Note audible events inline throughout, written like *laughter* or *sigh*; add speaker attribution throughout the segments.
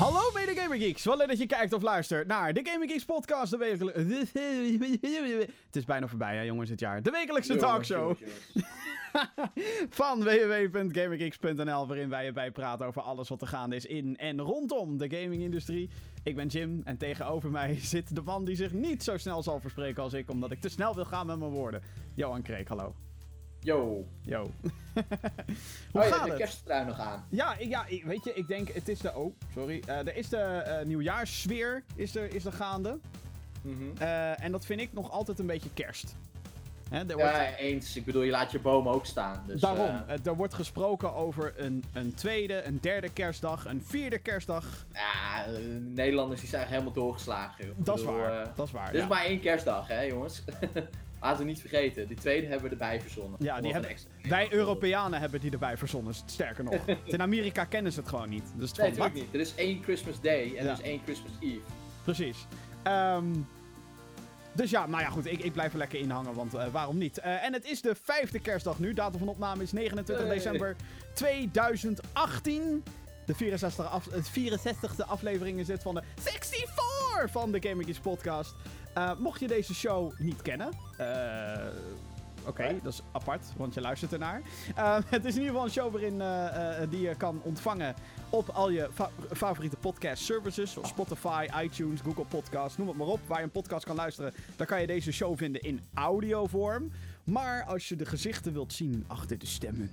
Speaker 1: Hallo mede Gamer Geeks, wat leuk dat je kijkt of luistert naar de Gamer Geeks podcast, de wekelijkse... Het is bijna voorbij hè jongens dit jaar. De wekelijkse talkshow *laughs* van www.gamergeeks.nl waarin wij erbij praten over alles wat er gaande is in en rondom de gamingindustrie. Ik ben Jim en tegenover mij *laughs* zit de man die zich niet zo snel zal verspreken als ik, omdat ik te snel wil gaan met mijn woorden. Johan Kreek, hallo.
Speaker 2: Yo.
Speaker 1: Yo. *laughs*
Speaker 2: Hoe oh, gaat de kersttrui nog aan.
Speaker 1: Ja, ja, weet je, ik denk, het is de... Oh, sorry. Uh, er is de uh, nieuwjaarssfeer is er, is er gaande. Mm -hmm. uh, en dat vind ik nog altijd een beetje kerst.
Speaker 2: Hè, er ja, wordt... eens. Ik bedoel, je laat je boom ook staan. Dus,
Speaker 1: Daarom. er wordt gesproken over een, een tweede, een derde kerstdag, een vierde kerstdag.
Speaker 2: Ja, Nederlanders die zijn helemaal doorgeslagen.
Speaker 1: Joh. Dat is waar, dat is waar.
Speaker 2: Dit is maar één kerstdag, hè jongens. *laughs* Laten we niet vergeten, die tweede hebben we erbij verzonnen.
Speaker 1: Ja, die hebben, wij Europeanen hebben die erbij verzonnen, sterker nog. *laughs* in Amerika kennen ze het gewoon niet. Dus het
Speaker 2: nee, natuurlijk niet. Er is één Christmas Day en ja. er is één Christmas Eve.
Speaker 1: Precies. Um, dus ja, nou ja, goed, ik, ik blijf er lekker inhangen, want uh, waarom niet? Uh, en het is de vijfde kerstdag nu. Datum van opname is 29 hey. december 2018. De 64e, af, 64e aflevering is dit van de 64 van de Geeks podcast. Uh, mocht je deze show niet kennen, uh, oké, okay, dat is apart, want je luistert ernaar. Uh, *laughs* het is in ieder geval een show waarin die je kan ontvangen op al je fa favoriete podcast services, zoals Spotify, iTunes, Google Podcasts, noem het maar op. Waar je een podcast kan luisteren, dan kan je deze show vinden in audiovorm. Maar als je de gezichten wilt zien achter de stemmen,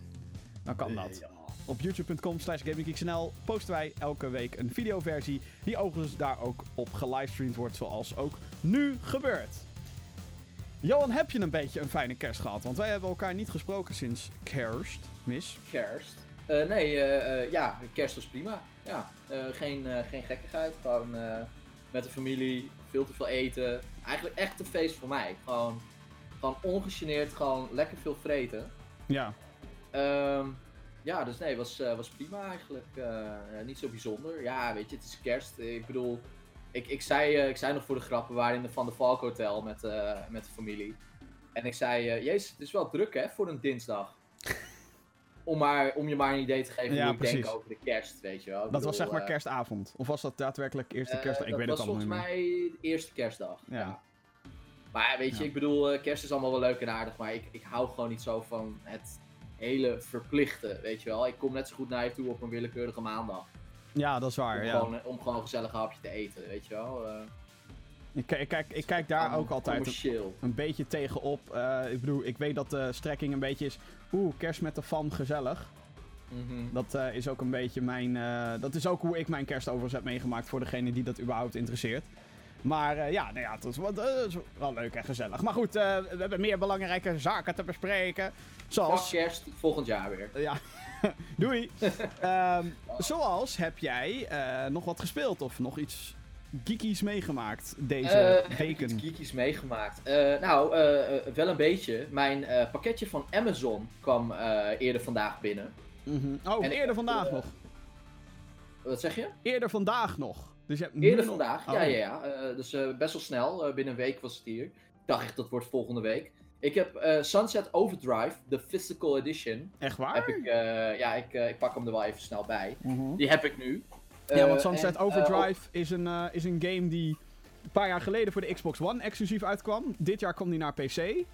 Speaker 1: dan kan dat. Op youtube.com slash gaminggeeksnl posten wij elke week een videoversie die overigens daar ook op gelivestreamd wordt zoals ook nu gebeurt. Johan, heb je een beetje een fijne kerst gehad? Want wij hebben elkaar niet gesproken sinds kerst, mis.
Speaker 2: Kerst? Uh, nee, uh, uh, ja, kerst was prima. Ja, geen, geen gekkigheid. Gewoon met de familie, veel te veel eten. Eigenlijk echt een feest voor mij. Gewoon, gewoon ongegeneerd, gewoon lekker veel vreten.
Speaker 1: Ja.
Speaker 2: Um, ja, dus nee, was, was prima eigenlijk. Niet zo bijzonder. Ja, weet je, het is kerst. Ik bedoel, ik, ik, zei, uh, ik zei nog voor de grappen, we waren in de Van der Valk Hotel met, met de familie. En ik zei, jezus, het is wel druk hè, voor een dinsdag. *laughs* om, maar, om je maar een idee te geven ja, hoe ik denk over de kerst, weet je wel. Ik
Speaker 1: dat was zeg maar kerstavond? Of was dat daadwerkelijk eerste kerstdag? Ik weet het allemaal
Speaker 2: niet
Speaker 1: meer.
Speaker 2: Dat was volgens mij de eerste kerstdag. Ja. ja. Maar weet je, ik bedoel, kerst is allemaal wel leuk en aardig, maar ik, ik hou gewoon niet zo van het hele verplichte, weet je wel. Ik kom net zo goed naar je toe op een willekeurige maandag.
Speaker 1: Ja, dat is waar,
Speaker 2: om
Speaker 1: ja.
Speaker 2: Gewoon, om gewoon een gezellig hapje te eten, weet je wel. Uh,
Speaker 1: ik, kijk, ik kijk daar ook altijd een, een, beetje tegenop. Uh, ik bedoel, ik weet dat de strekking een beetje is... Oeh, kerst met de fan, gezellig. Mm -hmm. Dat uh, is ook een beetje mijn... Dat is ook hoe ik mijn kerst overigens heb meegemaakt... voor degene die dat überhaupt interesseert. Maar uh, ja, nou ja, het is, wel leuk en gezellig. Maar goed, uh, we hebben meer belangrijke zaken te bespreken. Zoals...
Speaker 2: kerst volgend jaar weer.
Speaker 1: Ja, *laughs* doei. um, *laughs* zoals heb jij nog wat gespeeld of nog iets geekies meegemaakt deze *laughs* weken?
Speaker 2: Iets geekies meegemaakt. nou, wel een beetje. Mijn pakketje van Amazon kwam eerder vandaag binnen.
Speaker 1: Mm -hmm. Oh, en eerder vandaag nog.
Speaker 2: Wat zeg je?
Speaker 1: Eerder vandaag nog. Dus je
Speaker 2: Eerder vandaag, oh. ja, ja, ja. Uh, dus uh, best wel snel. Uh, binnen een week was het hier. Ik dacht echt, dat wordt volgende week. Ik heb Sunset Overdrive, de physical edition.
Speaker 1: Echt waar?
Speaker 2: Heb ik, ja, ik, ik pak hem er wel even snel bij. Mm -hmm. Die heb ik nu.
Speaker 1: ja, want Sunset en, Overdrive is, een, is een game die een paar jaar geleden voor de Xbox One exclusief uitkwam. Dit jaar kwam die naar PC.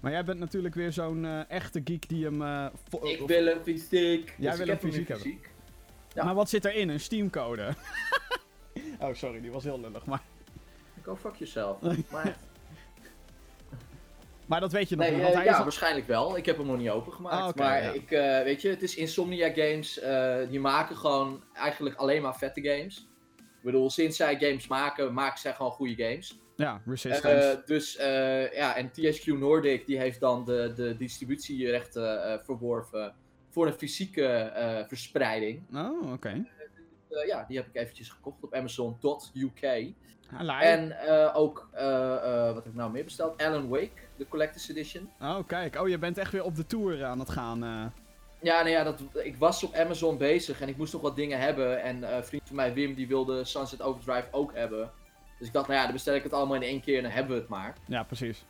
Speaker 1: Maar jij bent natuurlijk weer zo'n echte geek die hem...
Speaker 2: ik wil een fysiek.
Speaker 1: Jij dus wil hem fysiek hebben. Ja. Maar wat zit erin? Een Steam-code? *laughs* *laughs* Oh, sorry, die was heel lullig, maar... *laughs*
Speaker 2: Go fuck yourself. *laughs* maar...
Speaker 1: maar dat weet je nog
Speaker 2: nee,
Speaker 1: niet,
Speaker 2: want hij Ja, is... waarschijnlijk wel. Ik heb hem nog niet opengemaakt.
Speaker 1: Okay,
Speaker 2: maar
Speaker 1: ja.
Speaker 2: ik, uh, weet je, het is Insomnia Games. Uh, die maken gewoon eigenlijk alleen maar vette games. Ik bedoel, sinds zij games maken, maken zij gewoon goede games.
Speaker 1: Ja, Resistance.
Speaker 2: Uh, dus, ja, en THQ Nordic, die heeft dan de, de distributierechten verworven voor een fysieke verspreiding.
Speaker 1: Oh, oké. Okay.
Speaker 2: Uh, ja, die heb ik eventjes gekocht op Amazon.uk. En uh, ook, uh, wat heb ik nou meer besteld? Alan Wake, de Collector's Edition.
Speaker 1: Oh, kijk. Oh, je bent echt weer op de tour aan het gaan.
Speaker 2: Ja, nou ja, dat, ik was op Amazon bezig en ik moest nog wat dingen hebben. En een vriend van mij, Wim, die wilde Sunset Overdrive ook hebben. Dus ik dacht, nou ja, dan bestel ik het allemaal in één keer en dan hebben we het maar.
Speaker 1: Ja, precies.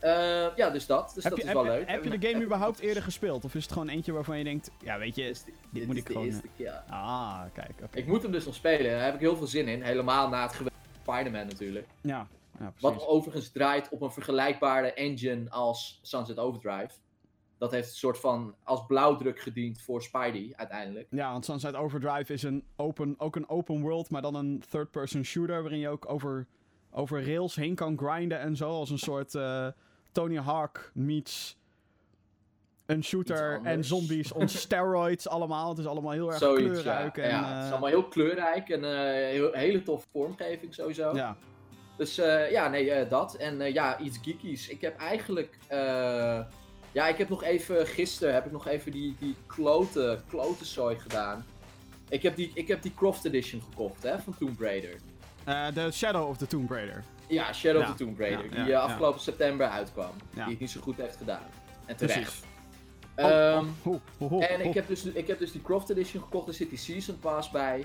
Speaker 2: Eh, ja, dus dat. Dus
Speaker 1: heb
Speaker 2: dat
Speaker 1: je,
Speaker 2: is wel
Speaker 1: heb,
Speaker 2: leuk.
Speaker 1: Heb je de game *laughs* überhaupt eerder gespeeld? Of is het gewoon eentje waarvan je denkt, ja weet je,
Speaker 2: Dit de-
Speaker 1: moet
Speaker 2: is
Speaker 1: ik
Speaker 2: de
Speaker 1: gewoon,
Speaker 2: eerste keer.
Speaker 1: ah kijk, oké.
Speaker 2: Ik moet hem dus nog spelen. Daar heb ik heel veel zin in. Helemaal na het geweld van Spider-Man natuurlijk.
Speaker 1: Ja, ja
Speaker 2: Wat overigens draait op een vergelijkbare engine als Sunset Overdrive. Dat heeft een soort van als blauwdruk gediend voor Spidey uiteindelijk.
Speaker 1: Ja, want Sunset Overdrive is een open, ook een open world, maar dan een third-person shooter waarin je ook over, over rails heen kan grinden en zo. Als een soort eh, Tony Hawk meets een shooter en zombies on *laughs* steroids allemaal. Het is allemaal heel erg
Speaker 2: Zoiets,
Speaker 1: kleurrijk.
Speaker 2: ja.
Speaker 1: en,
Speaker 2: ja, het is
Speaker 1: eh,
Speaker 2: allemaal heel kleurrijk en eh, heel, hele toffe vormgeving sowieso.
Speaker 1: ja.
Speaker 2: Dus eh, ja, nee, dat. En ja, iets geekies. Ik heb eigenlijk... ja, ik heb nog even... Gisteren heb ik nog even die, die klote, klote gedaan. Ik heb, die, ik heb die Croft Edition gekocht, hè, van Tomb Raider.
Speaker 1: Eh, The Shadow of the Tomb Raider.
Speaker 2: Ja, Shadow
Speaker 1: Ja,
Speaker 2: of the Tomb Raider.
Speaker 1: ja,
Speaker 2: die
Speaker 1: ja,
Speaker 2: eh, afgelopen september uitkwam. Die het niet zo goed heeft gedaan. En terecht. Ehm,
Speaker 1: Oh, oh, oh,
Speaker 2: en ik heb, dus, ik heb dus die Croft Edition gekocht. Er zit die Season Pass bij.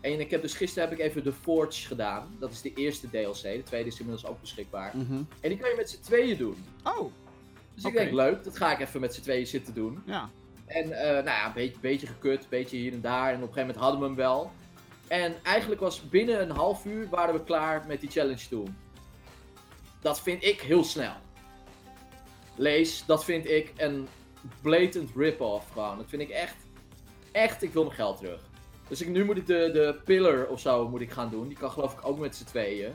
Speaker 2: En ik heb dus gisteren heb ik even The Forge gedaan. Dat is de eerste DLC. De tweede is inmiddels ook beschikbaar.
Speaker 1: Mhm.
Speaker 2: En die kan je met z'n tweeën doen.
Speaker 1: Oh,
Speaker 2: Dus ik denk, leuk, dat ga ik even met z'n tweeën zitten doen.
Speaker 1: ja.
Speaker 2: En eh, nou ja, een beetje, beetje gekut, een beetje hier en daar. En op een gegeven moment hadden we hem wel. En eigenlijk was binnen een half uur waren we klaar met die challenge toen. Dat vind ik heel snel. Lees, dat vind ik een blatant rip-off gewoon. Dat vind ik echt, echt, ik wil mijn geld terug. Dus ik, nu moet ik de, de pillar of zo moet ik gaan doen. Die kan geloof ik ook met z'n tweeën.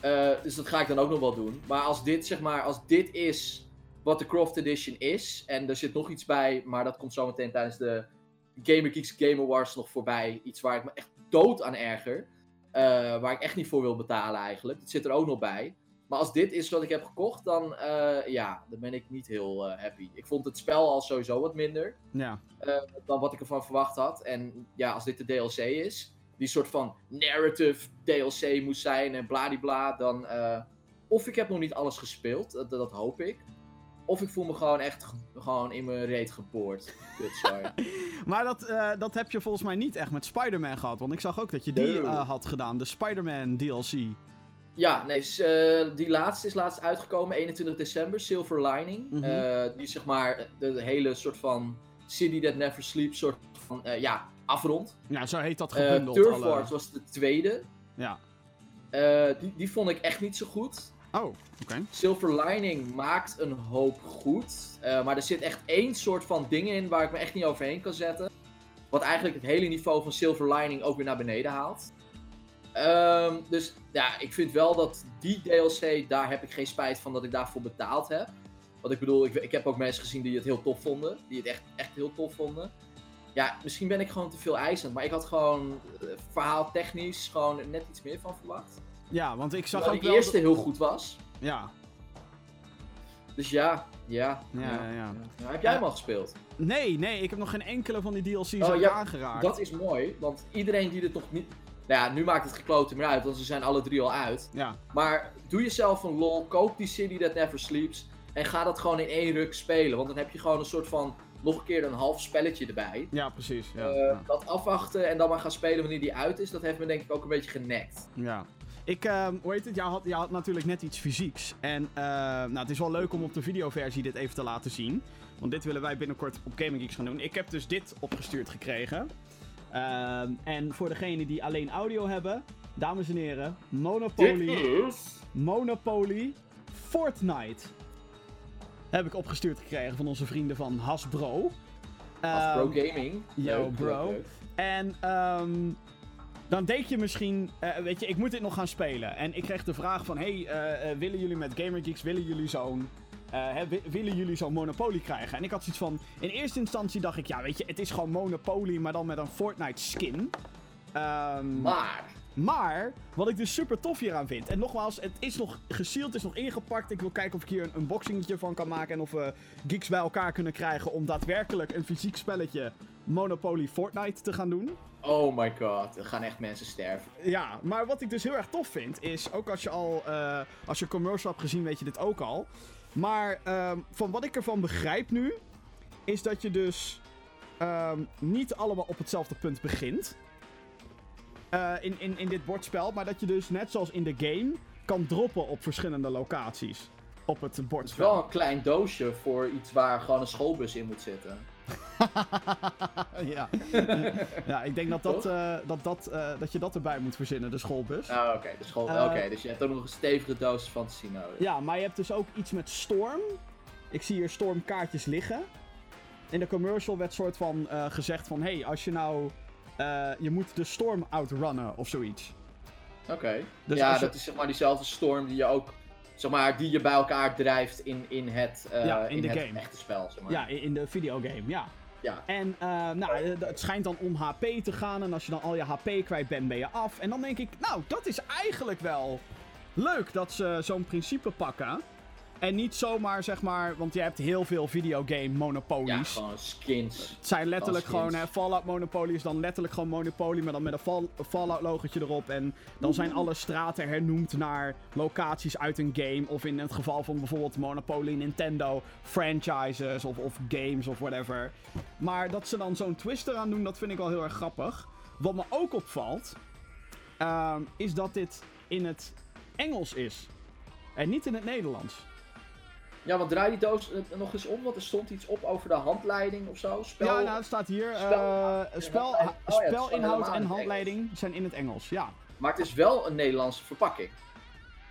Speaker 2: Eh, dus dat ga ik dan ook nog wel doen. Maar als dit, zeg maar, als dit is wat de Croft Edition is. En er zit nog iets bij, maar dat komt zometeen tijdens de Gamer Geeks Game Awards nog voorbij. Iets waar ik me echt dood aan erger. Eh, waar ik echt niet voor wil betalen eigenlijk. Dat zit er ook nog bij. Maar als dit is wat ik heb gekocht, dan, eh, ja, dan ben ik niet heel eh, happy. Ik vond het spel al sowieso wat minder
Speaker 1: Ja.
Speaker 2: dan wat ik ervan verwacht had. En ja, als dit de DLC is, die soort van narrative DLC moest zijn en bladibla, dan... of ik heb nog niet alles gespeeld, dat, dat hoop ik. Of ik voel me gewoon echt ge- gewoon in mijn reet geboord. *laughs*
Speaker 1: Maar dat, eh, dat heb je volgens mij niet echt met Spider-Man gehad. Want ik zag ook dat je die eh, had gedaan. De Spider-Man DLC.
Speaker 2: ja, nee, eh, die laatste is laatst uitgekomen, 21 december, Silver Lining.
Speaker 1: Mhm.
Speaker 2: Die zeg maar de, hele soort van City That Never Sleeps soort van, ja, afrond.
Speaker 1: Ja, zo heet dat gebundeld.
Speaker 2: Turf
Speaker 1: alle-
Speaker 2: was de tweede.
Speaker 1: Ja.
Speaker 2: Die, die vond ik echt niet zo goed.
Speaker 1: Oh, oké.
Speaker 2: Silver Lining maakt een hoop goed. eh, maar er zit echt één soort van dingen in waar ik me echt niet overheen kan zetten. Wat eigenlijk het hele niveau van Silver Lining ook weer naar beneden haalt. Ehm, dus ja, ik vind wel dat die DLC, daar heb ik geen spijt van dat ik daarvoor betaald heb. Want ik bedoel, ik, ik heb ook mensen gezien die het heel tof vonden. Die het echt, echt heel tof vonden. Ja, misschien ben ik gewoon te veel eisend. Maar ik had gewoon eh, verhaal technisch gewoon net iets meer van verwacht.
Speaker 1: Ja, want ik zag
Speaker 2: Terwijl
Speaker 1: ook wel...
Speaker 2: eerste heel goed was.
Speaker 1: Ja.
Speaker 2: Dus ja, ja.
Speaker 1: Ja, ja, ja.
Speaker 2: Heb jij hem al gespeeld?
Speaker 1: Nee, nee, ik heb nog geen enkele van die DLC's
Speaker 2: Oh, ja,
Speaker 1: aangeraakt.
Speaker 2: Dat is mooi, want iedereen die het nog niet... Nou ja, nu maakt het gekloten meer uit, want ze zijn alle drie al uit.
Speaker 1: Ja,
Speaker 2: Maar doe jezelf een lol, koop die City That Never Sleeps en ga dat gewoon in één ruk spelen. Want dan heb je gewoon een soort van, nog een keer een half spelletje erbij.
Speaker 1: ja precies. Ja,
Speaker 2: Eh. Dat afwachten en dan maar gaan spelen wanneer die uit is, dat heeft me denk ik ook een beetje genekt.
Speaker 1: ja. Ik, ehm, hoe heet het? Jij had, jij had natuurlijk net iets fysieks. En eh, nou, het is wel leuk om op de videoversie dit even te laten zien. Want dit willen wij binnenkort op Gaming Geeks gaan doen. Ik heb dus dit opgestuurd gekregen. Ehm, en voor degenen die alleen audio hebben, dames en heren, Monopoly.
Speaker 2: is...
Speaker 1: Monopoly Fortnite. Heb ik opgestuurd gekregen van onze vrienden van Hasbro.
Speaker 2: Hasbro
Speaker 1: Ehm,
Speaker 2: Gaming.
Speaker 1: yo, bro. En ehm, dan denk je misschien, eh, weet je, ik moet dit nog gaan spelen. En ik kreeg de vraag van, hey, eh, eh, willen jullie met Gamer Geeks, willen jullie zo'n... wi- willen jullie zo'n Monopoly krijgen? En ik had zoiets van, in eerste instantie dacht ik, ja weet je, het is gewoon Monopoly, maar dan met een Fortnite skin. Ehm,
Speaker 2: Maar,
Speaker 1: maar, wat ik dus super tof hieraan vind. En nogmaals, het is nog gesealed, het is nog ingepakt. Ik wil kijken of ik hier een unboxingetje van kan maken. En of we geeks bij elkaar kunnen krijgen om daadwerkelijk een fysiek spelletje Monopoly Fortnite te gaan doen.
Speaker 2: oh my god, er gaan echt mensen sterven.
Speaker 1: Ja, maar wat ik dus heel erg tof vind, is ook als je al, eh, als je commercial hebt gezien, weet je dit ook al. Maar ehm, van wat ik ervan begrijp nu, is dat je dus ehm, niet allemaal op hetzelfde punt begint. Eh, in, in, in dit bordspel, maar dat je dus net zoals in de game kan droppen op verschillende locaties. op het
Speaker 2: Het
Speaker 1: bord
Speaker 2: is wel een klein doosje voor iets waar gewoon een schoolbus in moet zitten. *laughs*
Speaker 1: ja. ja, ik denk dat, dat, eh, dat, dat, eh, dat je dat erbij moet verzinnen, de schoolbus.
Speaker 2: Oh, oké. de school... Oké, dus je hebt ook nog een stevige dosis fantasie nodig.
Speaker 1: Ja, maar je hebt dus ook iets met Storm. Ik zie hier Storm kaartjes liggen. In de commercial werd soort van eh, gezegd van... Hé, hey, als je nou... eh, je moet de Storm outrunnen of zoiets.
Speaker 2: Oké.
Speaker 1: Dus
Speaker 2: ja,
Speaker 1: je-
Speaker 2: dat is zeg maar diezelfde storm die je ook, zeg maar, die je bij elkaar drijft in, in het, eh,
Speaker 1: Ja, in de
Speaker 2: het
Speaker 1: game.
Speaker 2: echte spel, zeg maar.
Speaker 1: Ja, in in de videogame, ja.
Speaker 2: Ja.
Speaker 1: En eh, nou, eh, het schijnt dan om HP te gaan. En als je dan al je HP kwijt bent, ben je af. En dan denk ik, nou, dat is eigenlijk wel leuk dat ze zo'n principe pakken. En niet zomaar, zeg maar, want je hebt heel veel videogame
Speaker 2: Ja,
Speaker 1: monopolies.
Speaker 2: gewoon skins.
Speaker 1: het zijn letterlijk gewoon, hè, Fallout Monopoly is dan letterlijk gewoon Monopoly, maar dan met een Fall- Fallout logotje erop. En dan zijn alle straten hernoemd naar locaties uit een game. Of in het geval van bijvoorbeeld Monopoly Nintendo, franchises of, of games of whatever. Maar dat ze dan zo'n twist eraan doen, dat vind ik wel heel erg grappig. Wat me ook opvalt, ehm, is dat dit in het Engels is. En niet in het Nederlands.
Speaker 2: Ja, want draai die doos eh, nog eens om, want er stond iets op over de handleiding of zo. Spel...
Speaker 1: Ja, nou, het staat hier. eh,
Speaker 2: spel, Oh ja,
Speaker 1: spelinhoud en handleiding zijn in het Engels, ja.
Speaker 2: Maar het is wel een Nederlandse verpakking.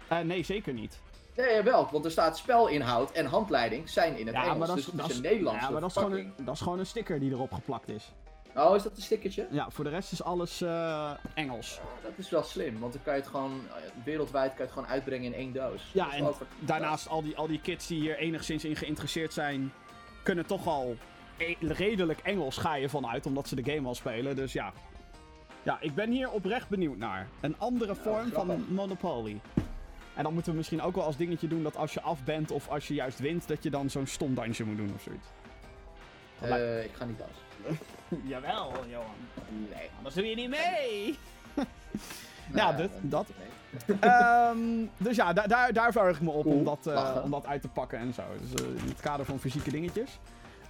Speaker 1: Eh, nee, zeker niet.
Speaker 2: Nee, wel, want er staat spelinhoud en handleiding zijn in het
Speaker 1: Ja,
Speaker 2: Engels.
Speaker 1: maar dat
Speaker 2: dus
Speaker 1: is,
Speaker 2: het
Speaker 1: dat
Speaker 2: is een Nederlandse
Speaker 1: ja, maar dat is, gewoon een, dat is gewoon een sticker die erop geplakt is.
Speaker 2: Oh, is dat een stickertje?
Speaker 1: Ja, voor de rest is alles eh, Engels.
Speaker 2: Dat is wel slim, want dan kan je het gewoon, eh, wereldwijd kan je het gewoon uitbrengen in één doos.
Speaker 1: Ja, en daarnaast al die, al die kids die hier enigszins in geïnteresseerd zijn, kunnen toch al e- redelijk Engels ga je vanuit, omdat ze de game al spelen. Dus ja. Ja, ik ben hier oprecht benieuwd naar. Een andere vorm van. Monopoly. En dan moeten we misschien ook wel als dingetje doen dat als je af bent of als je juist wint, dat je dan zo'n stom dansje moet doen of zoiets.
Speaker 2: Eh, ik ga niet dansen. *laughs* *laughs*
Speaker 1: Jawel, Johan.
Speaker 2: Nee.
Speaker 1: Anders doe je niet mee.
Speaker 2: Nou,
Speaker 1: dit-
Speaker 2: dan-
Speaker 1: dat. Ehm, dus ja, da- daar, daar verheug ik me op
Speaker 2: Cool,
Speaker 1: om, dat, eh, om dat uit te pakken en zo. Dus eh, in het kader van fysieke dingetjes.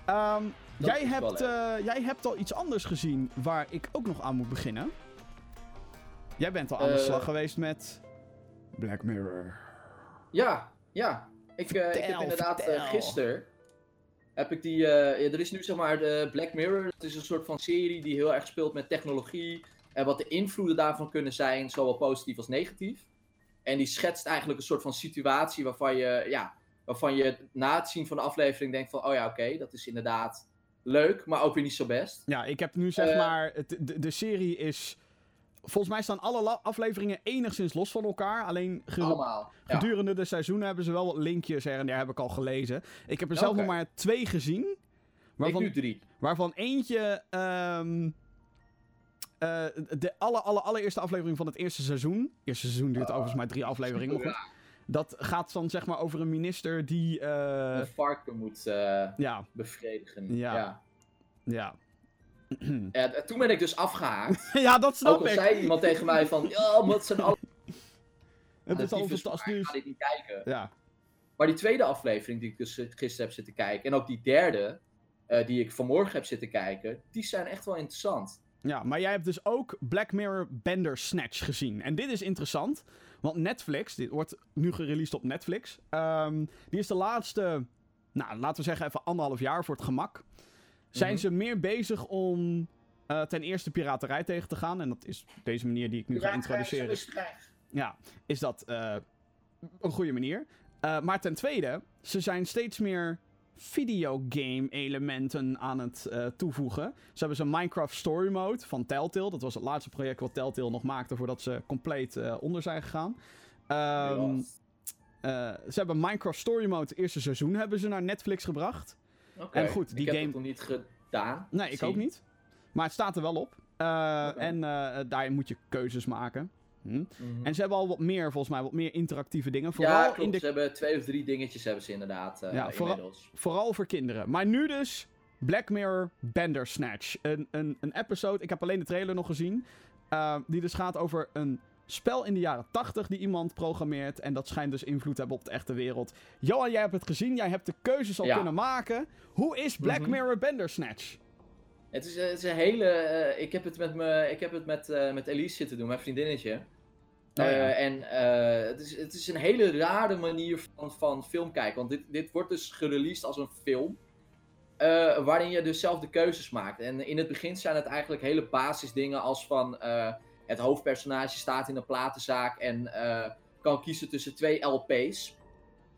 Speaker 1: Ehm, jij, hebt, eh, jij hebt al iets anders gezien waar ik ook nog aan moet beginnen. Jij bent al aan de slag geweest met Black Mirror.
Speaker 2: Ja, ja. Ik, ik heb inderdaad gisteren. Heb ik die. eh, ja, er is nu zeg maar de Black Mirror. Het is een soort van serie die heel erg speelt met technologie. En wat de invloeden daarvan kunnen zijn, zowel positief als negatief. En die schetst eigenlijk een soort van situatie waarvan je, ja, waarvan je na het zien van de aflevering denkt van, oh ja, oké, dat is inderdaad leuk, maar ook weer niet zo best.
Speaker 1: Ja, ik heb nu zeg
Speaker 2: Eh.
Speaker 1: maar. De, de serie is. Volgens mij staan alle afleveringen enigszins los van elkaar. Alleen ge-
Speaker 2: Allemaal. Ja.
Speaker 1: Gedurende de seizoenen hebben ze wel wat linkjes her en der, heb ik al gelezen. Ik heb er zelf nog maar twee gezien.
Speaker 2: Ik
Speaker 1: Waarvan,
Speaker 2: nu drie.
Speaker 1: waarvan eentje. ehm, eh, de alle, alle, allereerste aflevering van het eerste seizoen. Het eerste seizoen duurt
Speaker 2: Ah,
Speaker 1: overigens maar drie afleveringen. Maar goed. Dat gaat dan zeg maar over een minister die. eh,
Speaker 2: Een varken moet eh,
Speaker 1: ja,
Speaker 2: bevredigen.
Speaker 1: Ja.
Speaker 2: Ja.
Speaker 1: ja. *clears throat*
Speaker 2: Ja, d- toen ben ik dus afgehaakt. *laughs*
Speaker 1: ja, dat
Speaker 2: Ook
Speaker 1: snap
Speaker 2: al
Speaker 1: ik.
Speaker 2: zei iemand tegen mij van, *laughs* ja, het zijn alle
Speaker 1: Het is al
Speaker 2: maar Ik
Speaker 1: fantastisch.
Speaker 2: ga dit niet kijken.
Speaker 1: Ja.
Speaker 2: Maar die tweede aflevering die ik dus eh, gisteren heb zitten kijken, en ook die derde, eh, die ik vanmorgen heb zitten kijken, die zijn echt wel interessant.
Speaker 1: Ja, maar jij hebt dus ook Black Mirror Bandersnatch gezien. En dit is interessant, want Netflix, dit wordt nu gereleased op Netflix. ehm, die is de laatste, nou laten we zeggen even anderhalf jaar voor het gemak. Zijn
Speaker 2: Mhm.
Speaker 1: ze meer bezig om eh, ten eerste piraterij tegen te gaan. En dat is deze manier die ik nu ga introduceren. Ja, is dat eh, een goede manier. Eh, maar ten tweede, ze zijn steeds meer videogame-elementen aan het eh, toevoegen. Ze hebben zo'n Minecraft Story Mode van Telltale. Dat was het laatste project wat Telltale nog maakte voordat ze compleet eh, onder zijn gegaan. Ehm, eh, ze hebben Minecraft Story Mode, het eerste seizoen, hebben ze naar Netflix gebracht. En goed, die
Speaker 2: ik heb
Speaker 1: game-
Speaker 2: het nog niet gedaan.
Speaker 1: Nee, ik
Speaker 2: Zien.
Speaker 1: ook niet. Maar het staat er wel op. Eh. En eh, daar moet je keuzes maken. Hm.
Speaker 2: Mhm.
Speaker 1: En ze hebben al wat meer, volgens mij, wat meer interactieve dingen. Vooral,
Speaker 2: ja, klopt.
Speaker 1: in de,
Speaker 2: Ze hebben twee of drie dingetjes hebben ze inderdaad eh
Speaker 1: Ja, vooral- vooral voor kinderen. Maar nu dus Black Mirror Bandersnatch. Een, een, een episode, ik heb alleen de trailer nog gezien. die dus gaat over een spel in de jaren 80 die iemand programmeert. En dat schijnt dus invloed te hebben op de echte wereld. Johan, jij hebt het gezien. Jij hebt de keuzes al
Speaker 2: Ja.
Speaker 1: kunnen maken. Hoe is Black
Speaker 2: Mhm.
Speaker 1: Mirror Bandersnatch?
Speaker 2: Het is, het is een hele. eh, ik heb het met, me, ik heb het met, eh, met Elise zitten doen, mijn vriendinnetje.
Speaker 1: ja.
Speaker 2: Eh, en eh, het, is, het is een hele rare manier van, van film kijken. Want dit, dit wordt dus gereleased als een film. eh, waarin je dus zelf de keuzes maakt. En in het begin zijn het eigenlijk hele basisdingen als van... het hoofdpersonage staat in een platenzaak en eh, kan kiezen tussen twee LP's.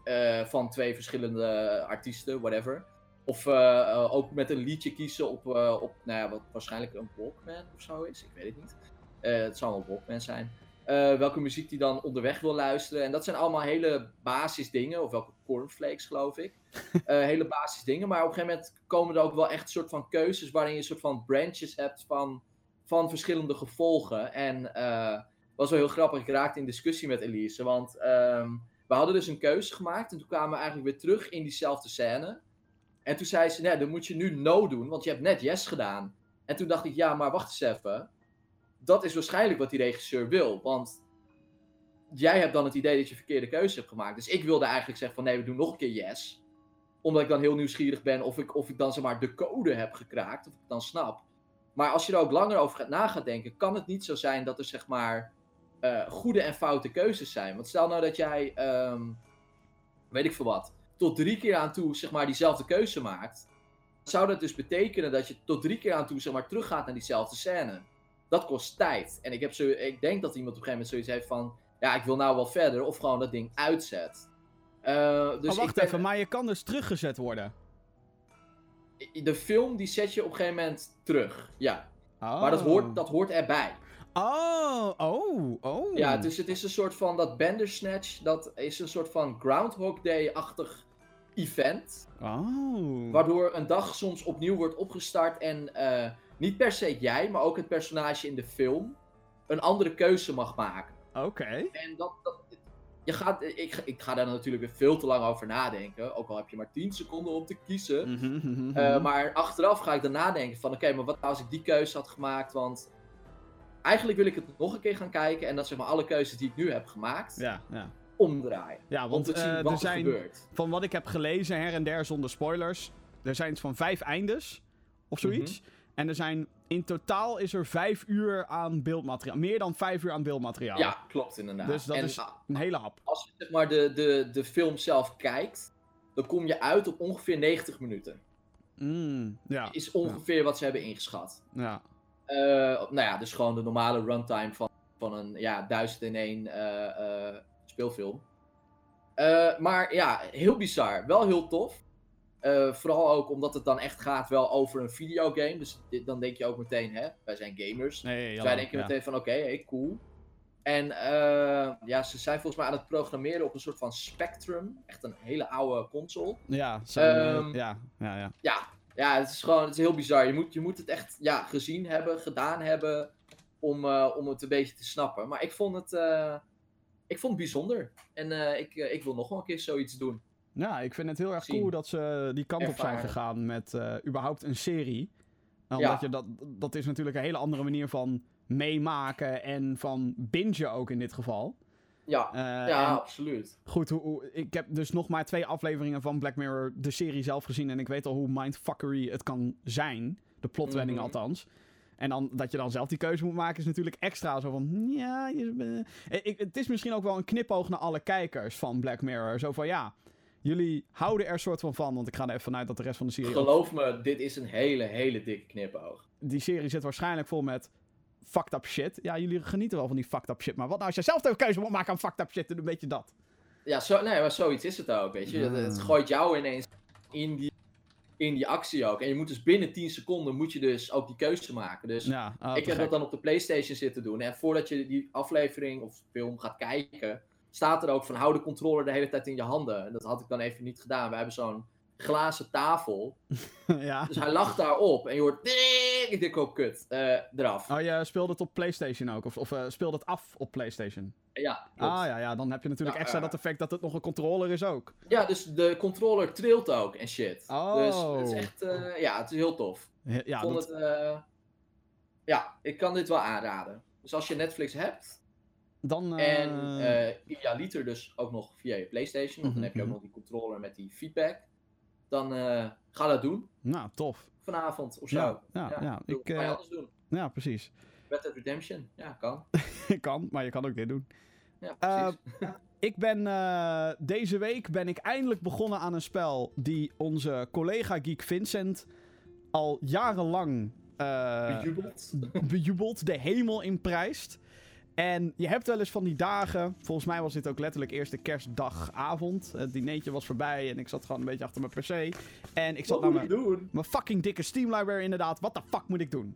Speaker 2: eh, van twee verschillende artiesten, whatever. Of eh, ook met een liedje kiezen op, op nou ja, wat waarschijnlijk een Walkman of zo is. Ik weet het niet. Het zal wel een Walkman zijn. Welke muziek die dan onderweg wil luisteren. En dat zijn allemaal hele basis dingen. Of welke cornflakes, geloof ik. *laughs* Eh, hele basis dingen. Maar op een gegeven moment komen er ook wel echt soort van keuzes. waarin je een soort van branches hebt van, van verschillende gevolgen. En eh was wel heel grappig. Ik raakte in discussie met Elise. Want ehm, we hadden dus een keuze gemaakt. En toen kwamen we eigenlijk weer terug in diezelfde scène. En toen zei ze: Nee, dan moet je nu no doen. Want je hebt net yes gedaan. En toen dacht ik: Ja, maar wacht eens even dat is waarschijnlijk wat die regisseur wil. Want jij hebt dan het idee dat je verkeerde keuze hebt gemaakt. Dus ik wilde eigenlijk zeggen van nee, we doen nog een keer yes. Omdat ik dan heel nieuwsgierig ben of ik, of ik dan zeg maar de code heb gekraakt. Of ik dan snap. Maar als je er ook langer over gaat na gaat denken, kan het niet zo zijn dat er zeg maar eh, goede en foute keuzes zijn. Want stel nou dat jij, ehm, weet ik veel wat, tot drie keer aan toe zeg maar diezelfde keuze maakt. Zou dat dus betekenen dat je tot drie keer aan toe zeg maar teruggaat naar diezelfde scène? dat kost tijd. En ik, heb zo, ik denk dat iemand op een gegeven moment zoiets heeft van... Ja, ik wil nou wel verder. Of gewoon dat ding uitzet. Eh, dus
Speaker 1: oh, wacht
Speaker 2: ik ben-
Speaker 1: even, maar je kan dus teruggezet worden.
Speaker 2: De film die zet je op een gegeven moment terug. Ja.
Speaker 1: Oh.
Speaker 2: Maar dat hoort, dat hoort erbij.
Speaker 1: Oh, oh, oh.
Speaker 2: Ja, dus het is een soort van... Dat Bandersnatch, dat is een soort van Groundhog Day-achtig event.
Speaker 1: Oh.
Speaker 2: Waardoor een dag soms opnieuw wordt opgestart en eh, niet per se jij, maar ook het personage in de film een andere keuze mag maken.
Speaker 1: Oké.
Speaker 2: En dat, dat, je gaat, ik, ga- ik ga daar natuurlijk weer veel te lang over nadenken. Ook al heb je maar 10 seconden om te kiezen.
Speaker 1: Mhm, mhm, mhm.
Speaker 2: Eh, maar achteraf ga ik dan nadenken van oké, maar wat nou als ik die keuze had gemaakt? Want eigenlijk wil ik het nog een keer gaan kijken en dat zeg maar alle keuzes die ik nu heb gemaakt
Speaker 1: Ja, ja.
Speaker 2: omdraaien.
Speaker 1: Ja,
Speaker 2: Om
Speaker 1: want
Speaker 2: te zien
Speaker 1: eh,
Speaker 2: wat
Speaker 1: er zijn,
Speaker 2: gebeurt.
Speaker 1: van wat ik heb gelezen her en der zonder spoilers, er zijn iets van vijf eindes of zoiets. En er zijn, in totaal is er vijf uur aan beeldmateriaal. Meer dan vijf uur aan beeldmateriaal.
Speaker 2: Ja, klopt inderdaad.
Speaker 1: Dus dat
Speaker 2: en
Speaker 1: is- Een hele hap.
Speaker 2: als je zeg maar de, de, de film zelf kijkt, dan kom je uit op ongeveer 90 minuten.
Speaker 1: Mm, ja,
Speaker 2: Is ongeveer wat ze hebben ingeschat.
Speaker 1: ja.
Speaker 2: Eh, nou ja, dus gewoon de normale runtime van, van een ja, 1001 eh, eh, speelfilm. Eh, maar ja, heel bizar. Wel heel tof. Eh, vooral ook omdat het dan echt gaat wel over een videogame. Dus dit, dan denk je ook meteen, hè, wij zijn gamers.
Speaker 1: Nee,
Speaker 2: Dus
Speaker 1: ja,
Speaker 2: wij denken
Speaker 1: ja.
Speaker 2: meteen van, oké, hey, cool. En eh, ja, ze zijn volgens mij aan het programmeren op een soort van Spectrum. Echt een hele oude console.
Speaker 1: Ja, zo'n, eh,
Speaker 2: Ehm,
Speaker 1: ja, ja, ja.
Speaker 2: Ja, ja het is gewoon het is heel bizar. Je moet, je moet het echt ja, gezien hebben, gedaan hebben om, om het een beetje te snappen. Maar ik vond het, ik vond het bijzonder. En ik, ik wil nog wel een keer zoiets doen.
Speaker 1: Ja, ik vind het heel erg cool dat ze die kant op zijn gegaan met eh, überhaupt een serie. Omdat
Speaker 2: Ja.
Speaker 1: je dat, dat is natuurlijk een hele andere manier van meemaken en van bingen ook in dit geval.
Speaker 2: Ja,
Speaker 1: Eh,
Speaker 2: ja absoluut.
Speaker 1: goed, hoe, hoe- ik heb dus nog maar twee afleveringen van Black Mirror, de serie zelf gezien. En ik weet al hoe mindfuckery het kan zijn. De plotwending
Speaker 2: Mhm.
Speaker 1: althans. En dan, dat je dan zelf die keuze moet maken is natuurlijk extra zo van... Ja, je, eh, ik, het is misschien ook wel een knipoog naar alle kijkers van Black Mirror. Zo van ja, jullie houden er soort van van. Want ik ga er even vanuit dat de rest van de serie... ook-
Speaker 2: Geloof me, dit is een hele, hele dikke knipoog.
Speaker 1: Die serie zit waarschijnlijk vol met fucked up shit. Ja, jullie genieten wel van die fucked up shit. Maar wat nou als je zelf de keuze moet maken aan fucked up shit? Dan een beetje dat.
Speaker 2: Ja, zo, nee, maar zoiets is het ook, weet je. Het, het gooit jou ineens in die, in die actie ook. En je moet dus binnen 10 seconden moet je dus ook die keuze maken. Dus
Speaker 1: Ja, ah,
Speaker 2: ik heb
Speaker 1: gek.
Speaker 2: dat dan op de PlayStation zitten doen. En voordat je die aflevering of film gaat kijken, staat er ook van hou de controller de hele tijd in je handen. En dat had ik dan even niet gedaan. We hebben zo'n glazen tafel. *laughs*
Speaker 1: ja.
Speaker 2: Dus hij lag daarop en je hoort. Ik denk ook kut. eh, eraf.
Speaker 1: Oh, je speelde het op PlayStation ook? Of, of eh, speelde het af op PlayStation?
Speaker 2: Ja, klopt.
Speaker 1: Ah ja, ja, dan heb je natuurlijk
Speaker 2: Ja,
Speaker 1: extra
Speaker 2: ja.
Speaker 1: dat effect dat het nog een controller is ook.
Speaker 2: Ja, dus de controller trilt ook en shit.
Speaker 1: Oh.
Speaker 2: Dus het is echt. eh, ja, het is heel tof.
Speaker 1: Ja,
Speaker 2: Ik
Speaker 1: ja
Speaker 2: vond
Speaker 1: dat,
Speaker 2: het. eh, ja, ik kan dit wel aanraden. Dus als je Netflix hebt.
Speaker 1: Dan... eh,
Speaker 2: En eh ja, liter dus ook nog via je PlayStation. Want dan heb je ook
Speaker 1: Mhm,
Speaker 2: nog die controller met die feedback. Dan eh, ga dat doen
Speaker 1: nou, tof.
Speaker 2: vanavond of zo.
Speaker 1: Ja, ja, ja,
Speaker 2: doe-
Speaker 1: ik,
Speaker 2: kan je
Speaker 1: eh,
Speaker 2: anders doen.
Speaker 1: Ja, precies.
Speaker 2: Red Dead Redemption, ja, kan. *laughs*
Speaker 1: kan, maar je kan ook dit doen.
Speaker 2: Ja,
Speaker 1: Eh,
Speaker 2: precies. *laughs*
Speaker 1: Ik ben eh, deze week ben ik eindelijk begonnen aan een spel die onze collega Geek Vincent al jarenlang eh,
Speaker 2: Bejubeld.
Speaker 1: bejubelt, de hemel in prijst. En je hebt wel eens van die dagen. Volgens mij was dit ook letterlijk eerste kerstdagavond. Het dinertje was voorbij en ik zat gewoon een beetje achter mijn PC. En ik zat naar mijn fucking dikke Steam library inderdaad. Wat de fuck moet ik doen?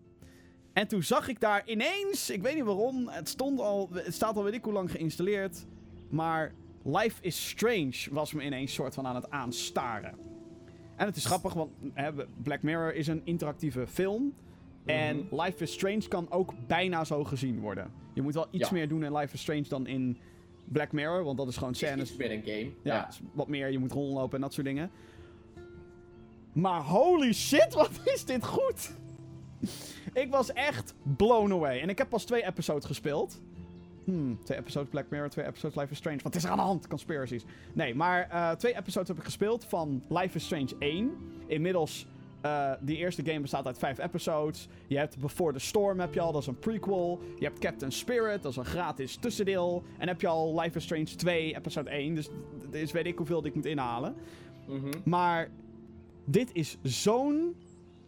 Speaker 1: En toen zag ik daar ineens, ik weet niet waarom, het stond al, het staat al weet ik hoe lang geïnstalleerd. Maar Life is Strange was me ineens soort van aan het aanstaren. En het is grappig, want hè, Black Mirror is een interactieve film. En
Speaker 2: Mhm.
Speaker 1: Life is Strange kan ook bijna zo gezien worden. Je moet wel iets
Speaker 2: Ja.
Speaker 1: meer doen in Life is Strange dan in Black Mirror, want dat is gewoon
Speaker 2: Het is
Speaker 1: scènes
Speaker 2: iets meer een game.
Speaker 1: ja,
Speaker 2: Ja.
Speaker 1: is wat meer. Je moet rondlopen en dat soort dingen. Maar holy shit, *laughs* wat is dit goed! ik was echt blown away. En ik heb pas twee episodes gespeeld. Hmm, twee episodes Black Mirror, twee episodes Life is Strange. Wat is er aan de hand? Conspiracies. Nee, maar eh, twee episodes heb ik gespeeld van Life is Strange 1. Inmiddels, eh die eerste game bestaat uit vijf episodes. Je hebt Before the Storm heb je al, dat is een prequel. Je hebt Captain Spirit, dat is een gratis tussendeel. En heb je al Life is Strange 2, episode 1. Dus is weet ik hoeveel ik moet inhalen.
Speaker 2: Mhm.
Speaker 1: Maar dit is zo'n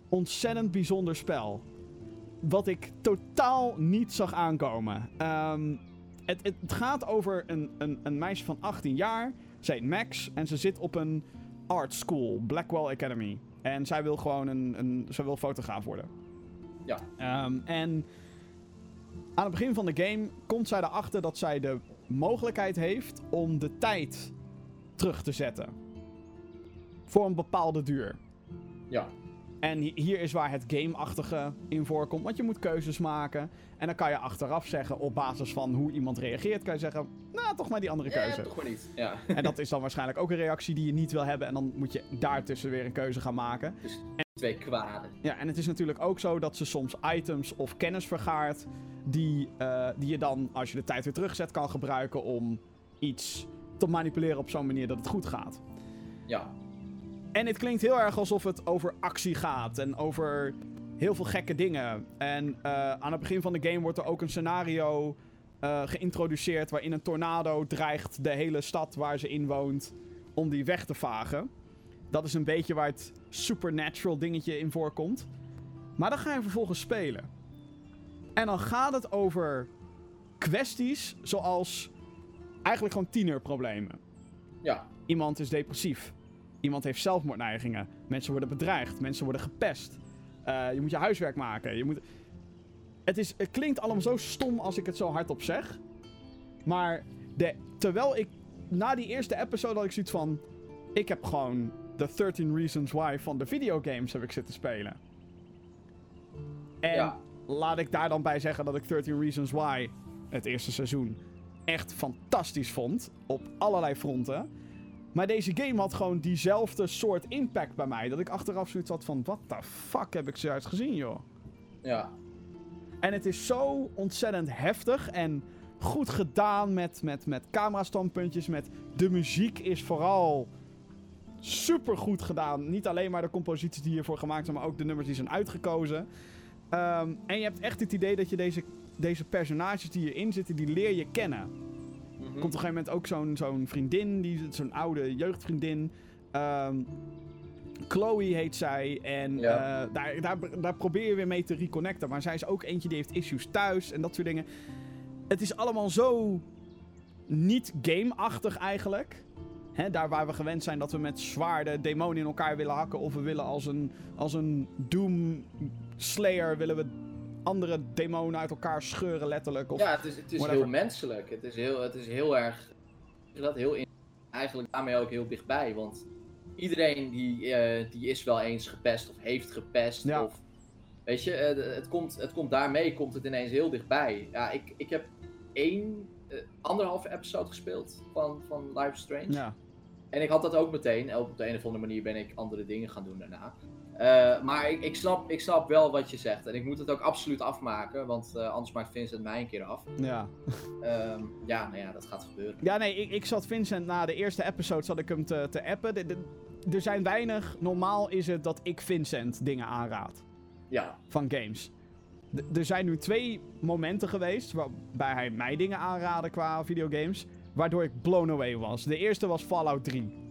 Speaker 1: ontzettend bijzonder spel. Wat ik totaal niet zag aankomen. Ehm, het, het gaat over een, een, een meisje van 18 jaar. Ze heet Max en ze zit op een art school, Blackwell Academy. En zij wil gewoon een, een zij wil fotograaf worden.
Speaker 2: Ja.
Speaker 1: Ehm, en aan het begin van de game komt zij erachter dat zij de mogelijkheid heeft om de tijd terug te zetten. Voor een bepaalde duur.
Speaker 2: Ja.
Speaker 1: En hi- hier is waar het game-achtige in voorkomt. Want je moet keuzes maken. En dan kan je achteraf zeggen, op basis van hoe iemand reageert, kan je zeggen, nou, toch maar die andere keuze.
Speaker 2: toch maar niet. Ja.
Speaker 1: En dat is dan waarschijnlijk ook een reactie die je niet wil hebben. En dan moet je daartussen weer een keuze gaan maken.
Speaker 2: Dus twee kwaden.
Speaker 1: Ja, en het is natuurlijk ook zo dat ze soms items of kennis vergaart. Die, eh, die je dan, als je de tijd weer terugzet, kan gebruiken om iets te manipuleren op zo'n manier dat het goed gaat.
Speaker 2: Ja.
Speaker 1: En het klinkt heel erg alsof het over actie gaat en over heel veel gekke dingen. En eh, aan het begin van de game wordt er ook een scenario eh, geïntroduceerd waarin een tornado dreigt de hele stad waar ze in woont om die weg te vagen. Dat is een beetje waar het supernatural dingetje in voorkomt. Maar dan ga je vervolgens spelen. En dan gaat het over kwesties zoals eigenlijk gewoon tienerproblemen.
Speaker 2: Ja.
Speaker 1: Iemand is depressief. Iemand heeft zelfmoordneigingen. Mensen worden bedreigd. Mensen worden gepest. Eh, je moet je huiswerk maken. Je moet... het, is, het klinkt allemaal zo stom als ik het zo hardop zeg. Maar de, terwijl ik na die eerste episode had ik zoiets van... Ik heb gewoon The 13 Reasons Why van de videogames heb ik zitten spelen. En
Speaker 2: Ja.
Speaker 1: laat ik daar dan bij zeggen dat ik 13 Reasons Why, het eerste seizoen, echt fantastisch vond. Op allerlei fronten. Maar deze game had gewoon diezelfde soort impact bij mij. Dat ik achteraf zoiets had van, wat the fuck heb ik zojuist gezien, joh.
Speaker 2: Ja.
Speaker 1: En het is zo ontzettend heftig en goed gedaan met, met, met camerastandpuntjes. Met de muziek is vooral super goed gedaan. Niet alleen maar de composities die hiervoor gemaakt zijn, maar ook de nummers die zijn uitgekozen. Ehm, en je hebt echt het idee dat je deze, deze personages die hierin zitten, die leer je kennen.
Speaker 2: Mhm.
Speaker 1: Er komt op een gegeven moment ook zo'n zo'n vriendin, die- zo'n oude jeugdvriendin. Ehm, Chloe heet zij. En
Speaker 2: Ja.
Speaker 1: eh, daar, daar, daar probeer je weer mee te reconnecten. Maar zij is ook eentje die heeft issues thuis en dat soort dingen. Het is allemaal zo niet game-achtig eigenlijk. Hè, daar waar we gewend zijn dat we met zwaarden demonen in elkaar willen hakken. Of we willen als een, als een Doom Slayer willen we andere demonen uit elkaar scheuren letterlijk. Of,
Speaker 2: Ja, het is, het is
Speaker 1: whatever.
Speaker 2: heel menselijk. Het is heel, het is heel erg. Dat heel in, eigenlijk daarmee ook heel dichtbij. Want iedereen die, eh, die is wel eens gepest of heeft gepest.
Speaker 1: Ja.
Speaker 2: Of, weet je, eh, het, komt, het komt daarmee komt het ineens heel dichtbij. Ja, ik, ik heb één, eh, anderhalve episode gespeeld van, van Life Strange.
Speaker 1: ja.
Speaker 2: En ik had dat ook meteen. En op de een of andere manier ben ik andere dingen gaan doen daarna. Eh, maar ik, ik, snap, ik snap wel wat je zegt. En ik moet het ook absoluut afmaken. Want eh, anders maakt Vincent mij een keer af.
Speaker 1: ja.
Speaker 2: Ehm, ja, nou ja, dat gaat gebeuren.
Speaker 1: Ja, nee, ik, ik zat Vincent na de eerste episode zat ik hem te, te appen. De- de- er zijn weinig. Normaal is het dat ik Vincent dingen aanraad
Speaker 2: Ja,
Speaker 1: van games. d- er zijn nu twee momenten geweest waarbij hij mij dingen aanraadde qua videogames, waardoor ik blown away was. De eerste was Fallout 3.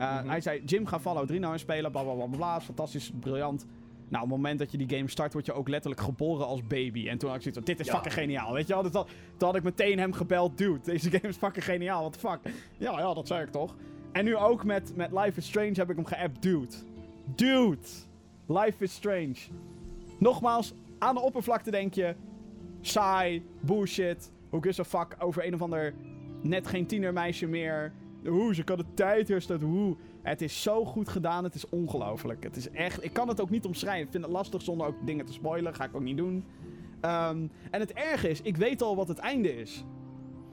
Speaker 1: Uh,
Speaker 2: Mhm.
Speaker 1: Hij zei, Jim, ga Fallout 3 nou eens spelen, bla bla bla bla, bla, is fantastisch, briljant. Nou, op het moment dat je die game start, word je ook letterlijk geboren als baby. En toen had ik zoiets van, dit is
Speaker 2: Ja.
Speaker 1: fucking geniaal, weet je wel? Dus dat, toen had ik meteen hem gebeld, dude, deze game is fucking geniaal, what the fuck. Ja, ja, dat zei ik toch. En nu ook met, met Life is Strange heb ik hem geappt, dude. Dude, Life is Strange. Nogmaals, aan de oppervlakte denk je, saai, bullshit, who gives a fuck over een of ander net geen tienermeisje meer. Hoe, ze kan de tijd herstellen, hoe. Het is zo goed gedaan, het is ongelooflijk. Het is echt, ik kan het ook niet omschrijven. Ik vind het lastig zonder ook dingen te spoilen, ga ik ook niet doen. Ehm, en het erge is, ik weet al wat het einde is.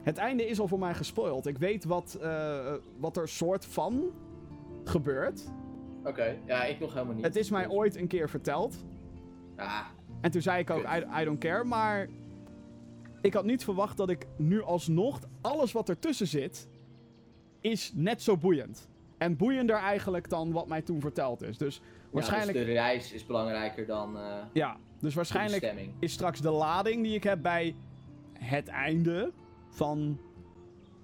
Speaker 1: Het einde is al voor mij gespoild. Ik weet wat, eh, wat er soort van gebeurt.
Speaker 2: Oké, ja, ik nog helemaal niet.
Speaker 1: Het is mij ooit een keer verteld.
Speaker 2: Ah,
Speaker 1: En toen zei ik ook, I, I don't care. Maar ik had niet verwacht dat ik nu alsnog... Alles wat ertussen zit, is net zo boeiend. En boeiender eigenlijk dan wat mij toen verteld is. Dus waarschijnlijk...
Speaker 2: Ja, dus de reis is belangrijker dan eh
Speaker 1: Ja, dus waarschijnlijk is straks de lading die ik heb bij het einde van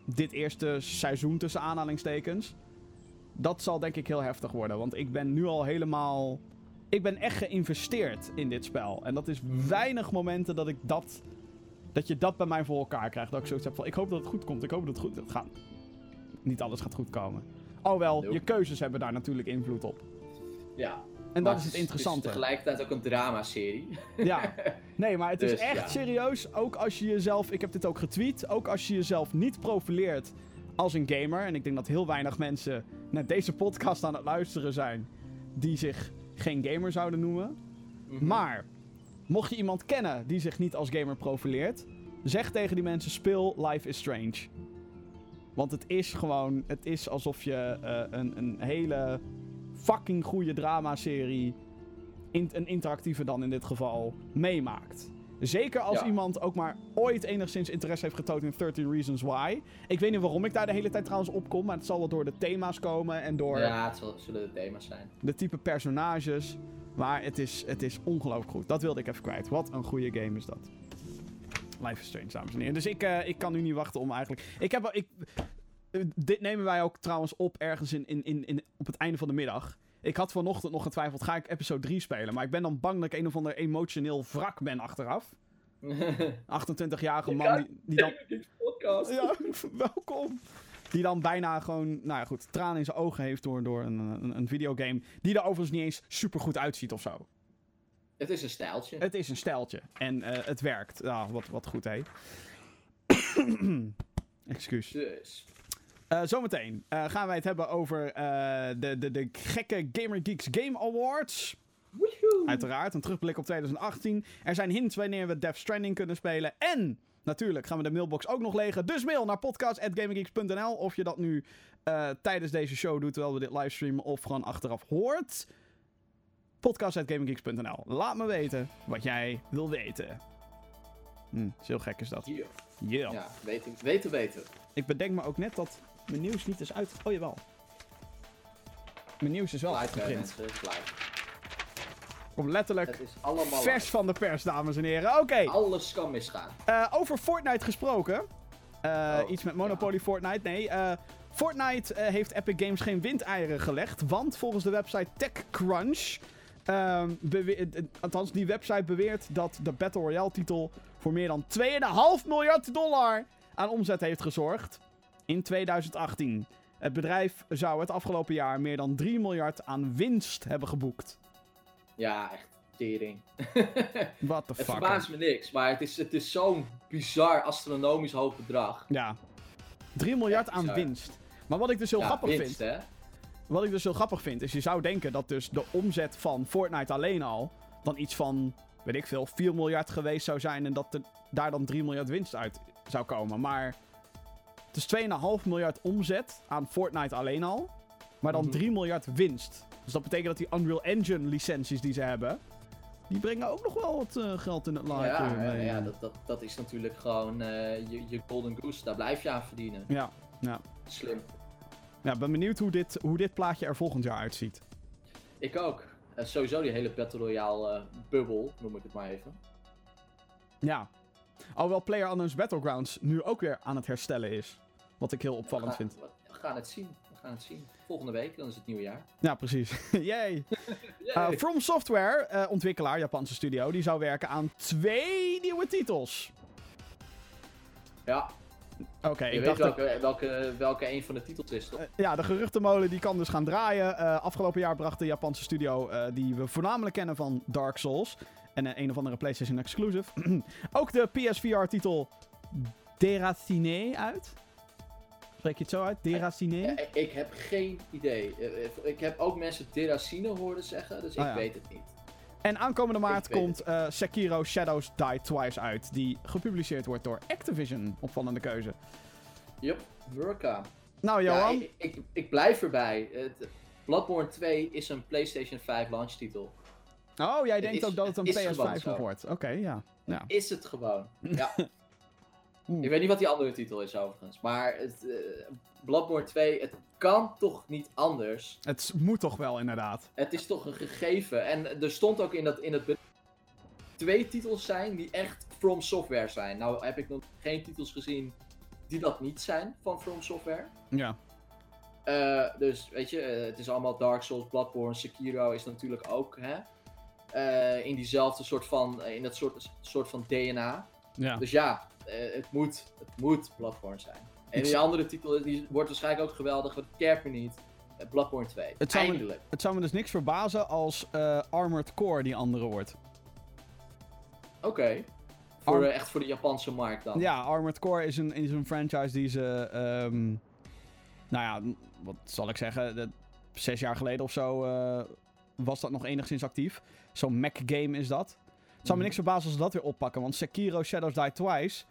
Speaker 1: dit eerste seizoen tussen aanhalingstekens. Dat zal denk ik heel heftig worden. Want ik ben nu al helemaal. Ik ben echt geïnvesteerd in dit spel. En dat is weinig momenten dat ik dat. Dat je dat bij mij voor elkaar krijgt. Dat ik zoiets heb van. Ik hoop dat het goed komt. Ik hoop dat het goed gaat. Niet alles gaat goed komen. Wel,
Speaker 2: Nope.
Speaker 1: je keuzes hebben daar natuurlijk invloed op.
Speaker 2: Ja.
Speaker 1: En dat is het
Speaker 2: Het
Speaker 1: interessante.
Speaker 2: is tegelijkertijd ook een dramaserie.
Speaker 1: Ja, *laughs* nee, maar het is
Speaker 2: Dus,
Speaker 1: echt
Speaker 2: ja.
Speaker 1: serieus. Ook als je jezelf, ik heb dit ook getweet, ook als je jezelf niet profileert als een gamer. En ik denk dat heel weinig mensen naar deze podcast aan het luisteren zijn die zich geen gamer zouden noemen.
Speaker 2: Mhm.
Speaker 1: Maar, mocht je iemand kennen die zich niet als gamer profileert, zeg tegen die mensen: speel Life is Strange. Want het is gewoon, het is alsof je eh, een, een hele fucking goede dramaserie, in, een interactieve dan in dit geval, meemaakt. Zeker als
Speaker 2: Ja.
Speaker 1: iemand ook maar ooit enigszins interesse heeft getoond in 13 Reasons Why. Ik weet niet waarom ik daar de hele tijd trouwens op kom, maar het zal wel door de thema's komen en door
Speaker 2: Ja, het zullen de thema's zijn.
Speaker 1: de type personages. Maar het is, het is ongelooflijk goed. Dat wilde ik even kwijt. Wat een goede game is dat. Life is Strange, dames en heren. Dus ik, eh, ik kan nu niet wachten om eigenlijk... Ik heb, ik, dit nemen wij ook trouwens op ergens in, in, in, in, op het einde van de middag. Ik had vanochtend nog getwijfeld, ga ik episode 3 spelen? Maar ik ben dan bang dat ik een of ander emotioneel wrak ben achteraf. *laughs* 28-jarige man die, die dan...
Speaker 2: podcast.
Speaker 1: Ja, *laughs* welkom. Die dan bijna gewoon, nou ja goed, tranen in zijn ogen heeft door, door een, een, een videogame. Die er overigens niet eens super goed uitziet of zo.
Speaker 2: Het is een stijltje.
Speaker 1: Het is een stijltje. En eh, het werkt. Ja, wat, wat goed heet. *clears throat* Excuus.
Speaker 2: Dus.
Speaker 1: Eh, zometeen eh, gaan wij het hebben over de, de, de gekke Gamer Geeks Game Awards.
Speaker 2: Woehoe.
Speaker 1: Uiteraard, een terugblik op 2018. Er zijn hints wanneer we Death Stranding kunnen spelen. En natuurlijk gaan we de mailbox ook nog legen. Dus mail naar podcast.gaminggeeks.nl of je dat nu tijdens deze show doet, terwijl we dit livestreamen, of gewoon achteraf hoort. Podcast.gaminggeeks.nl Laat me weten wat jij wil weten. Hm, heel gek is dat.
Speaker 2: Hier.
Speaker 1: Yeah.
Speaker 2: Ja, weten, weten, weten.
Speaker 1: Ik bedenk me ook net dat mijn nieuws niet is uit... Oh, jawel. Mijn nieuws is wel
Speaker 2: hè,
Speaker 1: uitgeprint. Komt letterlijk
Speaker 2: Het is allemaal
Speaker 1: vers van de pers, dames en heren. Oké.
Speaker 2: Alles kan misgaan.
Speaker 1: Eh, over Fortnite gesproken. Eh,
Speaker 2: Oh,
Speaker 1: iets met Monopoly Fortnite. Nee, eh, Fortnite eh, heeft Epic Games geen windeieren gelegd. Want volgens de website TechCrunch. Eh, althans, die website beweert dat de Battle Royale titel voor meer dan 2,5 miljard dollar aan omzet heeft gezorgd. In 2018. Het bedrijf zou het afgelopen jaar meer dan 3 miljard aan winst hebben geboekt.
Speaker 2: Ja, echt tering. *laughs*
Speaker 1: What the
Speaker 2: het
Speaker 1: fuck.
Speaker 2: verbaast me niks, maar het is, het is zo'n bizar astronomisch hoog bedrag.
Speaker 1: Ja. 3 miljard aan winst. Maar wat ik dus heel
Speaker 2: ja,
Speaker 1: grappig
Speaker 2: winst,
Speaker 1: vind.
Speaker 2: hè?
Speaker 1: Wat ik dus heel grappig vind, is je zou denken dat dus de omzet van Fortnite alleen al dan iets van, weet ik veel, 4 miljard geweest zou zijn en dat er daar dan 3 miljard winst uit zou komen. Maar het is 2,5 miljard omzet aan Fortnite alleen al, maar dan
Speaker 2: Mhm.
Speaker 1: 3 miljard winst. Dus dat betekent dat die Unreal Engine licenties die ze hebben, die brengen ook nog wel wat eh, geld in het laadje.
Speaker 2: Ja, ja, ja dat, dat, dat is natuurlijk gewoon eh, je, je golden goose. Daar blijf je aan verdienen.
Speaker 1: ja, ja.
Speaker 2: Slim.
Speaker 1: Ja, ben benieuwd hoe dit, hoe dit plaatje er volgend jaar uitziet.
Speaker 2: Ik ook. Eh, sowieso die hele Battle Royale eh, bubbel, noem ik het maar even.
Speaker 1: Ja. Alhoewel PlayerUnknown's Battlegrounds nu ook weer aan het herstellen is. Wat ik heel opvallend vind.
Speaker 2: We gaan het zien. We gaan het zien. Volgende week, dan is het nieuwe jaar.
Speaker 1: Ja, precies. *laughs* Yay! *laughs* Uh, From Software, uh, ontwikkelaar, Japanse studio, die zou werken aan twee nieuwe titels.
Speaker 2: Ja.
Speaker 1: Oké, okay,
Speaker 2: ik
Speaker 1: dacht
Speaker 2: welke, welke, welke een van de titels is, toch? Uh,
Speaker 1: ja, de geruchtenmolen die kan dus gaan draaien. afgelopen jaar bracht de Japanse studio, die we voornamelijk kennen van Dark Souls... en een of andere PlayStation exclusive... *clears throat* ook de PSVR-titel Deracine uit. Spreek je het zo uit? Deracine?
Speaker 2: Ik, ik heb geen idee. Ik heb ook mensen Deracine horen zeggen, dus ik oh, ja. weet het niet.
Speaker 1: En aankomende maart komt uh, Sekiro Shadows Die Twice uit, die gepubliceerd wordt door Activision. Opvallende keuze.
Speaker 2: Yup, Murka.
Speaker 1: Nou, Johan.
Speaker 2: Ja, ik, ik, ik, blijf erbij. Bloodborne 2 is een PlayStation 5 launch titel.
Speaker 1: Oh, jij denkt ook dat het een PS5 wordt. Oké, okay, ja. ja.
Speaker 2: Is het gewoon. Ja. *laughs* Ik weet niet wat die andere titel is overigens. Maar het, uh, Bloodborne 2, het kan toch niet anders?
Speaker 1: Het moet toch wel, inderdaad.
Speaker 2: Het is toch een gegeven. En er stond ook in dat in het twee titels zijn die echt From Software zijn. Nou heb ik nog geen titels gezien die dat niet zijn van From Software.
Speaker 1: Ja.
Speaker 2: Uh, dus weet je, uh, het is allemaal Dark Souls, Bloodborne, Sekiro is natuurlijk ook hè, uh, in diezelfde soort van, in dat soort, soort van DNA.
Speaker 1: Ja.
Speaker 2: Dus ja, het, moet, het moet Bloodborne zijn. En die andere titel die wordt waarschijnlijk ook geweldig, want ik kerk me niet. Bloodborne 2.
Speaker 1: Het zou, Me, het zou me dus niks verbazen als Armored Core die andere wordt.
Speaker 2: Oké. Okay. Voor, Arm... echt voor de Japanse markt dan.
Speaker 1: Ja, Armored Core is een, is een franchise die ze... Um, nou ja, wat zal ik zeggen? De, zes jaar geleden of zo uh, was dat nog enigszins actief. Zo'n Mac-game is dat. Het zou me niks verbazen als ze dat weer oppakken. Want Sekiro Shadows Die Twice...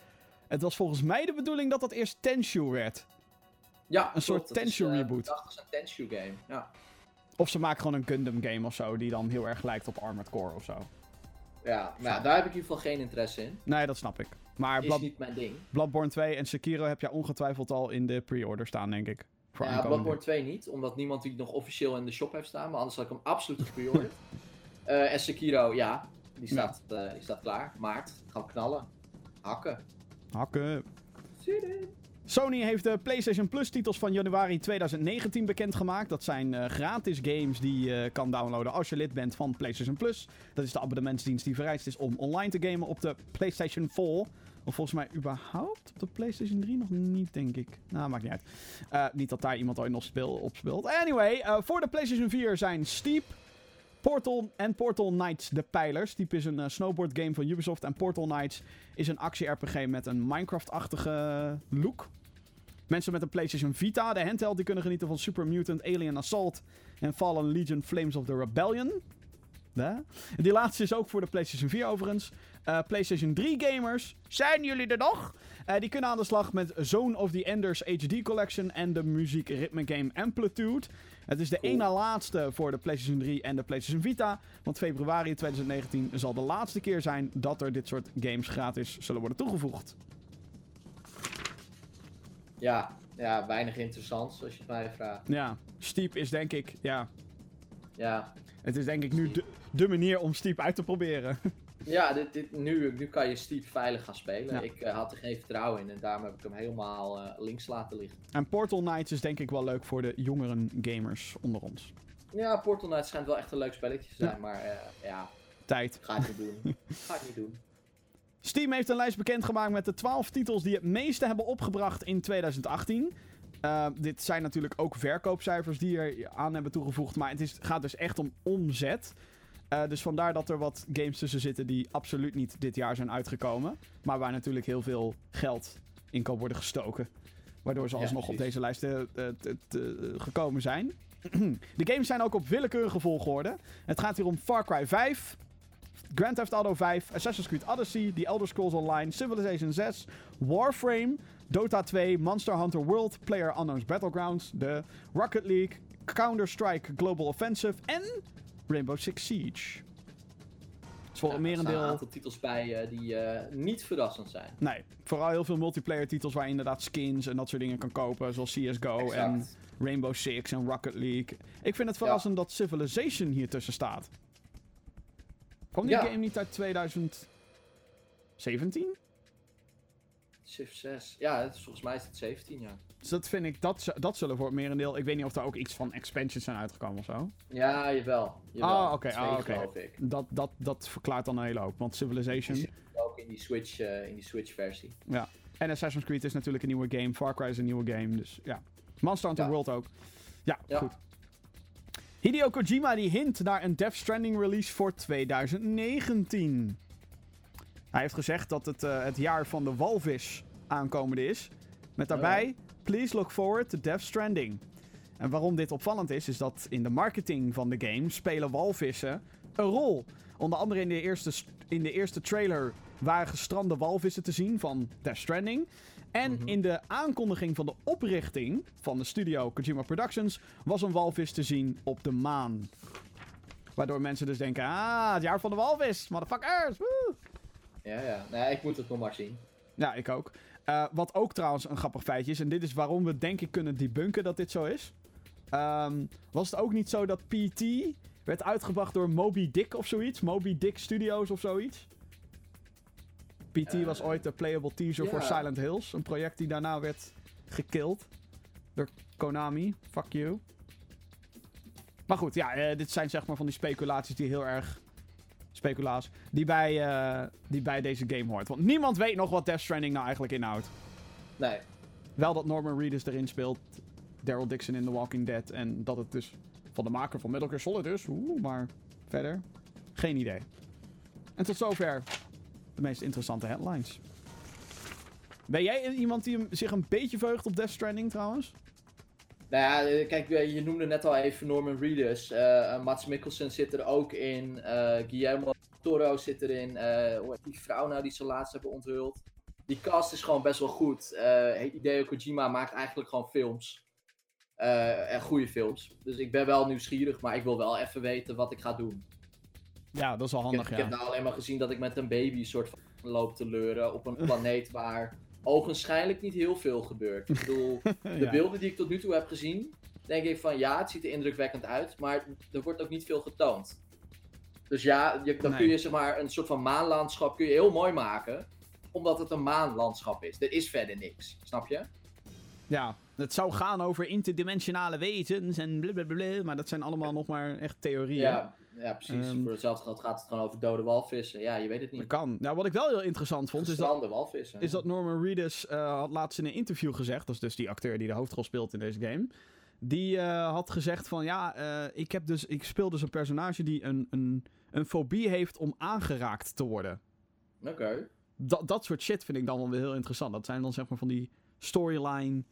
Speaker 1: Het was volgens mij de bedoeling dat dat eerst Tenshu werd.
Speaker 2: Ja,
Speaker 1: Een soort Tenshu
Speaker 2: is, uh,
Speaker 1: reboot.
Speaker 2: Ik dacht dat is een Tenshu game, ja.
Speaker 1: Of ze maken gewoon een Gundam game of zo, die dan heel erg lijkt op Armored Core of zo.
Speaker 2: Ja, maar ja, daar heb ik in ieder geval geen interesse in.
Speaker 1: Nee, dat snap ik. Maar
Speaker 2: is Blood... niet mijn ding.
Speaker 1: Bloodborne 2 en Sekiro heb jij ongetwijfeld al in de pre-order staan, denk ik.
Speaker 2: Voor ja, Bloodborne 2 niet, omdat niemand die nog officieel in de shop heeft staan, maar anders had ik hem absoluut gepreorderd. uh, *laughs* en Sekiro, ja, die staat, ja. Uh, die staat klaar. Maart, gaan knallen. Hakken.
Speaker 1: Hakken. Sony heeft de PlayStation Plus titels van januari 2019 bekendgemaakt. Dat zijn uh, gratis games die je kan downloaden als je lid bent van PlayStation Plus. Dat is de abonnementsdienst die vereist is om online te gamen op de PlayStation 4. Of volgens mij überhaupt op de PlayStation 3 nog niet, denk ik. Nou, maakt niet uit. Uh, niet dat daar iemand ooit nog speel, op speelt. Anyway, uh, voor de PlayStation 4 zijn Steep, Portal en Portal Knights de pijlers. Steep is een uh, snowboard game van Ubisoft. En Portal Knights is een actie-RPG met een Minecraft-achtige look. Mensen met een PlayStation Vita, de handheld, die kunnen genieten van Super Mutant Alien Assault en Fallen Legion Flames of the Rebellion. Ja. Die laatste is ook voor de PlayStation 4 overigens. Uh, PlayStation 3 gamers, zijn jullie er nog? Uh, die kunnen aan de slag met Zone of the Enders HD Collection en de muziek ritme game Amplitude. Het is de cool. ene laatste voor de PlayStation 3 en de PlayStation Vita. Want februari 2019 zal de laatste keer zijn dat er dit soort games gratis zullen worden toegevoegd.
Speaker 2: Ja, ja, weinig interessant, als je het mij vraagt.
Speaker 1: Ja, Steep is denk ik, ja.
Speaker 2: Ja.
Speaker 1: Het is denk ik nu de, de manier om Steep uit te proberen. *laughs*
Speaker 2: Ja, dit, dit, nu, nu kan je Steep veilig gaan spelen. Ja. Ik uh, had er geen vertrouwen in en daarom heb ik hem helemaal uh, links laten liggen.
Speaker 1: En Portal Knights is denk ik wel leuk voor de jongeren gamers onder ons.
Speaker 2: Ja, Portal Knights schijnt wel echt een leuk spelletje te zijn, ja. maar uh, ja...
Speaker 1: Tijd.
Speaker 2: Ga ik niet doen. *laughs* Ga ik niet doen.
Speaker 1: Steam heeft een lijst bekendgemaakt met de 12 titels die het meeste hebben opgebracht in 2018. Uh, dit zijn natuurlijk ook verkoopcijfers die er aan hebben toegevoegd. Maar het is, gaat dus echt om omzet. Uh, dus vandaar dat er wat games tussen zitten die absoluut niet dit jaar zijn uitgekomen. Maar waar natuurlijk heel veel geld in kan worden gestoken. Waardoor ze alsnog op deze lijst uh, gekomen zijn. *clears throat* de games zijn ook op willekeurige volgorde. Het gaat hier om Far Cry 5, Grand Theft Auto 5, Assassin's Creed Odyssey, The Elder Scrolls Online, Civilization 6, Warframe, Dota 2, Monster Hunter World, Player Unknown's Battlegrounds, de Rocket League, Counter-Strike Global Offensive en Rainbow Six Siege. Dus voor
Speaker 2: ja,
Speaker 1: een merendeel...
Speaker 2: Er een aantal titels bij uh, die uh, niet verrassend zijn.
Speaker 1: Nee, vooral heel veel multiplayer titels waar je inderdaad skins en dat soort dingen kan kopen, zoals CSGO
Speaker 2: exact.
Speaker 1: en Rainbow Six en Rocket League. Ik vind het verrassend ja. dat Civilization hier tussen staat. Kwam die
Speaker 2: Ja.
Speaker 1: game niet uit 2000? 17?
Speaker 2: Civ 6. Ja, het is, volgens mij is het 17, ja.
Speaker 1: Dus dat vind ik, dat, dat zullen voor het merendeel... Ik weet niet of er ook iets van expansions zijn uitgekomen of zo.
Speaker 2: Ja, jawel. jawel.
Speaker 1: Ah, oké, ah, oké. Dat, dat, dat verklaart dan een hele hoop. Want Civilization
Speaker 2: Die ook in die Switch, eh, in die Switch versie.
Speaker 1: en Assassin's Creed is natuurlijk een nieuwe game. Far Cry is een nieuwe game, dus ja. Monster Hunter
Speaker 2: Ja.
Speaker 1: World ook. Ja,
Speaker 2: Ja.
Speaker 1: goed. Hideo Kojima die hint naar een Death Stranding release voor 2019. Hij heeft gezegd dat het het jaar van de walvis aankomende is. Met daarbij, please look forward to Death Stranding. En waarom dit opvallend is, is dat in de marketing van de game spelen walvissen een rol. Onder andere in de eerste, st- in de eerste trailer waren gestrande walvissen te zien van Death Stranding. En
Speaker 2: Mhm.
Speaker 1: in de aankondiging van de oprichting van de studio Kojima Productions was een walvis te zien op de maan. Waardoor mensen dus denken, ah, het jaar van de walvis, motherfuckers, woe!
Speaker 2: Ja, ja. Nee, ik moet het nog maar zien.
Speaker 1: Ja, ik ook. Eh, wat ook trouwens een grappig feitje is, en dit is waarom we denk ik kunnen debunken dat dit zo is. Ehm, was het ook niet zo dat PT werd uitgebracht door Moby Dick of zoiets? Moby Dick Studios of zoiets? PT
Speaker 2: Eh,
Speaker 1: was ooit de playable teaser voor Silent Hills. Een project die daarna werd gekillt door Konami. Fuck you. Maar goed, ja, eh, dit zijn zeg maar van die speculaties die heel erg... Speculaas. Die bij, eh, die bij deze game hoort. Want niemand weet nog wat Death Stranding nou eigenlijk inhoudt.
Speaker 2: Nee.
Speaker 1: Wel dat Norman Reedus erin speelt. Daryl Dixon in The Walking Dead. En dat het dus van de maker van Metal Gear Solid is. Oeh, maar verder. Geen idee. En tot zover de meest interessante headlines. Ben jij iemand die zich een beetje verheugt op Death Stranding trouwens?
Speaker 2: Nou ja, eh, kijk, eh, je noemde net al even Norman Reedus. Eh, Mats Mikkelsen zit er ook in. eh, Guillermo Toro zit erin. eh hoe heet die vrouw nou die ze laatst hebben onthuld? Die cast is gewoon best wel goed. Eh Hideo Kojima maakt eigenlijk gewoon films. En goede films. Dus ik ben wel nieuwsgierig, maar ik wil wel even weten wat ik ga doen.
Speaker 1: Ja, dat is wel
Speaker 2: Ik heb,
Speaker 1: handig,
Speaker 2: ik
Speaker 1: ja.
Speaker 2: heb nou alleen maar gezien dat ik met een baby soort van loop te leuren op een planeet waar ogenschijnlijk niet heel veel gebeurt. Ik bedoel, *laughs* de beelden die ik tot nu toe heb gezien, denk ik van ja, het ziet er indrukwekkend uit, maar er wordt ook niet veel getoond. Dus ja, je, dan
Speaker 1: Nee.
Speaker 2: kun je zeg maar een soort van maanlandschap kun je heel mooi maken, omdat het een maanlandschap is. Er is verder niks, snap je?
Speaker 1: Ja, het zou gaan over interdimensionale wezens en blablabla. Maar dat zijn allemaal nog maar echt theorieën.
Speaker 2: Ja, ja precies.
Speaker 1: Ehm.
Speaker 2: Voor hetzelfde geld gaat het gewoon over dode walvissen. Ja, je weet het
Speaker 1: Dat
Speaker 2: niet.
Speaker 1: kan. Nou, wat ik wel heel interessant vond, is dat
Speaker 2: walvissen.
Speaker 1: is dat Norman Reedus eh, had laatst in een interview gezegd, dat is dus die acteur die de hoofdrol speelt in deze game. Die eh, had gezegd van ja, eh, ik, heb dus, ik speel dus een personage die een, een, een fobie heeft om aangeraakt te worden.
Speaker 2: Oké.
Speaker 1: Dat, dat soort shit vind ik dan wel weer heel interessant. Dat zijn dan zeg maar van die storyline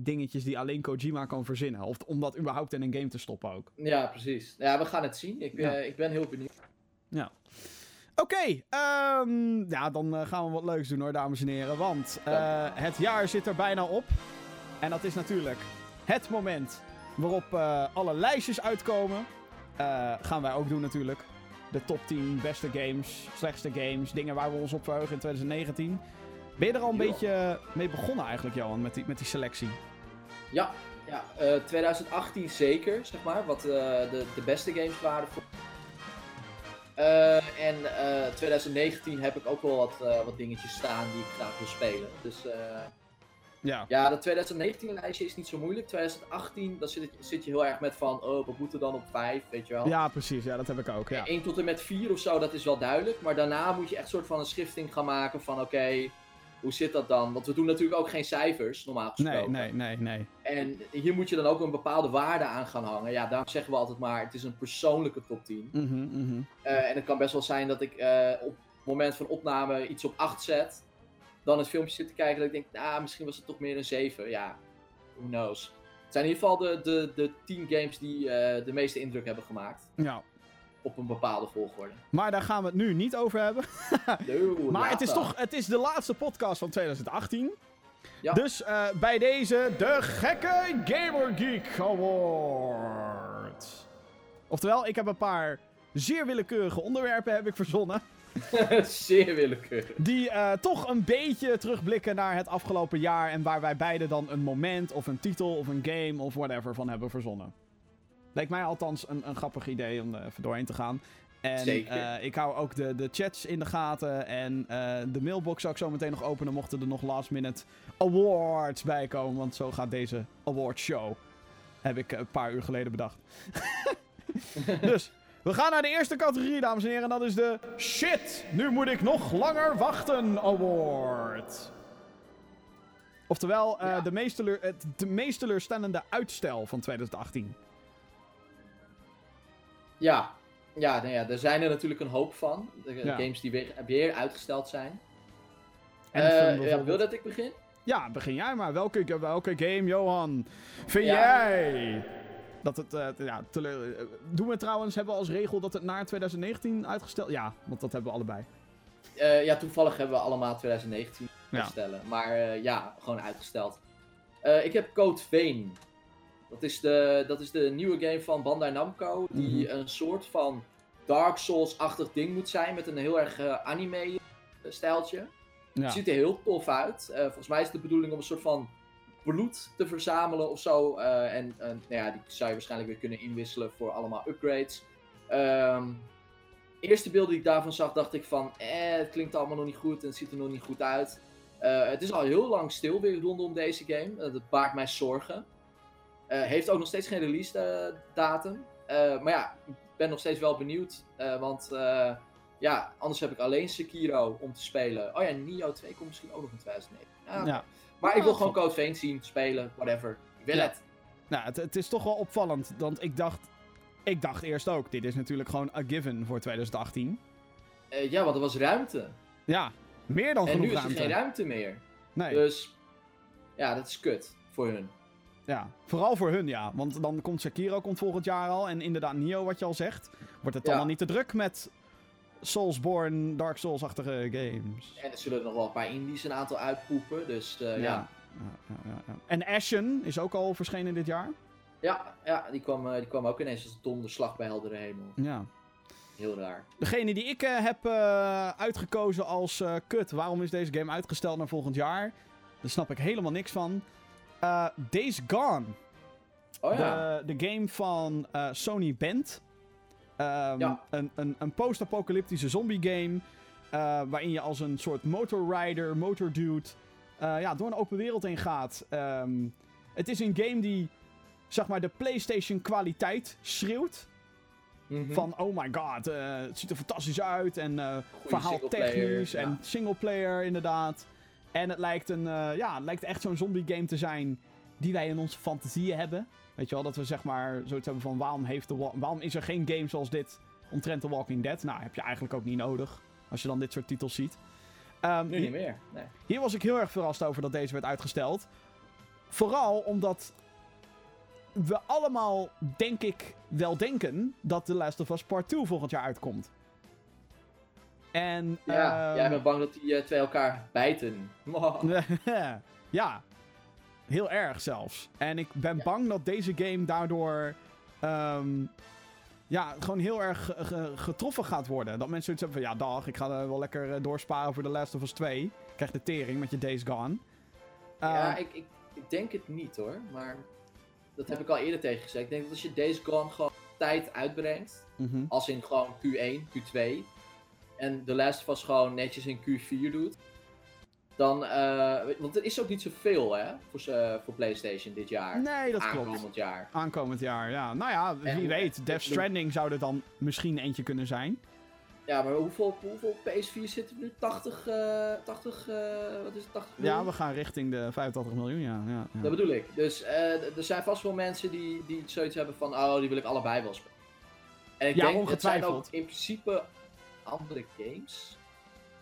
Speaker 1: dingetjes die alleen Kojima kan verzinnen. Of om dat überhaupt in een game te stoppen ook.
Speaker 2: Ja, precies. Ja, we gaan het zien. Ik,
Speaker 1: Ja.
Speaker 2: eh, ik ben heel benieuwd.
Speaker 1: Oké, ehm, ja, dan eh, gaan we wat leuks doen hoor, dames en heren. Want eh, het jaar zit er bijna op. En dat is natuurlijk het moment waarop alle lijstjes uitkomen. Gaan wij ook doen natuurlijk. De top 10 beste games, slechtste games, dingen waar we ons op verheugen in 2019. Ben je er al een
Speaker 2: Ja.
Speaker 1: beetje mee begonnen eigenlijk, Johan, met die, met die selectie?
Speaker 2: Ja, ja eh, 2018 zeker, zeg maar. Wat eh, de, de beste games waren voor. Eh, en eh 2019 heb ik ook wel wat, eh, wat dingetjes staan die ik graag wil spelen. Dus eh,
Speaker 1: Ja.
Speaker 2: ja, dat 2019 lijstje is niet zo moeilijk. 2018, dan zit, zit je heel erg met van, oh, wat moet er dan op 5, weet je wel.
Speaker 1: Ja, precies. Ja, dat heb ik ook. Ja.
Speaker 2: 1 tot en met 4 of zo, dat is wel duidelijk. Maar daarna moet je echt soort van een schifting gaan maken van, oké, hoe zit dat dan? Want we doen natuurlijk ook geen cijfers, normaal
Speaker 1: Nee,
Speaker 2: gesproken.
Speaker 1: nee, nee, nee.
Speaker 2: En hier moet je dan ook een bepaalde waarde aan gaan hangen. Ja, daarom zeggen we altijd maar, het is een persoonlijke top 10.
Speaker 1: Mhm, mhm.
Speaker 2: Eh, en het kan best wel zijn dat ik eh, op het moment van opname iets op 8 zet. Dan het filmpje zit te kijken dat ik denk, nou, misschien was het toch meer een 7. Ja, who knows. Het zijn in ieder geval de, de, de 10 games die eh, de meeste indruk hebben gemaakt.
Speaker 1: Ja.
Speaker 2: Op een bepaalde volgorde.
Speaker 1: Maar daar gaan we het nu niet over hebben. *laughs*
Speaker 2: No,
Speaker 1: Maar het is toch het is de laatste podcast van 2018.
Speaker 2: Ja.
Speaker 1: Dus eh, bij deze de gekke Gamer Geek Award. Oftewel, ik heb een paar zeer willekeurige onderwerpen heb ik verzonnen. *laughs*
Speaker 2: Zeer willekeurig.
Speaker 1: Die eh, toch een beetje terugblikken naar het afgelopen jaar. En waar wij beide dan een moment of een titel of een game of whatever van hebben verzonnen. Lijkt mij althans een, een grappig idee om er even doorheen te gaan. En
Speaker 2: Zeker.
Speaker 1: eh, ik hou ook de, de chats in de gaten. En eh, de mailbox zou ik zo meteen nog openen. Mochten er nog last minute awards bij komen. Want zo gaat deze award show. Heb ik een paar uur geleden bedacht. *laughs* dus, we gaan naar de eerste categorie, dames en heren. En dat is de Shit, nu moet ik nog langer wachten award. Oftewel, eh,
Speaker 2: Ja.
Speaker 1: de, meest teleur, het de meest teleurstellende uitstel van 2018.
Speaker 2: Ja, ja, nou ja, er zijn er natuurlijk een hoop van. De
Speaker 1: Ja.
Speaker 2: games die weer, weer uitgesteld zijn. Ja,
Speaker 1: bijvoorbeeld.
Speaker 2: wil dat ik begin?
Speaker 1: Ja, begin jij maar. Welke, welke game, Johan, vind
Speaker 2: Ja.
Speaker 1: jij dat het... eh, ja, teleur... eh, doen we trouwens, hebben we als regel dat het naar 2019 uitgesteld... Ja, want dat hebben we allebei.
Speaker 2: Ja, toevallig hebben we allemaal 2019
Speaker 1: Ja.
Speaker 2: stellen. Maar ja, gewoon uitgesteld. Ik heb Code Vein. Dat is, de, dat is de nieuwe game van Bandai Namco. Die
Speaker 1: Mhm.
Speaker 2: een soort van Dark Souls-achtig ding moet zijn. Met een heel erg eh, anime-stijltje.
Speaker 1: Ja.
Speaker 2: Het ziet er heel tof uit. Eh, volgens mij is het de bedoeling om een soort van bloed te verzamelen of zo. Eh, en nou ja, die zou je waarschijnlijk weer kunnen inwisselen voor allemaal upgrades. Ehm eerste beeld die ik daarvan zag, dacht ik van, eh, het klinkt allemaal nog niet goed en het ziet er nog niet goed uit. Eh, het is al heel lang stil weer rondom deze game. Eh, dat baart mij zorgen. Eh, heeft ook nog steeds geen release eh, datum. Eh, maar ja, ik ben nog steeds wel benieuwd. want ja, anders heb ik alleen Sekiro om te spelen. Oh ja, Nio 2 komt misschien ook nog in 2009. Ja,
Speaker 1: Ja.
Speaker 2: Maar ik wil gewoon Code Vein zien, spelen, whatever. Ik wil
Speaker 1: Ja.
Speaker 2: het.
Speaker 1: Nou, het, het is toch wel opvallend, want ik dacht... Ik dacht eerst ook, dit is natuurlijk gewoon a given voor 2018.
Speaker 2: Eh, ja, want er was ruimte.
Speaker 1: Ja, meer dan
Speaker 2: en
Speaker 1: genoeg
Speaker 2: nu is er
Speaker 1: ruimte.
Speaker 2: geen ruimte meer.
Speaker 1: Nee,
Speaker 2: Dus ja, dat is kut voor hun.
Speaker 1: Ja. Vooral voor hun, ja. Want dan komt Sekiro komt volgend jaar al. En inderdaad, Nio, wat je al zegt. Wordt het dan
Speaker 2: Ja.
Speaker 1: al niet te druk met Soulsborne, Dark Souls-achtige games.
Speaker 2: En er zullen er nog wel een paar indies een aantal uitpoepen. Dus eh, ja.
Speaker 1: Ja.
Speaker 2: Ja.
Speaker 1: Ja, ja, ja, ja. En Ashen is ook al verschenen dit jaar.
Speaker 2: Ja, die, kwam, eh, die kwam ook ineens als donderslag bij heldere hemel.
Speaker 1: Ja.
Speaker 2: Heel raar.
Speaker 1: Degene die ik eh, heb eh, uitgekozen als eh, kut, waarom is deze game uitgesteld naar volgend jaar? Daar snap ik helemaal niks van. Eh, Days Gone.
Speaker 2: Oh ja.
Speaker 1: De, de game van eh, Sony Band. Ehm,
Speaker 2: Ja.
Speaker 1: Een, een, een post-apocalyptische zombie game. eh, waarin je als een soort motorrider, motordude. ja, door een open wereld heen gaat. Ehm, het is een game die, zeg maar, de PlayStation kwaliteit schreeuwt.
Speaker 2: Mhm.
Speaker 1: Van, oh my god, het ziet er fantastisch uit. En verhaal technisch en singleplayer inderdaad. En het lijkt, een, eh, ja, het lijkt echt zo'n zombie game te zijn die wij in onze fantasieën hebben. Weet je wel, dat we zeg maar zoiets hebben van waarom, heeft de wa- waarom is er geen game zoals dit omtrent The Walking Dead? Nou, heb je eigenlijk ook niet nodig als je dan dit soort titels ziet. Ehm,
Speaker 2: Nu niet meer. Nee.
Speaker 1: hier was ik heel erg verrast over dat deze werd uitgesteld. Vooral omdat we allemaal, denk ik, wel denken dat The Last of Us Part 2 volgend jaar uitkomt. En,
Speaker 2: Ja,
Speaker 1: ehm,
Speaker 2: jij bent bang dat die eh, twee elkaar bijten. *laughs*
Speaker 1: ja, heel erg zelfs. En ik ben
Speaker 2: Ja.
Speaker 1: bang dat deze game daardoor ehm, ja, gewoon heel erg ge- ge- getroffen gaat worden. Dat mensen zoiets hebben van, ja dag, ik ga er wel lekker eh, doorsparen voor The Last of Us 2. Ik krijg de tering met je Days Gone.
Speaker 2: ja, ik, ik, ik denk het niet hoor. Maar dat heb ik al eerder tegen gezegd. Ik denk dat als je Days Gone gewoon tijd uitbrengt.
Speaker 1: mhm.
Speaker 2: Als in gewoon Q1, Q2. En de Last Us gewoon netjes in Q4 doet. Dan, eh, want er is ook niet zoveel hè, voor, ze- voor PlayStation dit jaar.
Speaker 1: Nee, dat klopt.
Speaker 2: Aankomend jaar.
Speaker 1: Aankomend jaar, ja. Nou ja, wie
Speaker 2: En-
Speaker 1: weet. Death Stranding zou er dan misschien eentje kunnen zijn.
Speaker 2: Ja, maar hoeveel, hoeveel PS4 zitten er nu? 80, eh 80, eh, wat is het, 80
Speaker 1: Ja,
Speaker 2: miljoen?
Speaker 1: we gaan richting de 85 miljoen, ja. ja, ja.
Speaker 2: Dat bedoel ik. Dus eh, er zijn vast wel mensen die, die zoiets hebben van, oh, die wil ik allebei wel spelen. En ik
Speaker 1: Ja,
Speaker 2: denk, het zijn ook
Speaker 1: ongetwijfeld.
Speaker 2: in principe andere games.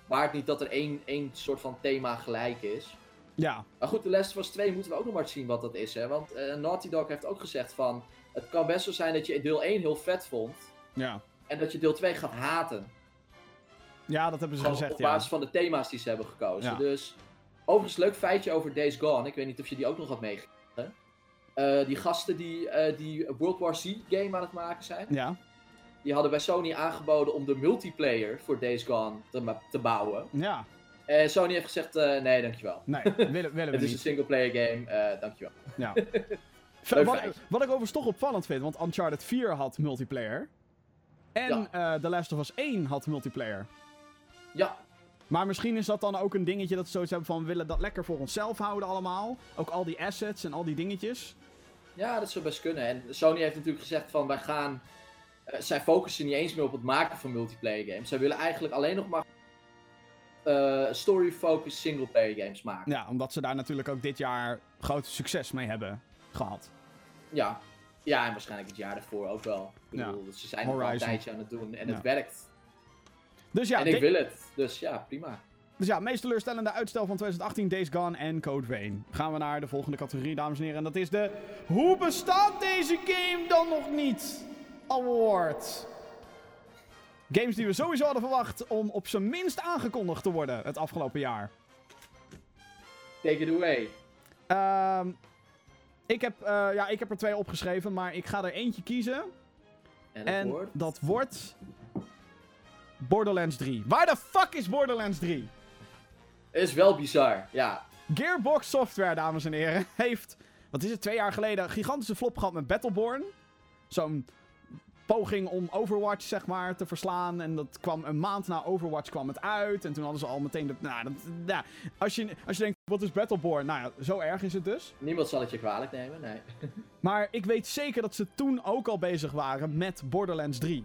Speaker 2: Maar het niet dat er één, één soort van thema gelijk is.
Speaker 1: Ja,
Speaker 2: Maar goed, de Last of Us 2 moeten we ook nog maar zien wat dat is. Hè? Want eh, Naughty Dog heeft ook gezegd van... Het kan best wel zijn dat je deel 1 heel vet vond.
Speaker 1: ja.
Speaker 2: En dat je deel 2 gaat haten.
Speaker 1: Ja, dat hebben ze
Speaker 2: Gewoon
Speaker 1: gezegd,
Speaker 2: op
Speaker 1: ja.
Speaker 2: basis van de thema's die ze hebben gekozen.
Speaker 1: Ja.
Speaker 2: Dus, overigens leuk feitje over Days Gone. Ik weet niet of je die ook nog had meegekregen. Eh, die gasten die, eh, die World War Z game aan het maken zijn.
Speaker 1: Ja,
Speaker 2: Die hadden bij Sony aangeboden om de multiplayer voor Days Gone te, te bouwen.
Speaker 1: ja.
Speaker 2: En Sony heeft gezegd, eh, nee dankjewel.
Speaker 1: Nee, *laughs* willen, willen we
Speaker 2: Het is een
Speaker 1: niet.
Speaker 2: singleplayer game, eh, dankjewel.
Speaker 1: Ja. *laughs* Wat, wat ik overigens toch opvallend vind, want Uncharted 4 had multiplayer. En eh, The Last of Us 1 had multiplayer.
Speaker 2: Ja,
Speaker 1: Maar misschien is dat dan ook een dingetje dat ze zoiets hebben van... we willen dat lekker voor onszelf houden allemaal. Ook al die assets en al die dingetjes.
Speaker 2: ja, dat zou best kunnen. En Sony heeft natuurlijk gezegd van wij gaan... eh, zij focussen niet eens meer op het maken van multiplayer games. Zij willen eigenlijk alleen nog maar eh, story-focused singleplayer games maken.
Speaker 1: Ja, omdat ze daar natuurlijk ook dit jaar groot succes mee hebben gehad.
Speaker 2: Ja. ja, en waarschijnlijk het jaar daarvoor ook wel. Ik
Speaker 1: Ja.
Speaker 2: bedoel, ze zijn nog een tijdje aan het doen en
Speaker 1: Ja.
Speaker 2: het werkt.
Speaker 1: Dus ja,
Speaker 2: en ik wil het. Dus ja, prima.
Speaker 1: dus ja, meest teleurstellende uitstel van 2018, Days Gone en Code Vein. Gaan we naar de volgende categorie, dames en heren. En dat is de... Hoe bestaat deze game dan nog niet? Award. Games die we sowieso hadden verwacht om op zijn minst aangekondigd te worden het afgelopen jaar.
Speaker 2: Take it away.
Speaker 1: Ehm, ik, heb, eh, ja, ik heb er twee opgeschreven, maar ik ga er eentje kiezen.
Speaker 2: En,
Speaker 1: dat wordt... Borderlands 3. Waar de fuck is Borderlands 3?
Speaker 2: is wel bizar. Ja,
Speaker 1: Gearbox Software, dames en heren, *laughs* heeft, wat is het, twee jaar geleden een gigantische flop gehad met Battleborn. Zo'n poging om Overwatch, zeg maar, te verslaan. En dat kwam een maand na Overwatch kwam het uit. En toen hadden ze al meteen de... Nou, dat, ja. als, je, als je denkt, wat is Battleborn? Nou ja, zo erg is het dus.
Speaker 2: niemand zal het je kwalijk nemen. Nee. *laughs*
Speaker 1: Maar ik weet zeker dat ze toen ook al bezig waren met Borderlands 3.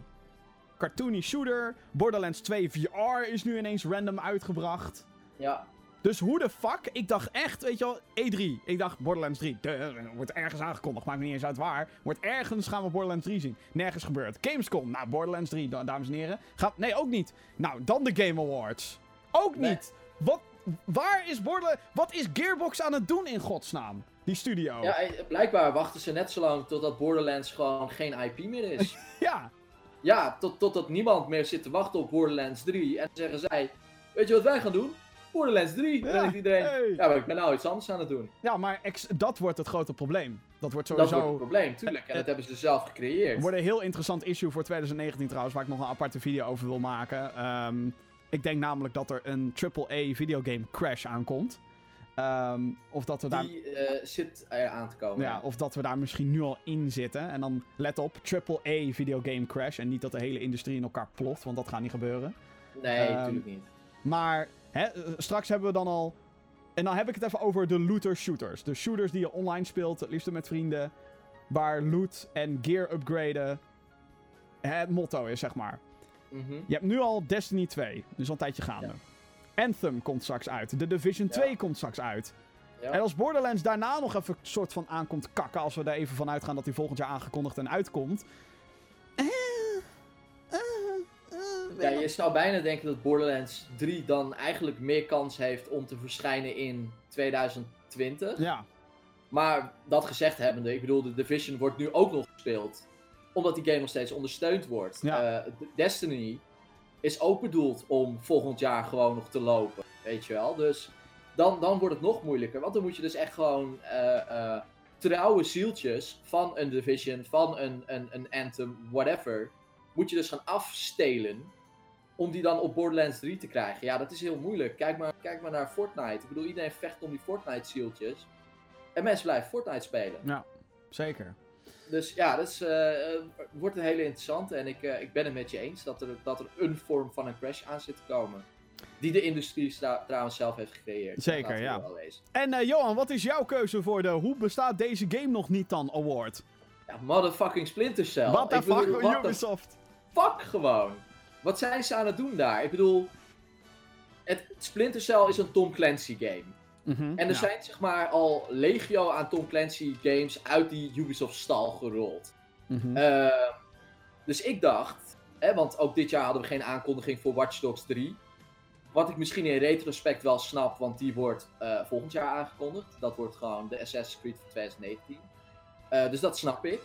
Speaker 1: Cartoony shooter, Borderlands 2 VR is nu ineens random uitgebracht.
Speaker 2: Ja,
Speaker 1: Dus hoe de fuck? Ik dacht echt, weet je wel, E3. Ik dacht Borderlands 3. Duh, wordt ergens aangekondigd. Maakt niet eens uit waar. Wordt ergens gaan we Borderlands 3 zien. Nergens gebeurd. Gamescom. Nou, Borderlands 3, da- dames en heren. Ga, nee, ook niet. Nou, dan de Game Awards. Ook
Speaker 2: Nee.
Speaker 1: niet. Wat, waar is Borderlands... Wat is Gearbox aan het doen in godsnaam? Die studio.
Speaker 2: ja, eh, blijkbaar wachten ze net zo lang totdat Borderlands gewoon geen IP meer is. *laughs*
Speaker 1: ja.
Speaker 2: ja, tot, totdat niemand meer zit te wachten op Borderlands 3. En zeggen zij, weet je wat wij gaan doen? Borderlands 3. Dan
Speaker 1: Ja,
Speaker 2: denkt iedereen,
Speaker 1: hey.
Speaker 2: ja, maar ik ben nou iets anders aan het doen.
Speaker 1: Ja, maar ex- dat wordt het grote probleem. Dat wordt
Speaker 2: Dat
Speaker 1: sowieso...
Speaker 2: wordt het probleem, tuurlijk. En dat hebben ze zelf gecreëerd.
Speaker 1: wordt een heel interessant issue voor 2019 trouwens, waar ik nog een aparte video over wil maken. Ehm, ik denk namelijk dat er een AAA videogame crash aankomt. Ehm, of dat we daar...
Speaker 2: Die eh, zit er aan te komen.
Speaker 1: Ja, of dat we daar misschien nu al in zitten. En dan let op, AAA videogame crash. En niet dat de hele industrie in elkaar ploft, want dat gaat niet gebeuren.
Speaker 2: Nee,
Speaker 1: Ehm,
Speaker 2: natuurlijk niet.
Speaker 1: Maar hè, eh, straks hebben we dan al. En dan heb ik het even over de looter shooters. De shooters die je online speelt, het liefst met vrienden. Waar loot en gear upgraden het motto is, zeg maar.
Speaker 2: Mhm.
Speaker 1: Je hebt nu al Destiny 2, dus al een tijdje gaande. Anthem komt straks uit. The Division
Speaker 2: Ja.
Speaker 1: 2 komt straks uit.
Speaker 2: Ja.
Speaker 1: En als Borderlands daarna nog even een soort van aankomt kakken, als we er even van uitgaan dat hij volgend jaar aangekondigd en uitkomt. Eh, eh,
Speaker 2: Ja, je zou bijna denken dat Borderlands 3 dan eigenlijk meer kans heeft om te verschijnen in 2020.
Speaker 1: ja,
Speaker 2: Maar dat gezegd hebbende, ik bedoel, de Division wordt nu ook nog gespeeld. Omdat die game nog steeds ondersteund wordt.
Speaker 1: Ja.
Speaker 2: Eh, Destiny is ook bedoeld om volgend jaar gewoon nog te lopen. Weet je wel? Dus dan, dan wordt het nog moeilijker. Want dan moet je dus echt gewoon eh, eh, trouwe zieltjes van een Division, van een, een, een Anthem, whatever. Moet je dus gaan afstelen. Om die dan op Borderlands 3 te krijgen. Ja, dat is heel moeilijk. Kijk maar, kijk maar naar Fortnite. Ik bedoel, iedereen vecht om die Fortnite zieltjes. En mensen blijven Fortnite spelen.
Speaker 1: zeker.
Speaker 2: Dus ja, dat is, eh, wordt een hele interessante. En ik, eh, ik ben het met je eens dat er, dat er een vorm van een crash aan zit te komen. Die de industrie trouwens zelf heeft gecreëerd.
Speaker 1: Zeker, ja. En eh, Johan, wat is jouw keuze voor de Hoe bestaat deze game nog niet dan award?
Speaker 2: Ja, motherfucking Splinter Cell.
Speaker 1: What the
Speaker 2: Ik bedoel,
Speaker 1: fuck, Ubisoft?
Speaker 2: fuck gewoon. Wat zijn ze aan het doen daar? Ik bedoel, het Splinter Cell is een Tom Clancy game.
Speaker 1: Mhm,
Speaker 2: En er
Speaker 1: ja.
Speaker 2: zijn zeg maar al legio aan Tom Clancy games uit die Ubisoft stal gerold.
Speaker 1: Mhm.
Speaker 2: Eh, dus ik dacht, hè, want ook dit jaar hadden we geen aankondiging voor Watch Dogs 3. Wat ik misschien in retrospect wel snap, want die wordt eh, volgend jaar aangekondigd. Dat wordt gewoon de Assassin's Creed van 2019. Eh, dus dat snap ik.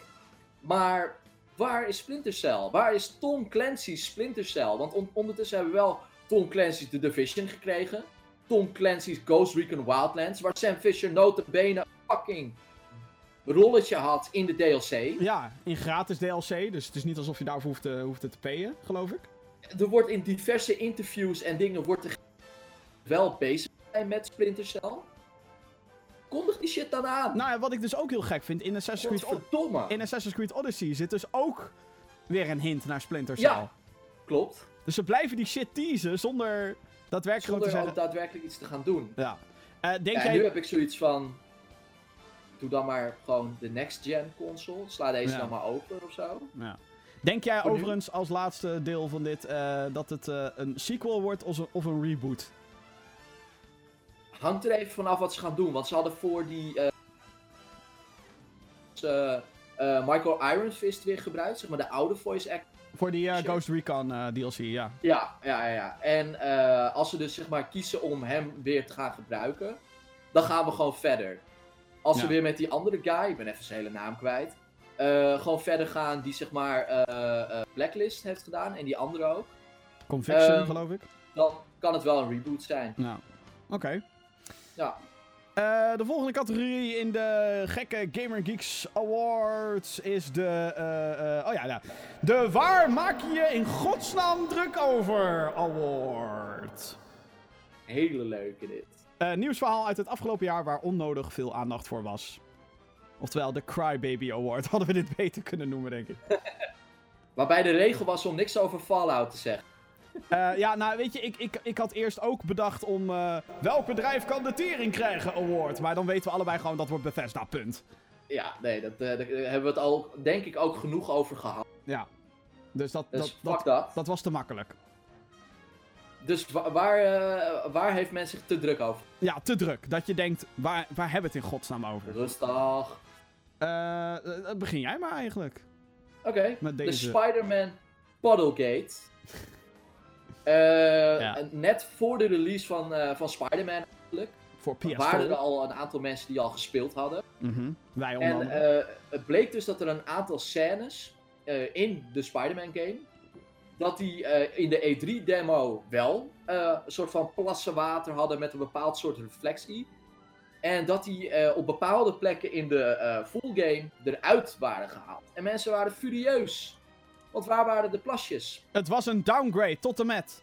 Speaker 2: Maar waar is Splinter Cell? Waar is Tom Clancy's Splinter Cell? Want on- ondertussen hebben we wel Tom Clancy's The Division gekregen. Tom Clancy's Ghost Recon Wildlands. Waar Sam Fisher notabene een fucking rolletje had in de DLC.
Speaker 1: Ja, in gratis DLC, dus het is niet alsof je daarvoor hoeft te, hoeft te payen, geloof ik.
Speaker 2: er wordt in diverse interviews en dingen wordt er wel bezig zijn met Splinter Cell. Kondig die shit dan aan.
Speaker 1: Nou ja, wat ik dus ook heel gek vind, in Assassin's Creed, O- in Assassin's Creed Odyssey zit dus ook weer een hint naar Splinter Cell.
Speaker 2: Ja. Klopt.
Speaker 1: Dus ze blijven die shit teasen zonder daadwerkelijk te zeggen...
Speaker 2: daadwerkelijk iets te gaan doen.
Speaker 1: Ja. Eh, denk
Speaker 2: Ja,
Speaker 1: jij...
Speaker 2: nu heb ik zoiets van. Doe dan maar gewoon de next gen console. Sla deze
Speaker 1: Ja.
Speaker 2: dan maar open of zo.
Speaker 1: Ja. Denk jij
Speaker 2: Voor nu?
Speaker 1: overigens als laatste deel van dit eh, dat het eh, een sequel wordt of een, of een reboot?
Speaker 2: Hangt er even vanaf wat ze gaan doen. Want ze hadden voor die. eh, ze, eh, Michael Iron Fist weer gebruikt. Zeg maar de oude voice act.
Speaker 1: Voor die eh. Ghost Recon eh, DLC, ja.
Speaker 2: Ja, ja, ja. ja. En eh, als ze dus zeg maar kiezen om hem weer te gaan gebruiken. Dan gaan we gewoon verder. Als
Speaker 1: Ja.
Speaker 2: we weer met die andere guy. Ik ben even zijn hele naam kwijt. eh, gewoon verder gaan die zeg maar eh, eh, Blacklist heeft gedaan. En die andere ook.
Speaker 1: Conviction,
Speaker 2: Ehm,
Speaker 1: geloof ik.
Speaker 2: Dan kan het wel een reboot zijn.
Speaker 1: Nou, oké.
Speaker 2: Ja.
Speaker 1: Eh, de volgende categorie in de gekke Gamer Geeks Awards is de. eh, eh, oh ja, ja. De Waar maak je je in godsnaam druk over Award.
Speaker 2: Hele leuke dit.
Speaker 1: Nieuwsverhaal uit het afgelopen jaar waar onnodig veel aandacht voor was. Oftewel de Crybaby Award. *laughs* Hadden we dit beter kunnen noemen, denk ik. *laughs*
Speaker 2: Waarbij de regel was om niks over Fallout te zeggen.
Speaker 1: Eh, ja, nou weet je, ik, ik, ik had eerst ook bedacht om. eh, welk bedrijf kan de tering krijgen award? Maar dan weten we allebei gewoon dat wordt Bethesda, punt.
Speaker 2: Ja, nee, dat, eh, daar hebben we het al denk ik ook genoeg over gehad.
Speaker 1: Ja. Dus dat,
Speaker 2: Dus
Speaker 1: dat,
Speaker 2: fuck
Speaker 1: dat,
Speaker 2: dat.
Speaker 1: dat was te makkelijk.
Speaker 2: Dus wa- waar, waar heeft men zich te druk over?
Speaker 1: Ja, te druk. Dat je denkt, waar, waar hebben we het in godsnaam over?
Speaker 2: Rustig.
Speaker 1: Begin jij maar eigenlijk.
Speaker 2: Oké,
Speaker 1: Met
Speaker 2: de
Speaker 1: deze.
Speaker 2: Spider-Man Puddlegate. Eh,
Speaker 1: Ja.
Speaker 2: Net voor de release van, eh, van Spider-Man eigenlijk.
Speaker 1: Voor PS4.
Speaker 2: waren er al een aantal mensen die al gespeeld hadden.
Speaker 1: Wij onder
Speaker 2: En eh, het bleek dus dat er een aantal scènes in de Spider-Man game. Dat die in de E3-demo wel een soort van plassen water hadden met een bepaald soort reflectie. En dat die op bepaalde plekken in de full game eruit waren gehaald. En mensen waren furieus. Want waar waren de plasjes?
Speaker 1: Het was een downgrade tot en met.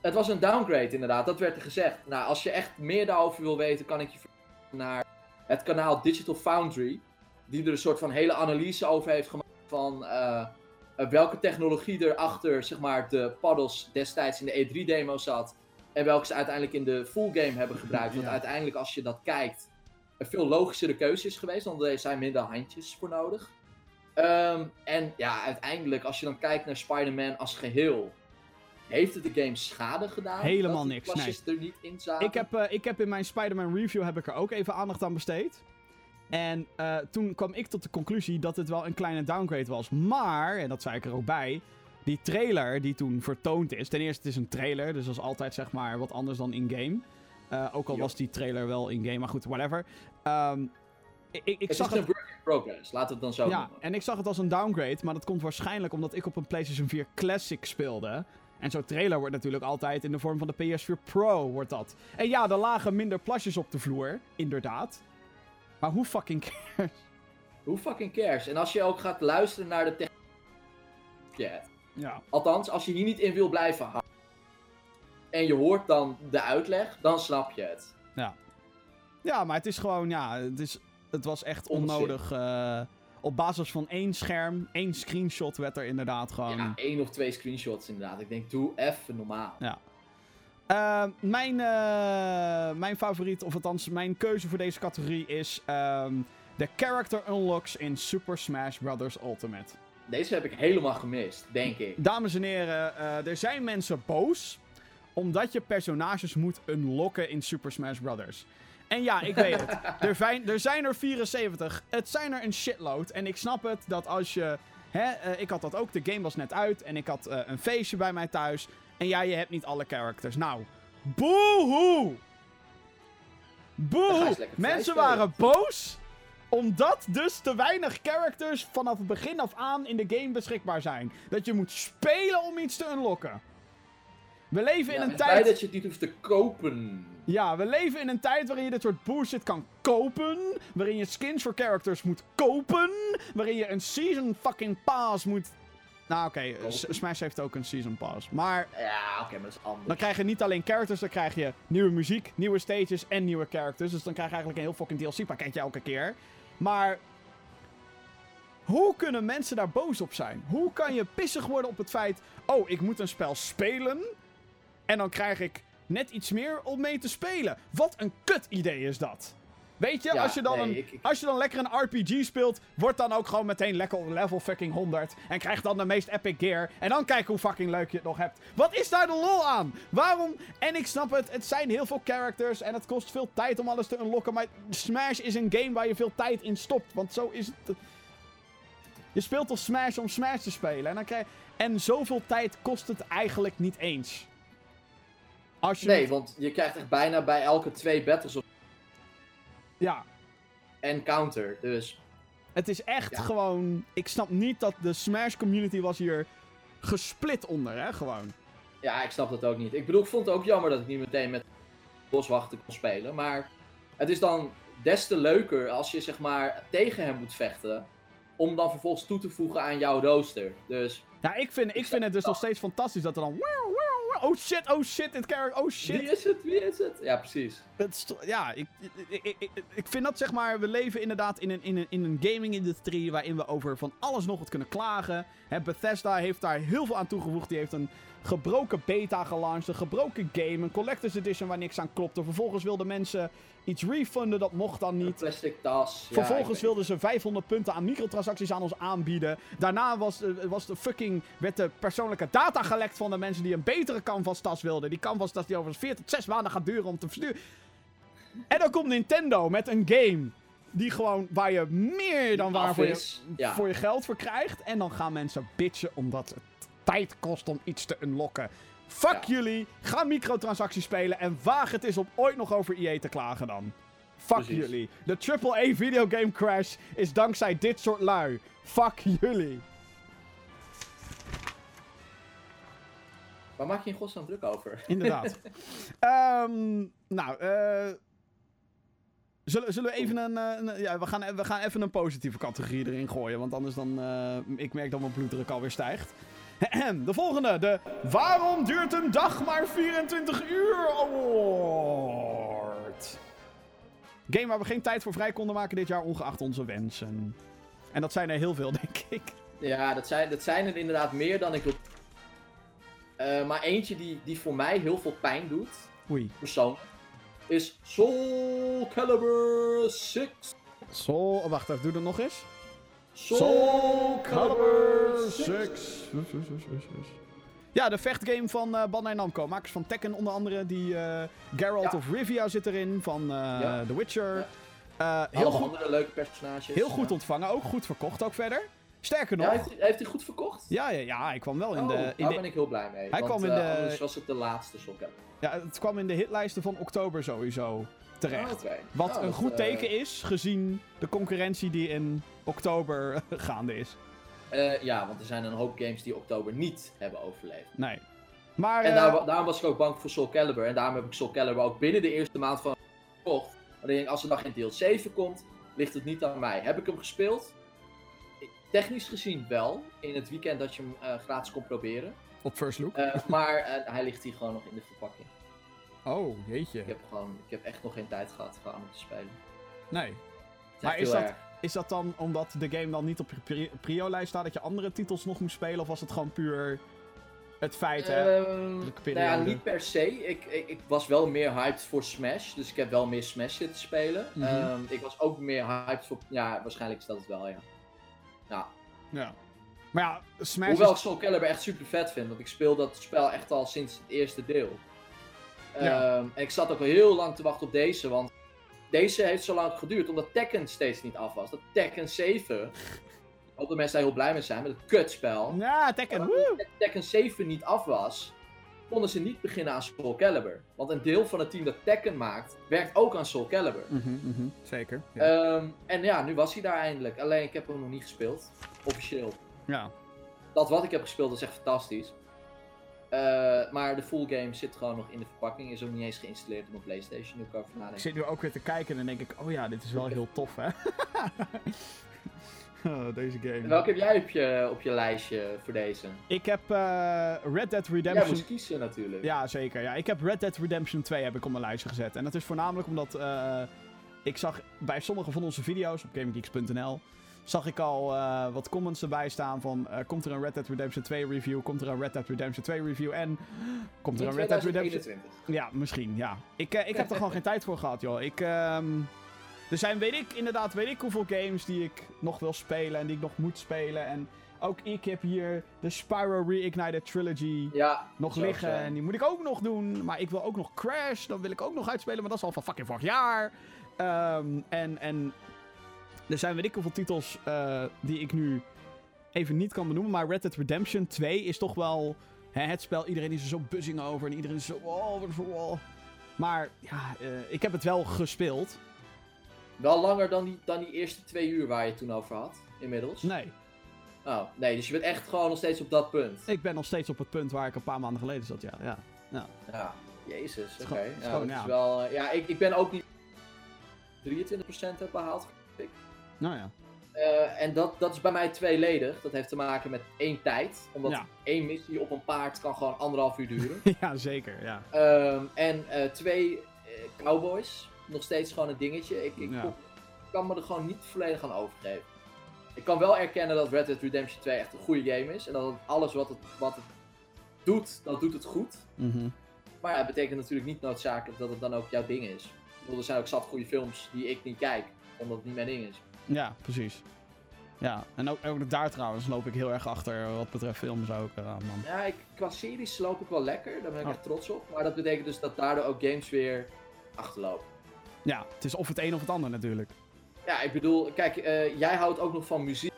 Speaker 2: Het was een downgrade inderdaad, dat werd er gezegd. Nou, als je echt meer daarover wil weten, kan ik je naar het kanaal Digital Foundry. Die er een soort van hele analyse over heeft gemaakt van eh, eh, welke technologie er achter zeg maar, de paddles destijds in de E3-demo zat. En welke ze uiteindelijk in de full game hebben gebruikt. Want
Speaker 1: Ja.
Speaker 2: uiteindelijk, als je dat kijkt, een veel logischere keuze is geweest. Want er zijn minder handjes voor nodig. Ehm, en ja, uiteindelijk, als je dan kijkt naar Spider-Man als geheel, heeft het de game schade gedaan?
Speaker 1: Helemaal niks,
Speaker 2: plasjes er niet in zaten?
Speaker 1: Ik heb, eh, ik heb in mijn Spider-Man review heb ik er ook even aandacht aan besteed. En eh, toen kwam ik tot de conclusie dat het wel een kleine downgrade was. Maar, en dat zei ik er ook bij, die trailer die toen vertoond is. Ten eerste, het is een trailer, dus dat is altijd zeg maar wat anders dan in-game. Eh, ook al
Speaker 2: Jo.
Speaker 1: was die trailer wel in-game, maar goed, whatever. Ehm, ik, ik, ik
Speaker 2: het
Speaker 1: zag
Speaker 2: is
Speaker 1: het
Speaker 2: een progress, we het dan zo
Speaker 1: Ja,
Speaker 2: noemen.
Speaker 1: en ik zag het als een downgrade, maar dat komt waarschijnlijk omdat ik op een PlayStation 4 Classic speelde. En zo'n trailer wordt natuurlijk altijd in de vorm van de PS4 Pro, wordt dat. En ja, er lagen minder plasjes op de vloer, inderdaad. Maar hoe fucking cares?
Speaker 2: Who fucking cares? En als je ook gaat luisteren naar de technologie,
Speaker 1: Ja.
Speaker 2: althans, als je hier niet in wil blijven hangen, en je hoort dan de uitleg, dan snap je het.
Speaker 1: Ja, maar het is gewoon, ja, het, is, het was echt onnodig. eh, op basis van één scherm, één screenshot werd er inderdaad gewoon...
Speaker 2: Ja, één of twee screenshots inderdaad. Ik denk, doe even normaal.
Speaker 1: Eh, mijn, eh, mijn favoriet, of althans mijn keuze voor deze categorie is ehm, de character unlocks in Super Smash Bros. Ultimate.
Speaker 2: Deze heb ik helemaal gemist, denk ik.
Speaker 1: Dames en heren, eh, er zijn mensen boos omdat je personages moet unlocken in Super Smash Bros. En ja, ik weet het. Er, zijn, er zijn er 74. Het zijn er een shitload. En ik snap het dat als je. Hè, eh, ik had dat ook. De game was net uit. En ik had eh, een feestje bij mij thuis. En ja, je hebt niet alle characters. Nou, boehoe! Boehoe! Mensen waren boos omdat dus te weinig characters vanaf het begin af aan in de game beschikbaar zijn. Dat je moet spelen om iets te unlocken. We leven in
Speaker 2: Ja,
Speaker 1: een
Speaker 2: en
Speaker 1: tijd.
Speaker 2: blij dat je het niet hoeft te kopen.
Speaker 1: Ja, we leven in een tijd waarin je dit soort bullshit kan kopen. Waarin je skins voor characters moet kopen. Waarin je een season fucking pass moet. Nou, oké, Smash heeft ook een season pass. Maar
Speaker 2: Ja, oké, maar dat is anders.
Speaker 1: dan krijg je niet alleen characters, dan krijg je nieuwe muziek, nieuwe stages en nieuwe characters. Dus dan krijg je eigenlijk een heel fucking DLC-pakketje elke keer. Maar Hoe kunnen mensen daar boos op zijn? Hoe kan je pissig worden op het feit... Oh, ik moet een spel spelen... En dan krijg ik net iets meer om mee te spelen. Wat een kut idee is dat. Weet je,
Speaker 2: Ja,
Speaker 1: als, je dan
Speaker 2: nee,
Speaker 1: een,
Speaker 2: ik- ik-
Speaker 1: als je dan lekker een RPG speelt, wordt dan ook gewoon meteen lekker level fucking 100. En krijg dan de meest epic gear. En dan kijk hoe fucking leuk je het nog hebt. Wat is daar de lol aan? Waarom? En ik snap het, het zijn heel veel characters en het kost veel tijd om alles te unlocken. Maar Smash is een game waar je veel tijd in stopt. Want zo is het. Je speelt toch Smash om Smash te spelen. En, dan krijg... en zoveel tijd kost het eigenlijk niet eens. Als je
Speaker 2: Nee, want je krijgt echt bijna bij elke twee battles op
Speaker 1: Ja,
Speaker 2: en counter. Dus
Speaker 1: Het is echt
Speaker 2: Ja.
Speaker 1: gewoon. Ik snap niet dat de Smash community was hier gesplit onder, hè? Gewoon.
Speaker 2: ja, ik snap dat ook niet. Ik bedoel, ik vond het ook jammer dat ik niet meteen met boswachten kon spelen. Maar het is dan des te leuker als je zeg maar tegen hem moet vechten. Om dan vervolgens toe te voegen aan jouw rooster. Dus
Speaker 1: Ja, ik vind, ik vind het dus nog steeds fantastisch dat er dan. Oh shit, oh shit, dit character. Oh
Speaker 2: wie
Speaker 1: shit.
Speaker 2: is het? Wie is het? Ja, precies.
Speaker 1: Het ja, ik, ik, ik, ik, ik vind dat zeg maar. We leven inderdaad in een, in een, in een gaming-industrie. waarin we over van alles nog wat kunnen klagen. Hè, Bethesda heeft daar heel veel aan toegevoegd. Die heeft een gebroken beta gelanceerd. Een gebroken game. Een collector's edition waar niks aan klopte. Vervolgens wilden mensen iets refunden. Dat mocht dan
Speaker 2: Een
Speaker 1: niet.
Speaker 2: plastic tas.
Speaker 1: Vervolgens wilden ze 500 punten aan microtransacties aan ons aanbieden. Daarna was, eh, was de fucking, werd de persoonlijke data gelekt van de mensen die een betere canvas-tas wilden. Die canvas-tas die over 4 tot 6 maanden gaat duren om te versturen. En dan komt Nintendo met een game die gewoon, waar je meer dan waar voor je.
Speaker 2: Ja.
Speaker 1: voor je geld voor krijgt. En dan gaan mensen bitchen omdat het tijd kost om iets te unlocken. Fuck
Speaker 2: Ja.
Speaker 1: jullie, ga microtransacties spelen en waag het eens om ooit nog over EA te klagen dan. Fuck
Speaker 2: Precies.
Speaker 1: jullie. De AAA videogame crash is dankzij dit soort lui. Fuck jullie.
Speaker 2: Waar maak je in godsnaam druk over? *laughs*
Speaker 1: Inderdaad. Ehm, nou, eh. Zullen, zullen we even een, eh, een- ja, we gaan, we gaan even een positieve categorie erin gooien. Want anders dan, eh, ik merk dat mijn bloeddruk alweer stijgt. *clears throat* De volgende, de Waarom duurt een dag maar 24 uur award. Game waar we geen tijd voor vrij konden maken dit jaar, ongeacht onze wensen. En dat zijn er heel veel, *laughs* denk ik.
Speaker 2: Ja, dat zijn, dat zijn er inderdaad meer dan ik wil. Eh, maar eentje die, die voor mij heel veel pijn doet,
Speaker 1: Oei.
Speaker 2: persoonlijk, is Soul Calibur 6.
Speaker 1: Zo, wacht even, doe dat nog eens.
Speaker 2: Soul Calibur 6.
Speaker 1: Ja, de vechtgame van eh Bandai Namco. Makers van Tekken onder andere. Die eh, Geralt
Speaker 2: Ja.
Speaker 1: of Rivia zit erin. Van eh,
Speaker 2: Ja.
Speaker 1: The Witcher.
Speaker 2: Ja.
Speaker 1: Heel goed,
Speaker 2: andere leuke personages.
Speaker 1: heel goed
Speaker 2: Ja.
Speaker 1: ontvangen. Ook goed verkocht ook verder. Sterker nog.
Speaker 2: Ja,
Speaker 1: Ja,
Speaker 2: heeft, hij- heeft hij goed verkocht?
Speaker 1: ja, ja, hij kwam wel in
Speaker 2: oh,
Speaker 1: de... In
Speaker 2: daar
Speaker 1: de
Speaker 2: ben ik heel blij mee.
Speaker 1: Hij
Speaker 2: want,
Speaker 1: kwam in de-
Speaker 2: anders was het de laatste Soul Calibur.
Speaker 1: ja, het kwam in de hitlijsten van oktober sowieso terecht.
Speaker 2: Oh.
Speaker 1: Wat
Speaker 2: Nou,
Speaker 1: een goed
Speaker 2: eh,
Speaker 1: teken is, gezien de concurrentie die in oktober gaande is.
Speaker 2: eh, ja, want er zijn een hoop games die oktober niet hebben overleefd.
Speaker 1: Nee. Maar...
Speaker 2: En
Speaker 1: eh,
Speaker 2: daar, daarom was ik ook bang voor Soul Calibur. En daarom heb ik Soul Calibur ook binnen de eerste maand van gekocht. Denk, als er dan geen deel 7 komt, ligt het niet aan mij. Heb ik hem gespeeld? Technisch gezien wel. In het weekend dat je hem eh, gratis kon proberen.
Speaker 1: op first look.
Speaker 2: Eh, maar eh, hij ligt hier gewoon nog in de verpakking.
Speaker 1: Oh, jeetje.
Speaker 2: Ik heb, gewoon, ik heb echt nog geen tijd gehad gewoon om te spelen.
Speaker 1: Nee.
Speaker 2: Is
Speaker 1: Maar is dat-
Speaker 2: erg.
Speaker 1: Is dat dan omdat de game dan niet op je pri- prio-lijst staat, dat je andere titels nog moet spelen? Of was het gewoon puur het feit, hè? Drukke
Speaker 2: nou ja, niet per se. Ik, ik, ik was wel meer hyped voor Smash. Dus ik heb wel meer Smash zitten spelen.
Speaker 1: Mhm.
Speaker 2: Ehm, ik was ook meer hyped voor... Ja, waarschijnlijk is dat het wel, ja. Ja.
Speaker 1: Ja. Maar ja, Smash
Speaker 2: Hoewel ik. Soul Calibur echt super vet vind. Want ik speel dat spel echt al sinds het eerste deel.
Speaker 1: Ja.
Speaker 2: Ehm, en ik zat ook al heel lang te wachten op deze. Want deze heeft zo lang geduurd. Omdat Tekken steeds niet af was. Dat Tekken 7... Ook de mensen daar heel blij mee zijn. Met het kutspel.
Speaker 1: Ja, Tekken,
Speaker 2: Tekken 7 niet af was, konden ze niet beginnen aan Soul Calibur. Want een deel van het team dat Tekken maakt, werkt ook aan Soul Calibur.
Speaker 1: Mhm, mhm, Zeker. Ja.
Speaker 2: Ehm, en ja, nu was hij daar eindelijk. Alleen ik heb hem nog niet gespeeld. Officieel.
Speaker 1: ja.
Speaker 2: Dat wat ik heb gespeeld is echt fantastisch. Eh, maar de full game zit gewoon nog in de verpakking. Is ook niet eens geïnstalleerd op mijn PlayStation. Nu ik over
Speaker 1: Ik zit nu ook weer te kijken en dan denk ik, oh ja, dit is wel heel tof, hè? *laughs* Oh, deze
Speaker 2: En
Speaker 1: game.
Speaker 2: welke heb jij op je, op je lijstje voor deze?
Speaker 1: Ik heb eh, Red Dead
Speaker 2: Jij
Speaker 1: Redemption...
Speaker 2: moest kiezen natuurlijk.
Speaker 1: Ja, zeker. Ja, ik heb Red Dead Redemption 2 heb ik op mijn lijstje gezet. En dat is voornamelijk omdat eh, ik zag bij sommige van onze video's op GameGeeks.nl zag ik al eh, wat comments erbij staan van... eh, komt er een Red Dead Redemption 2 review? Komt er een Red Dead Redemption 2 review? En komt er een Red Dead Redemption...
Speaker 2: 2021.
Speaker 1: Ja, misschien, ja. Ik, eh, ik heb er gewoon geen tijd voor gehad, joh. Ik, ehm, er zijn, weet ik, inderdaad, weet ik hoeveel games die ik nog wil spelen en die ik nog moet spelen. En ook ik heb hier de Spyro Reignited Trilogy
Speaker 2: Ja,
Speaker 1: nog liggen. En die moet ik ook nog doen. Maar ik wil ook nog Crash. Dat wil ik ook nog uitspelen. Maar dat is al van fucking vorig jaar. Ehm, en, en er zijn weet ik hoeveel titels eh, die ik nu even niet kan benoemen. Maar Red Dead Redemption 2 is toch wel hè, het spel. Iedereen is er zo buzzing over. En iedereen is zo... Oh, wat voor... oh. Maar ja, eh, ik heb het wel gespeeld.
Speaker 2: Wel langer dan die, dan die eerste twee uur waar je het toen over had, inmiddels.
Speaker 1: Nee,
Speaker 2: Oh, nee, dus je bent echt gewoon nog steeds op dat punt.
Speaker 1: ik ben nog steeds op het punt waar ik een paar maanden geleden zat. Ja, ja.
Speaker 2: Ja, jezus, oké.
Speaker 1: is
Speaker 2: Ja,
Speaker 1: ja.
Speaker 2: is wel... eh, ja, ik, ik ben ook niet 23% heb behaald.
Speaker 1: Nou ja.
Speaker 2: Eh, en dat, dat is bij mij tweeledig. Dat heeft te maken met één tijd. Omdat
Speaker 1: Ja.
Speaker 2: één missie op een paard kan gewoon anderhalf uur duren. *laughs*
Speaker 1: ja, zeker. Ja.
Speaker 2: Ehm, en eh, twee, eh, cowboys. Nog steeds gewoon een dingetje. Ik, ik
Speaker 1: Ja.
Speaker 2: kan me er gewoon niet volledig aan overgeven. Ik kan wel erkennen dat Red Dead Redemption 2 echt een goede game is. En dat alles wat het, wat het doet, dat doet het goed.
Speaker 1: Mhm.
Speaker 2: Maar ja, het betekent natuurlijk niet noodzakelijk dat het dan ook jouw ding is. Ik bedoel, er zijn ook zat goede films die ik niet kijk, omdat het niet mijn ding is.
Speaker 1: Ja, precies. Ja, en ook, ook daar trouwens loop ik heel erg achter wat betreft films ook, eh, man.
Speaker 2: Ja, ik, qua series loop ik wel lekker, daar ben ik
Speaker 1: Oh.
Speaker 2: echt trots op. Maar dat betekent dus dat daardoor ook games weer achterlopen.
Speaker 1: Ja, het is of het een of het ander natuurlijk.
Speaker 2: Ja, ik bedoel, kijk, eh, jij houdt ook nog van muziek.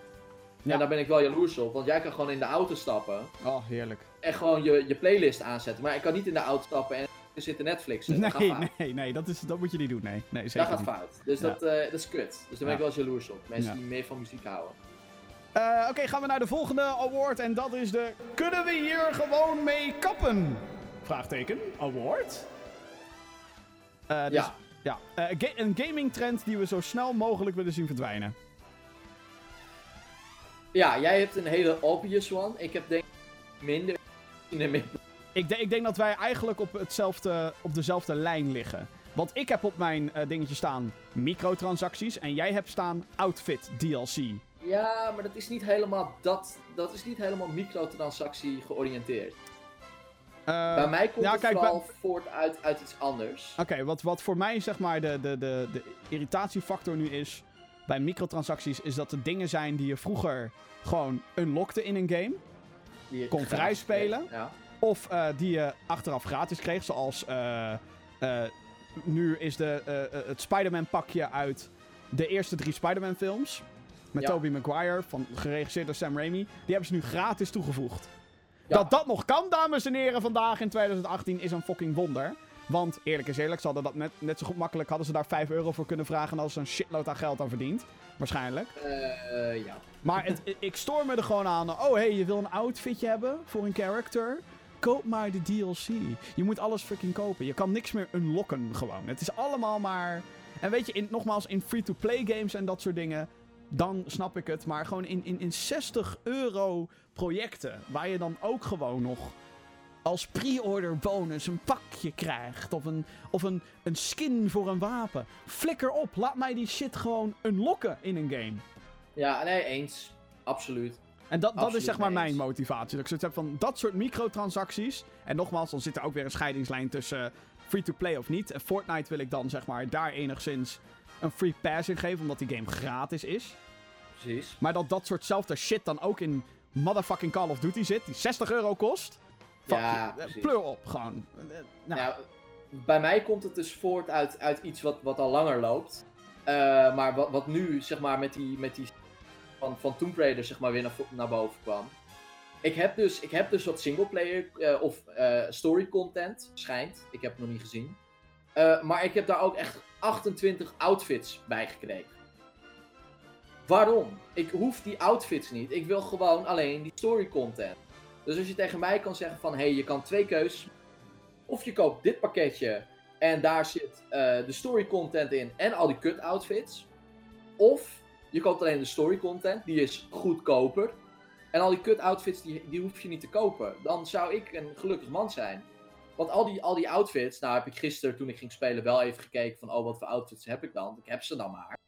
Speaker 1: Ja.
Speaker 2: En daar ben ik wel jaloers op, want jij kan gewoon in de auto stappen
Speaker 1: Oh, heerlijk.
Speaker 2: en gewoon je, je playlist aanzetten. Maar ik kan niet in de auto stappen en zitten Netflixen. dat gaat
Speaker 1: Nee, nee, nee, dat, is, dat moet je niet doen. Nee, nee
Speaker 2: Dat gaat
Speaker 1: niet.
Speaker 2: fout. Dus
Speaker 1: Ja.
Speaker 2: dat, eh, dat is kut. Dus daar ben ik wel eens jaloers op. Mensen die meer van muziek houden.
Speaker 1: Eh, Oké, gaan we naar de volgende award. En dat is de Kunnen we hier gewoon mee kappen? Vraagteken. Award? Eh, dus,
Speaker 2: Ja.
Speaker 1: ja. Ga- een gaming trend die we zo snel mogelijk willen zien verdwijnen.
Speaker 2: Ja, jij hebt een hele obvious one. Ik heb denk ik minder.
Speaker 1: Ik, de- ik denk dat wij eigenlijk op, hetzelfde, op dezelfde lijn liggen. Want ik heb op mijn eh, dingetje staan microtransacties. En jij hebt staan outfit DLC.
Speaker 2: Ja, maar dat is niet helemaal dat. Dat is niet helemaal microtransactie georiënteerd.
Speaker 1: Eh,
Speaker 2: bij mij komt het
Speaker 1: kijk,
Speaker 2: vooral voort uit, uit iets anders.
Speaker 1: Oké, wat, wat voor mij zeg maar de, de, de, de irritatiefactor nu is bij microtransacties, is dat er dingen zijn die je vroeger gewoon unlockte in een game.
Speaker 2: Die je
Speaker 1: kon
Speaker 2: gratis
Speaker 1: vrij spelen.
Speaker 2: kreeg. Ja.
Speaker 1: Of eh, die je achteraf gratis kreeg, zoals eh, eh, nu is de, het Spider-Man pakje uit de eerste drie Spider-Man films. Met
Speaker 2: Ja.
Speaker 1: Tobey Maguire, van, geregisseerd door Sam Raimi. Die hebben ze nu gratis toegevoegd.
Speaker 2: Ja.
Speaker 1: Dat dat nog kan, dames en heren, vandaag in 2018 is een fucking wonder. Want eerlijk is eerlijk, ze hadden dat net, net zo goed makkelijk hadden ze daar 5 euro voor kunnen vragen en hadden ze een shitload aan geld aan verdiend. Waarschijnlijk.
Speaker 2: Ja.
Speaker 1: Maar het, ik stoor me er gewoon aan. Oh, hey, je wil een outfitje hebben voor een character? Koop maar de DLC. Je moet alles freaking kopen. Je kan niks meer unlocken gewoon. Het is allemaal maar... En weet je, in, nogmaals, in free-to-play games en dat soort dingen... Dan snap ik het. Maar gewoon in, in, in 60 euro projecten... Waar je dan ook gewoon nog als pre-order bonus een pakje krijgt. Of, een, of een, een skin voor een wapen. Flikker op. Laat mij die shit gewoon unlocken in een game.
Speaker 2: ja, nee, eens. Absoluut.
Speaker 1: En dat, dat is zeg maar mijn motivatie. Dat ik zoiets heb van dat soort microtransacties. En nogmaals, dan zit er ook weer een scheidingslijn tussen eh, free-to-play of niet. En Fortnite wil ik dan zeg maar daar enigszins een free pass in geven, omdat die game gratis is.
Speaker 2: Precies.
Speaker 1: Maar dat dat soortzelfde shit dan ook in motherfucking Call of Duty zit, die 60 euro kost. Fuck
Speaker 2: Ja.
Speaker 1: Pleur op, gewoon. Eh, nou,
Speaker 2: Nou, bij mij komt het dus voort uit, uit iets wat, wat al langer loopt. Eh, maar wat, wat nu, zeg maar, met die, met die van, van Tomb Raider, zeg maar, weer naar, naar boven kwam. Ik heb dus, ik heb dus wat singleplayer eh, of eh, story content, schijnt. Ik heb het nog niet gezien. Eh, maar ik heb daar ook echt 28 outfits bij gekregen. Waarom? Ik hoef die outfits niet. Ik wil gewoon alleen die story content. Dus als je tegen mij kan zeggen van, hé, hey, je kan twee keuzes of je koopt dit pakketje en daar zit de story content in en al die cut outfits. Of je koopt alleen de story content, die is goedkoper. En al die cut outfits, die, die hoef je niet te kopen. Dan zou ik een gelukkig man zijn. Want al die, al die outfits, nou heb ik gisteren toen ik ging spelen wel even gekeken van, oh wat voor outfits heb ik dan? Ik heb ze dan maar.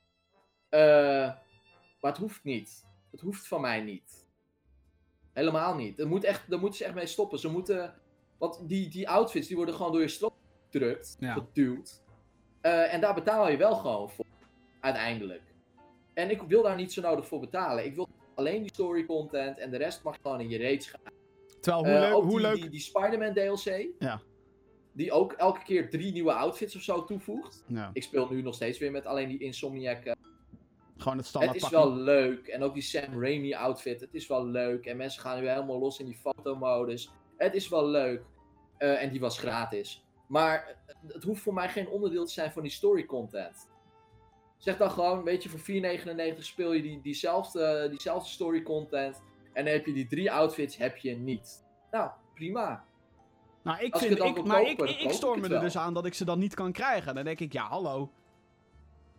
Speaker 2: Eh, Maar het hoeft niet. Het hoeft van mij niet. Helemaal niet. Er moet echt, daar moeten ze echt mee stoppen. Ze moeten. Want die, die outfits die worden gewoon door je strot gedrukt,
Speaker 1: Ja.
Speaker 2: geduwd. Eh, en daar betaal je wel gewoon voor. Uiteindelijk. En ik wil daar niet zo nodig voor betalen. Ik wil alleen die story content en de rest mag gewoon in je reet gaan.
Speaker 1: Terwijl, hoe
Speaker 2: Eh,
Speaker 1: leuk...
Speaker 2: ook
Speaker 1: Hoe
Speaker 2: die,
Speaker 1: leuk
Speaker 2: die, die Spider-Man DLC.
Speaker 1: Ja.
Speaker 2: Die ook elke keer drie nieuwe outfits of zo toevoegt.
Speaker 1: ja,
Speaker 2: Ik speel nu nog steeds weer met alleen die Insomniac. eh,
Speaker 1: gewoon het standaard
Speaker 2: het is wel leuk. En ook die Sam Raimi outfit. Het is wel leuk. En mensen gaan nu helemaal los in die fotomodus. Het is wel leuk. Eh, en die was gratis. Maar het hoeft voor mij geen onderdeel te zijn van die story content. Zeg dan gewoon, weet je, voor 4,99 speel je die, diezelfde, diezelfde story content. En dan heb je die drie outfits, heb je niet. Nou, prima.
Speaker 1: Nou, ik
Speaker 2: Als
Speaker 1: vind, ik, maar
Speaker 2: kopen,
Speaker 1: ik, ik, storm me er dus aan dat ik ze dan niet kan krijgen. Dan denk ik, ja, hallo.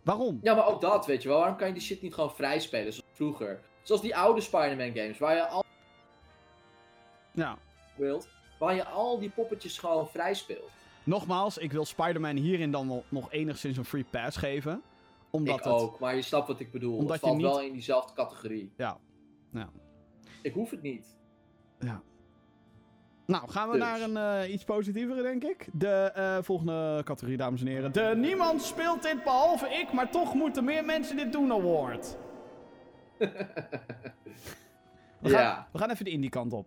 Speaker 1: Waarom?
Speaker 2: Ja, maar ook dat, weet je wel. Waarom kan je die shit niet gewoon vrij spelen zoals vroeger? Zoals die oude Spider-Man games, waar je al
Speaker 1: Ja.
Speaker 2: wilt, waar je al die poppetjes gewoon vrij speelt.
Speaker 1: Nogmaals, ik wil Spider-Man hierin dan nog enigszins een free pass geven. Omdat
Speaker 2: ik
Speaker 1: het...
Speaker 2: ook, maar je snapt wat ik bedoel.
Speaker 1: Omdat
Speaker 2: het
Speaker 1: je
Speaker 2: valt
Speaker 1: niet-
Speaker 2: wel in diezelfde categorie.
Speaker 1: Ja. Ja.
Speaker 2: Ik hoef het niet.
Speaker 1: ja. Nou, gaan we
Speaker 2: Dus.
Speaker 1: naar een eh, iets positievere, denk ik. De eh, volgende categorie, dames en heren. De niemand speelt dit behalve ik, maar toch moeten meer mensen dit doen award. *laughs* We gaan, we gaan even de indie kant op.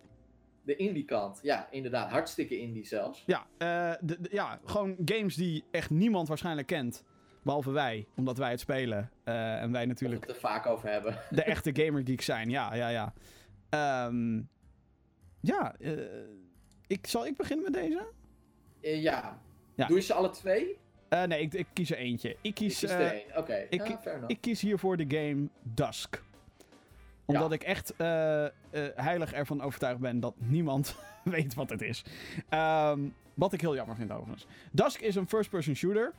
Speaker 2: de indie kant. Ja, inderdaad. Hartstikke indie zelfs.
Speaker 1: Ja, eh, de, de- ja, gewoon games die echt niemand waarschijnlijk kent. Behalve wij, omdat wij het spelen. Eh, en wij
Speaker 2: Dat
Speaker 1: natuurlijk
Speaker 2: we het er vaak over hebben.
Speaker 1: de echte gamergeeks zijn. Ja, ja, ja. Ehm, ja, eh, ik, zal ik beginnen met deze?
Speaker 2: Eh, ja.
Speaker 1: Ja.
Speaker 2: Doe je ze alle twee?
Speaker 1: Nee, ik, ik kies er eentje. Ik kies,
Speaker 2: kies er één. Oké,
Speaker 1: ik-
Speaker 2: enough.
Speaker 1: ik kies hiervoor de game Dusk. Omdat ik echt heilig ervan overtuigd ben dat niemand *laughs* weet wat het is. Ehm, wat ik heel jammer vind overigens. Dusk is een first-person shooter.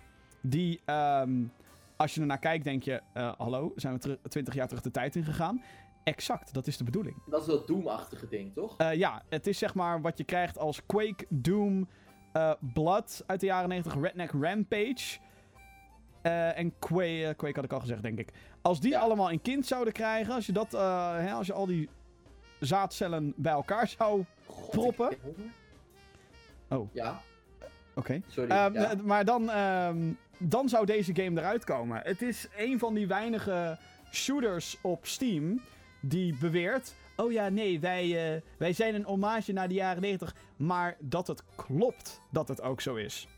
Speaker 1: Die, ehm, als je ernaar kijkt, denk je... eh, hallo, zijn we 20 jaar terug de tijd ingegaan? Exact, dat is de bedoeling.
Speaker 2: Dat is dat Doom-achtige ding, toch?
Speaker 1: Eh, ja, het is zeg maar wat je krijgt als Quake, Doom, eh, Blood uit de jaren 90, Redneck Rampage. en Quake, Quake had ik al gezegd, denk ik. Als die
Speaker 2: Ja.
Speaker 1: allemaal een kind zouden krijgen, als je, dat, hè, als je al die zaadcellen bij elkaar zou.
Speaker 2: God,
Speaker 1: proppen?
Speaker 2: ik.
Speaker 1: Oh.
Speaker 2: Ja,
Speaker 1: Oké.
Speaker 2: sorry.
Speaker 1: Ehm,
Speaker 2: ja.
Speaker 1: eh, Maar dan, ehm, dan zou deze game eruit komen. Het is een van die weinige shooters op Steam die beweert... Oh ja, nee, wij, eh, wij zijn een hommage naar de jaren 90. Maar dat het klopt dat het ook zo is.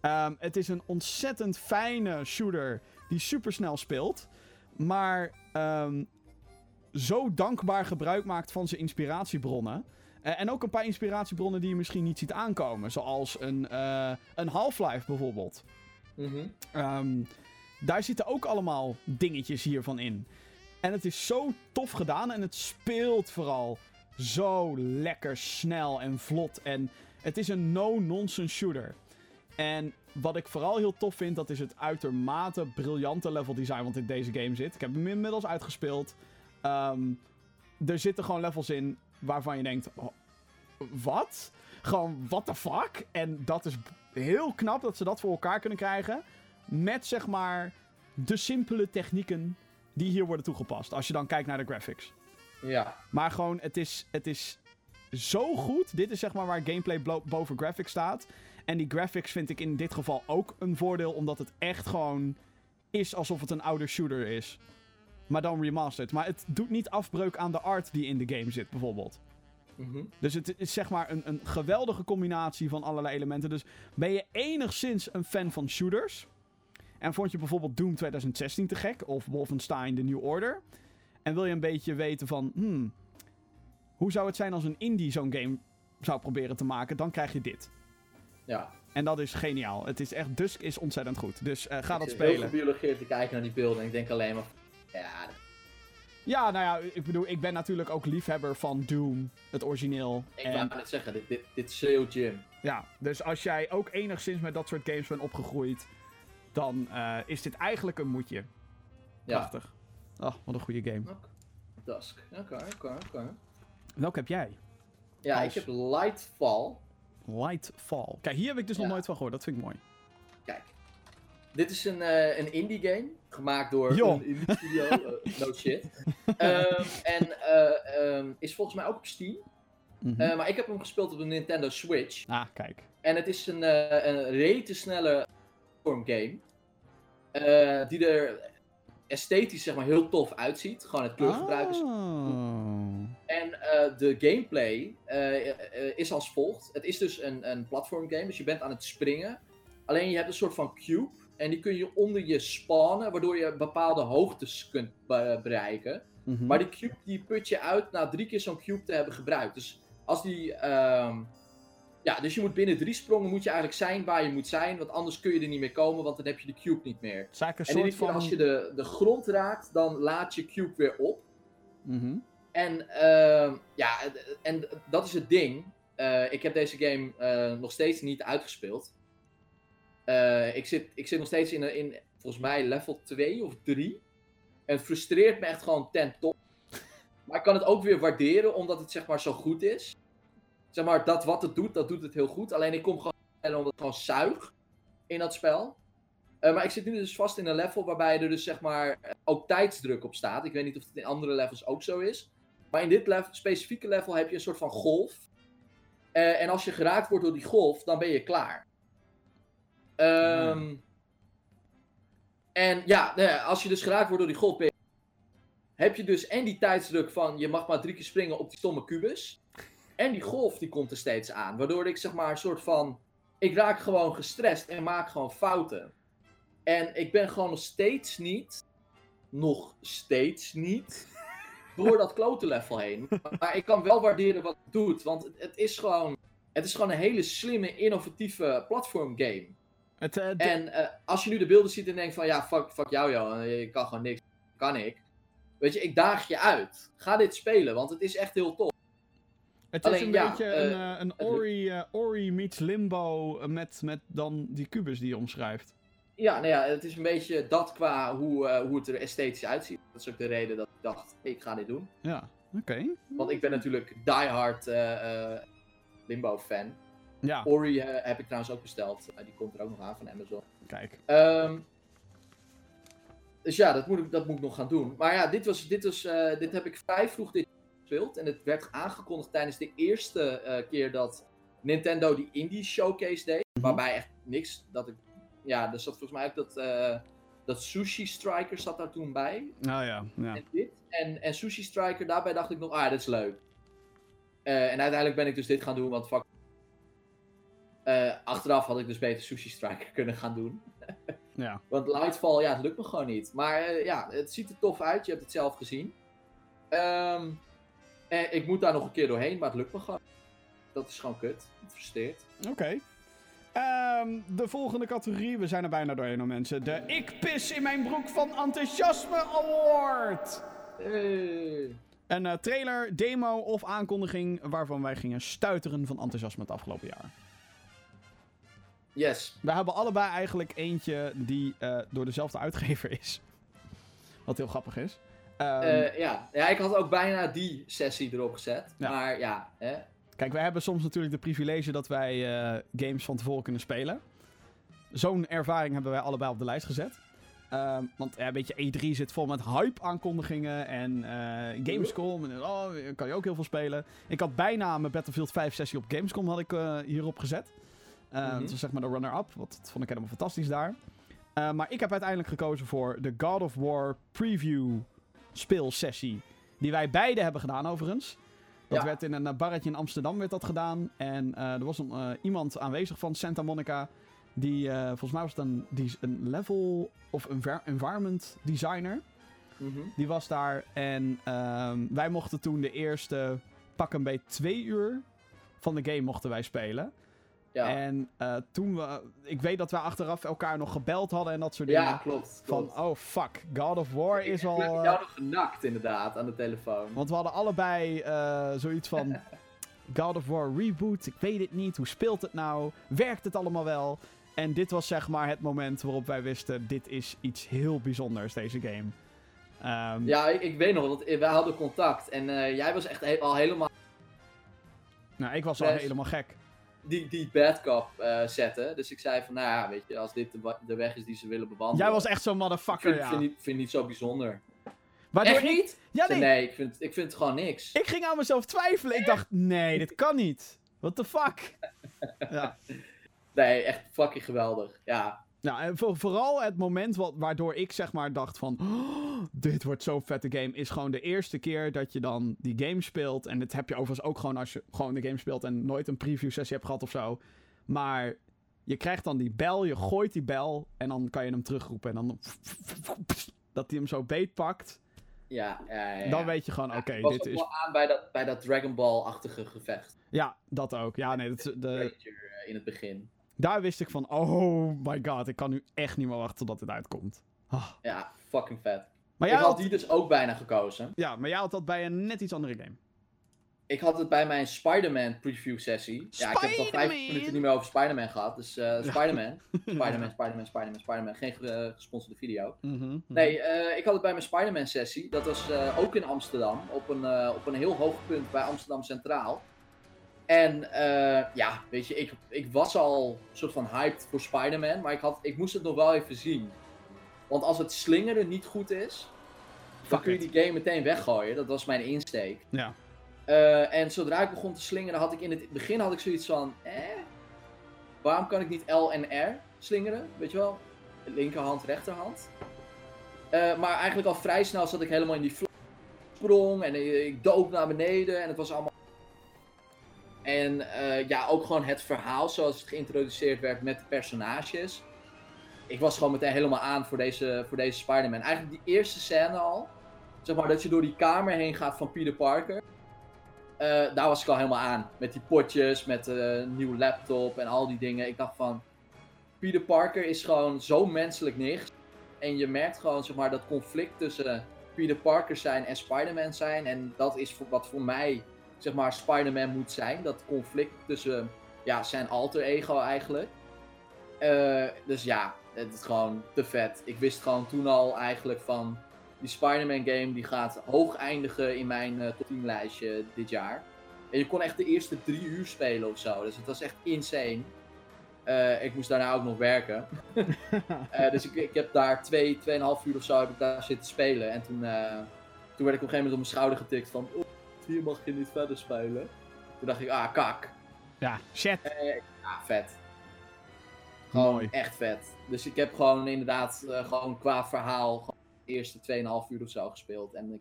Speaker 1: Ehm, het is een ontzettend fijne shooter die supersnel speelt. Maar ehm, zo dankbaar gebruik maakt van zijn inspiratiebronnen. Eh, en ook een paar inspiratiebronnen die je misschien niet ziet aankomen. Zoals een, eh, een Half-Life bijvoorbeeld.
Speaker 2: Mhm.
Speaker 1: Ehm, daar zitten ook allemaal dingetjes hiervan in. En het is zo tof gedaan en het speelt vooral zo lekker snel en vlot. En het is een no-nonsense shooter. En wat ik vooral heel tof vind, dat is het uitermate briljante level design wat in deze game zit. Ik heb hem inmiddels uitgespeeld. Ehm, er zitten gewoon levels in waarvan je denkt, oh, wat? Gewoon, what the fuck? En dat is heel knap dat ze dat voor elkaar kunnen krijgen. Met zeg maar de simpele technieken die hier worden toegepast. Als je dan kijkt naar de graphics.
Speaker 2: Ja,
Speaker 1: Maar gewoon, het is, het is zo goed. Dit is zeg maar waar gameplay boven graphics staat. En die graphics vind ik in dit geval ook een voordeel. Omdat het echt gewoon is alsof het een oude shooter is. Maar dan remastered. Maar het doet niet afbreuk aan de art die in de game zit, bijvoorbeeld.
Speaker 2: Mhm.
Speaker 1: Dus het is zeg maar een, een geweldige combinatie van allerlei elementen. Dus ben je enigszins een fan van shooters. En vond je bijvoorbeeld Doom 2016 te gek. Of Wolfenstein The New Order. En wil je een beetje weten van... Hmm, hoe zou het zijn als een indie zo'n game zou proberen te maken? Dan krijg je dit.
Speaker 2: ja.
Speaker 1: En dat is geniaal. Het is echt... Dusk is ontzettend goed. Dus eh, ga
Speaker 2: ik
Speaker 1: dat
Speaker 2: zit heel
Speaker 1: spelen.
Speaker 2: gebiologeerd te kijken naar die beelden en ik denk alleen maar... Ja,
Speaker 1: Ja, nou ja, ik bedoel, ik ben natuurlijk ook liefhebber van Doom, het origineel.
Speaker 2: ik
Speaker 1: en
Speaker 2: wou net zeggen, dit, dit, dit schreeuwt Jim.
Speaker 1: Ja, dus als jij ook enigszins met dat soort games bent opgegroeid, dan eh, is dit eigenlijk een moedje.
Speaker 2: Ja.
Speaker 1: Prachtig. Oh, wat een goede game.
Speaker 2: Oké. Dusk. Oké, oké, oké.
Speaker 1: Welke heb jij?
Speaker 2: Ja,
Speaker 1: Als-
Speaker 2: ik heb Lightfall.
Speaker 1: Lightfall. Kijk, hier heb ik dus nog nooit van gehoord. Dat vind ik mooi.
Speaker 2: Kijk. dit is een, eh, een indie game. Gemaakt door indie studio. *laughs* eh, no shit. Ehm, en eh, ehm, is volgens mij ook op Steam.
Speaker 1: Mhm.
Speaker 2: Eh, maar ik heb hem gespeeld op de Nintendo Switch.
Speaker 1: ah, kijk.
Speaker 2: En het is een, een rete snelle platform game. die er esthetisch zeg maar heel tof uitziet. Gewoon het kleurgebruik is
Speaker 1: Oh.
Speaker 2: En de gameplay is als volgt. Het is dus een, een platform game, dus je bent aan het springen. Alleen je hebt een soort van cube. En die kun je onder je spawnen, waardoor je bepaalde hoogtes kunt be- bereiken.
Speaker 1: Mhm.
Speaker 2: Maar die cube die put je uit na drie keer zo'n cube te hebben gebruikt. Dus als die. ehm, ja, dus je moet binnen drie sprongen moet je eigenlijk zijn waar je moet zijn. Want anders kun je er niet meer komen, want dan heb je de cube niet meer. En
Speaker 1: een
Speaker 2: iedere
Speaker 1: soort
Speaker 2: keer
Speaker 1: van...
Speaker 2: als je de, de grond raakt, dan laat je cube weer op.
Speaker 1: Mhm.
Speaker 2: En, ehm, ja, en dat is het ding. Eh, ik heb deze game eh, nog steeds niet uitgespeeld. Eh, ik, zit, ik zit nog steeds in, in, volgens mij, level 2 of 3. En het frustreert me echt gewoon ten top. *laughs* Maar ik kan het ook weer waarderen, omdat het zeg maar zo goed is. Zeg maar, dat wat het doet, dat doet het heel goed. Alleen ik kom gewoon omdat ik gewoon zuig in dat spel. Eh, maar ik zit nu dus vast in een level waarbij er dus zeg maar ook tijdsdruk op staat. Ik weet niet of het in andere levels ook zo is. Maar in dit level, specifieke level heb je een soort van golf. Eh, en als je geraakt wordt door die golf, dan ben je klaar. Ehm, En ja, nou ja, als je dus geraakt wordt door die golf, heb je dus en die tijdsdruk van je mag maar drie keer springen op die stomme kubus. En die golf die komt er steeds aan. Waardoor ik zeg maar een soort van. Ik raak gewoon gestrest en maak gewoon fouten. En ik ben gewoon nog steeds niet. Nog steeds niet. Door dat klote level heen. Maar ik kan wel waarderen wat het doet. Want het, het is gewoon. Het is gewoon een hele slimme, innovatieve platform game.
Speaker 1: Het, eh,
Speaker 2: En eh, als je nu de beelden ziet en denkt van ja, fuck, fuck jou joh, je kan gewoon niks, kan ik. Weet je, ik daag je uit. Ga dit spelen, want het is echt heel tof.
Speaker 1: het is een
Speaker 2: ja,
Speaker 1: beetje
Speaker 2: eh,
Speaker 1: een, eh, een Ori, eh, Ori meets Limbo eh, met, met dan die kubus die je omschrijft.
Speaker 2: Ja, nou ja, het is een beetje dat qua hoe, eh, hoe het er esthetisch uitziet. Dat is ook de reden dat ik dacht, ik ga dit doen.
Speaker 1: Ja, oké.
Speaker 2: Want ik ben natuurlijk diehard eh eh Limbo fan.
Speaker 1: Ja,
Speaker 2: Ori eh, heb ik trouwens ook besteld. Eh, die komt er ook nog aan van Amazon.
Speaker 1: kijk.
Speaker 2: Ehm, dus ja, dat moet, ik, dat moet ik nog gaan doen. Maar ja, dit, was, dit, was, eh, dit heb ik vrij vroeg dit gespeeld. En het werd aangekondigd tijdens de eerste keer dat Nintendo die Indie Showcase deed.
Speaker 1: Mhm.
Speaker 2: Waarbij echt niks. Dat ik, ja, er zat volgens mij ook dat, dat Sushi Striker zat daar toen bij.
Speaker 1: Nou ja, ja.
Speaker 2: En dit. En, en Sushi Striker, daarbij dacht ik nog, ah, dit is leuk. En uiteindelijk ben ik dus dit gaan doen, want fuck. Eh, achteraf had ik dus beter Sushi Striker *laughs* kunnen gaan doen. *laughs*
Speaker 1: ja.
Speaker 2: Want Lightfall, ja, het lukt me gewoon niet. Maar eh, ja, het ziet er tof uit. Je hebt het zelf gezien. Ehm, en ik moet daar nog een keer doorheen, maar het lukt me gewoon. Dat is gewoon kut. Het frustreert.
Speaker 1: Oké. Ehm, de volgende categorie, we zijn er bijna doorheen mensen. De Ik pis in mijn broek van enthousiasme award.
Speaker 2: Hey.
Speaker 1: Een eh, trailer, demo of aankondiging waarvan wij gingen stuiteren van enthousiasme het afgelopen jaar.
Speaker 2: Yes.
Speaker 1: We hebben allebei eigenlijk eentje die eh, door dezelfde uitgever is. Wat heel grappig is. Ehm,
Speaker 2: Eh, ja. ja, ik had ook bijna die sessie erop gezet.
Speaker 1: Ja.
Speaker 2: Maar ja, hè.
Speaker 1: Kijk, wij hebben soms natuurlijk de privilege dat wij eh, games van tevoren kunnen spelen. Zo'n ervaring hebben wij allebei op de lijst gezet. Ehm, want ja, een beetje E3 zit vol met hype-aankondigingen en Gamescom. En, oh, kan je ook heel veel spelen. Ik had bijna mijn Battlefield 5 sessie op Gamescom had ik, hierop gezet. Eh,
Speaker 2: Mhm.
Speaker 1: Dat was zeg maar de runner-up, wat dat vond ik helemaal fantastisch daar. Eh, maar ik heb uiteindelijk gekozen voor de God of War preview speelsessie. Die wij beide hebben gedaan overigens. Dat
Speaker 2: Ja.
Speaker 1: werd in een eh, barretje in Amsterdam werd dat gedaan. En eh, er was een, eh, iemand aanwezig van Santa Monica. Die, volgens mij was het een, die, een level of envir- environment designer.
Speaker 2: Mhm.
Speaker 1: Die was daar. En ehm, wij mochten toen de eerste pak een beetje twee uur van de game mochten wij spelen.
Speaker 2: Ja.
Speaker 1: En eh, toen we... Ik weet dat we achteraf elkaar nog gebeld hadden en dat soort dingen.
Speaker 2: ja, klopt.
Speaker 1: Van, oh fuck, God of War
Speaker 2: Ik-
Speaker 1: is
Speaker 2: ik
Speaker 1: al...
Speaker 2: heb
Speaker 1: eh,
Speaker 2: jou nog genakt inderdaad aan de telefoon.
Speaker 1: want we hadden allebei eh, zoiets van... *laughs* God of War reboot, ik weet het niet. Hoe speelt het nou? Werkt het allemaal wel? En dit was zeg maar het moment waarop wij wisten... Dit is iets heel bijzonders, deze game. Ehm,
Speaker 2: Ja, ik, ik weet nog, want wij hadden contact en jij was echt he- al helemaal.
Speaker 1: Nou, ik was al helemaal gek.
Speaker 2: Die, die bad cop eh, zetten. Dus ik zei van, nou ja, weet je, als dit de, weg is die ze willen bewandelen.
Speaker 1: Jij was echt zo'n motherfucker,
Speaker 2: vind,
Speaker 1: ja.
Speaker 2: vind, vind het niet zo bijzonder.
Speaker 1: Waardoor
Speaker 2: Echt niet?
Speaker 1: Ja,
Speaker 2: Nee,
Speaker 1: nee.
Speaker 2: ik, vind, ik vind het gewoon niks.
Speaker 1: Ik ging aan mezelf twijfelen. Ik dacht, nee, dit kan niet. What the fuck? *laughs* Ja.
Speaker 2: Nee, echt fucking geweldig. Ja,
Speaker 1: Ja, en voor- vooral het moment wat, waardoor ik zeg maar dacht van... "Oh, dit wordt zo'n vette game, is gewoon de eerste keer dat je dan die game speelt. En dit heb je overigens ook gewoon als je gewoon de game speelt en nooit een preview sessie hebt gehad of zo. Maar je krijgt dan die bel, je gooit die bel en dan kan je hem terugroepen. En dan dat hij hem zo beetpakt,
Speaker 2: ja, ja, ja.
Speaker 1: dan weet je gewoon, oké, dit is...
Speaker 2: wel aan bij dat, bij dat Dragon Ball-achtige gevecht.
Speaker 1: Ja, dat ook. Ja, nee, dat, is- de,
Speaker 2: eh, in het begin.
Speaker 1: Daar wist ik van, oh my god, ik kan nu echt niet meer wachten totdat dit uitkomt. Ah.
Speaker 2: Ja, fucking vet.
Speaker 1: Maar
Speaker 2: ik
Speaker 1: jij
Speaker 2: had
Speaker 1: had,
Speaker 2: die dus ook bijna gekozen.
Speaker 1: ja, maar jij had dat bij een net iets andere game.
Speaker 2: Ik had het bij mijn Spider-Man preview sessie. Ja, ik heb het al vijf minuten niet meer over Spider-Man gehad. Dus eh, Spider-Man. *laughs* Spider-Man, Spider-Man, Spider-Man, Spider-Man. Geen ge- gesponsorde video.
Speaker 1: Mhm,
Speaker 2: Nee, eh, ik had het bij mijn Spider-Man sessie. Dat was eh, ook in Amsterdam. Op een, eh, op een heel hoog punt bij Amsterdam Centraal. En eh, ja, weet je, ik, ik was al een soort van hyped voor Spider-Man. Maar ik, had, ik moest het nog wel even zien. Want als het slingeren niet goed is, dan kun je
Speaker 1: it.
Speaker 2: die game meteen weggooien. Dat was mijn insteek.
Speaker 1: Ja.
Speaker 2: Eh, en zodra ik begon te slingeren, had ik in het begin had ik zoiets van, eh, waarom kan ik niet L en R slingeren? Weet je wel? Linkerhand, rechterhand. Eh, maar eigenlijk al vrij snel zat ik helemaal in die sprong en ik dook naar beneden en het was allemaal... En eh, ja, ook gewoon het verhaal zoals het geïntroduceerd werd met de personages. Ik was gewoon meteen helemaal aan voor deze, voor deze Spider-Man. Eigenlijk die eerste scène al. Zeg maar dat je door die kamer heen gaat van Peter Parker. Eh, daar was ik al helemaal aan. Met die potjes, met eh, een nieuwe laptop en al die dingen. Ik dacht van, Peter Parker is gewoon zo menselijk niks. En je merkt gewoon zeg maar, dat conflict tussen Peter Parker zijn en Spider-Man zijn. En dat is voor, wat voor mij zeg maar, Spider-Man moet zijn. Dat conflict tussen ja, zijn alter ego eigenlijk. Eh, dus ja, het is gewoon te vet. Ik wist gewoon toen al eigenlijk van die Spider-Man game die gaat hoog eindigen in mijn eh, top 10 lijstje dit jaar. En je kon echt de eerste drie uur spelen of zo. Dus het was echt insane. Eh, ik moest daarna ook nog werken. *laughs* Dus ik, ik heb daar twee, tweeënhalf uur of zo heb ik daar zitten spelen. En toen, toen werd ik op een gegeven moment op mijn schouder getikt van... "Oeh, hier mag je niet verder spelen. Toen dacht ik, ah, kak.
Speaker 1: Ja, shit.
Speaker 2: Eh, ja, vet. Gewoon
Speaker 1: Mooi.
Speaker 2: echt vet. Dus ik heb gewoon inderdaad, eh, gewoon qua verhaal, gewoon de eerste 2,5 uur of zo gespeeld. En ik,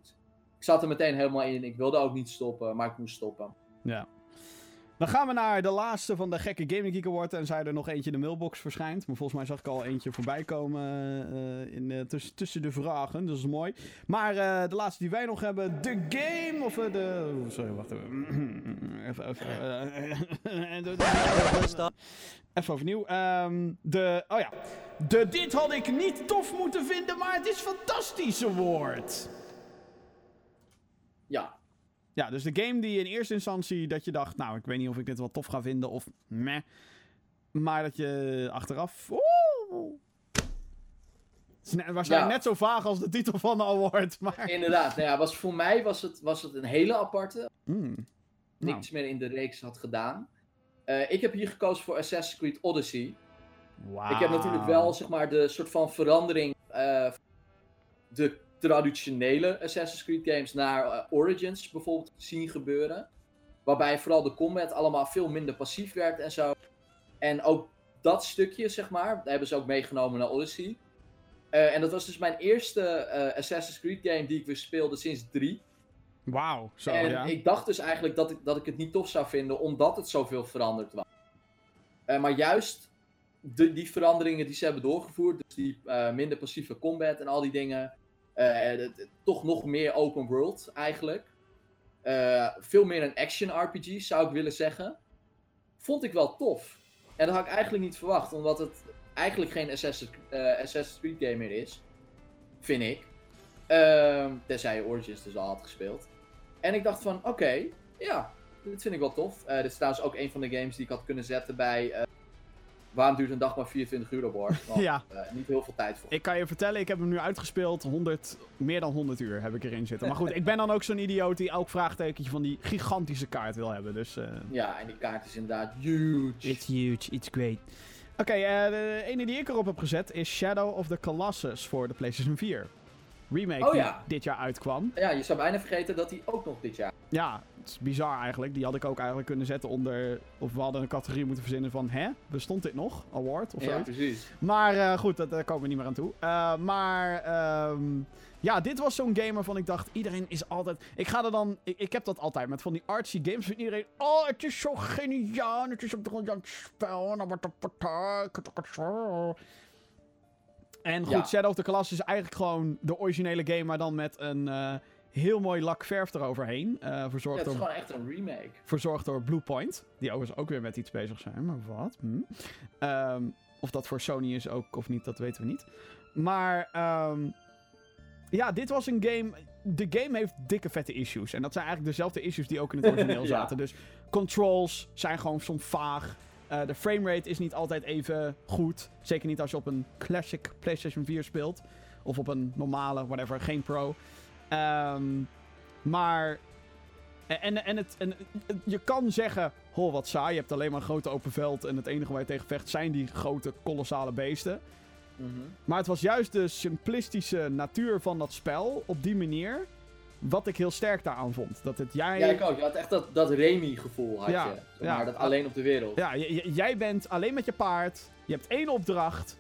Speaker 2: ik zat er meteen helemaal in. Ik wilde ook niet stoppen, maar ik moest stoppen.
Speaker 1: Ja. Dan gaan we naar de laatste van de gekke Gaming Geek Award. En zij er nog eentje in de mailbox verschijnt. Maar volgens mij zag ik al eentje voorbij komen eh, in, eh, tuss- tussen de vragen. Dat is mooi. Maar eh, de laatste die wij nog hebben. De game. Of de... oh, Sorry, wacht even. *clears throat* even, even, *laughs* even overnieuw. Ehm, de... Oh ja. De Dit had ik niet tof moeten vinden, maar het is fantastisch award.
Speaker 2: Ja,
Speaker 1: Ja, dus de game die in eerste instantie dat je dacht, nou, ik weet niet of ik dit wel tof ga vinden of meh. Maar dat je achteraf. Oeh, het is net- waarschijnlijk
Speaker 2: Ja.
Speaker 1: net zo vaag als de titel van de award, maar.
Speaker 2: inderdaad. Nou ja, was, voor mij was het, was het een hele aparte.
Speaker 1: Nou.
Speaker 2: Niks meer in de reeks had gedaan. Eh, ik heb hier gekozen voor Assassin's Creed Odyssey. Ik heb natuurlijk wel zeg maar de soort van verandering. eh, de traditionele Assassin's Creed games naar eh, Origins bijvoorbeeld zien gebeuren. Waarbij vooral de combat allemaal veel minder passief werd en zo. En ook dat stukje, zeg maar, daar hebben ze ook meegenomen naar Odyssey. Eh, en dat was dus mijn eerste eh, Assassin's Creed game die ik weer speelde sinds 3.
Speaker 1: Wauw, zo
Speaker 2: en
Speaker 1: ja.
Speaker 2: ik dacht dus eigenlijk dat ik, dat ik het niet tof zou vinden, omdat het zoveel veranderd was. Maar juist de, die veranderingen die ze hebben doorgevoerd, dus die minder passieve combat en al die dingen, het- toch nog meer open world eigenlijk. Eh, veel meer een action RPG zou ik willen zeggen. Vond ik wel tof. En dat had ik eigenlijk niet verwacht, omdat het eigenlijk geen Assassin's, eh, Assassin's Creed game meer is. Vind ik. Ehm, tenzij je Origins dus al had gespeeld. En ik dacht van, oké, ja, dit vind ik wel tof. Eh, dit is trouwens ook een van de games die ik had kunnen zetten bij, eh, waarom duurt een dag maar 24 uur op? Want, *laughs*
Speaker 1: Ja.
Speaker 2: eh, niet heel veel tijd voor.
Speaker 1: Ik kan je vertellen, ik heb hem nu uitgespeeld. 100, meer dan 100 uur heb ik erin zitten. Maar goed, ik ben dan ook zo'n idioot die elk vraagtekentje van die gigantische kaart wil hebben. Dus eh
Speaker 2: Ja, en die kaart is inderdaad huge.
Speaker 1: it's huge, it's great. Oké, eh, de ene die ik erop heb gezet is Shadow of the Colossus voor de PlayStation 4. Remake
Speaker 2: Oh,
Speaker 1: die
Speaker 2: ja.
Speaker 1: dit jaar uitkwam.
Speaker 2: Ja, je zou bijna vergeten dat die ook nog dit jaar.
Speaker 1: Ja, het is bizar eigenlijk. Die had ik ook eigenlijk kunnen zetten onder... Of we hadden een categorie moeten verzinnen van... Hè? Bestond dit nog? Award of
Speaker 2: Ja,
Speaker 1: zoiets?
Speaker 2: precies.
Speaker 1: Maar eh, goed, dat- daar komen we niet meer aan toe. Eh, maar ehm, ja, dit was zo'n game waarvan ik dacht, iedereen is altijd... Ik ga er dan... Ik, ik heb dat altijd met van die artsy games. Vindt iedereen, oh, het is zo geniaal. Het is een briljant spel. En dan wordt het. En goed,
Speaker 2: Ja.
Speaker 1: Shadow of the Colossus is eigenlijk gewoon de originele game, maar dan met een eh, heel mooi lak verf eroverheen.
Speaker 2: Ja,
Speaker 1: verzorgd,
Speaker 2: het is
Speaker 1: door,
Speaker 2: gewoon echt een remake.
Speaker 1: verzorgd door Bluepoint. Die overigens ook weer met iets bezig zijn, maar wat? Hm. Ehm, of dat voor Sony is ook of niet, dat weten we niet. Maar ehm, ja, dit was een game. De game heeft dikke vette issues. En dat zijn eigenlijk dezelfde issues die ook in het *laughs* origineel
Speaker 2: Ja.
Speaker 1: zaten. Dus controls zijn gewoon soms vaag. Eh, de framerate is niet altijd even goed. Zeker niet als je op een classic PlayStation 4 speelt. Of op een normale, whatever, geen pro. Ehm, maar. En, en, het, en het- je kan zeggen: Ho, wat saai. Je hebt alleen maar een grote open veld. En het enige waar je tegen vecht zijn die grote, kolossale beesten.
Speaker 2: Mhm.
Speaker 1: Maar het was juist de simplistische natuur van dat spel op die manier. Wat ik heel sterk daaraan vond. Dat het jij.
Speaker 2: Ja, ik ook. Je had echt dat, dat Remy-gevoel, had
Speaker 1: Ja,
Speaker 2: je. Zeg
Speaker 1: ja.
Speaker 2: maar, dat alleen op de wereld.
Speaker 1: Ja, jij bent alleen met je paard. Je hebt één opdracht.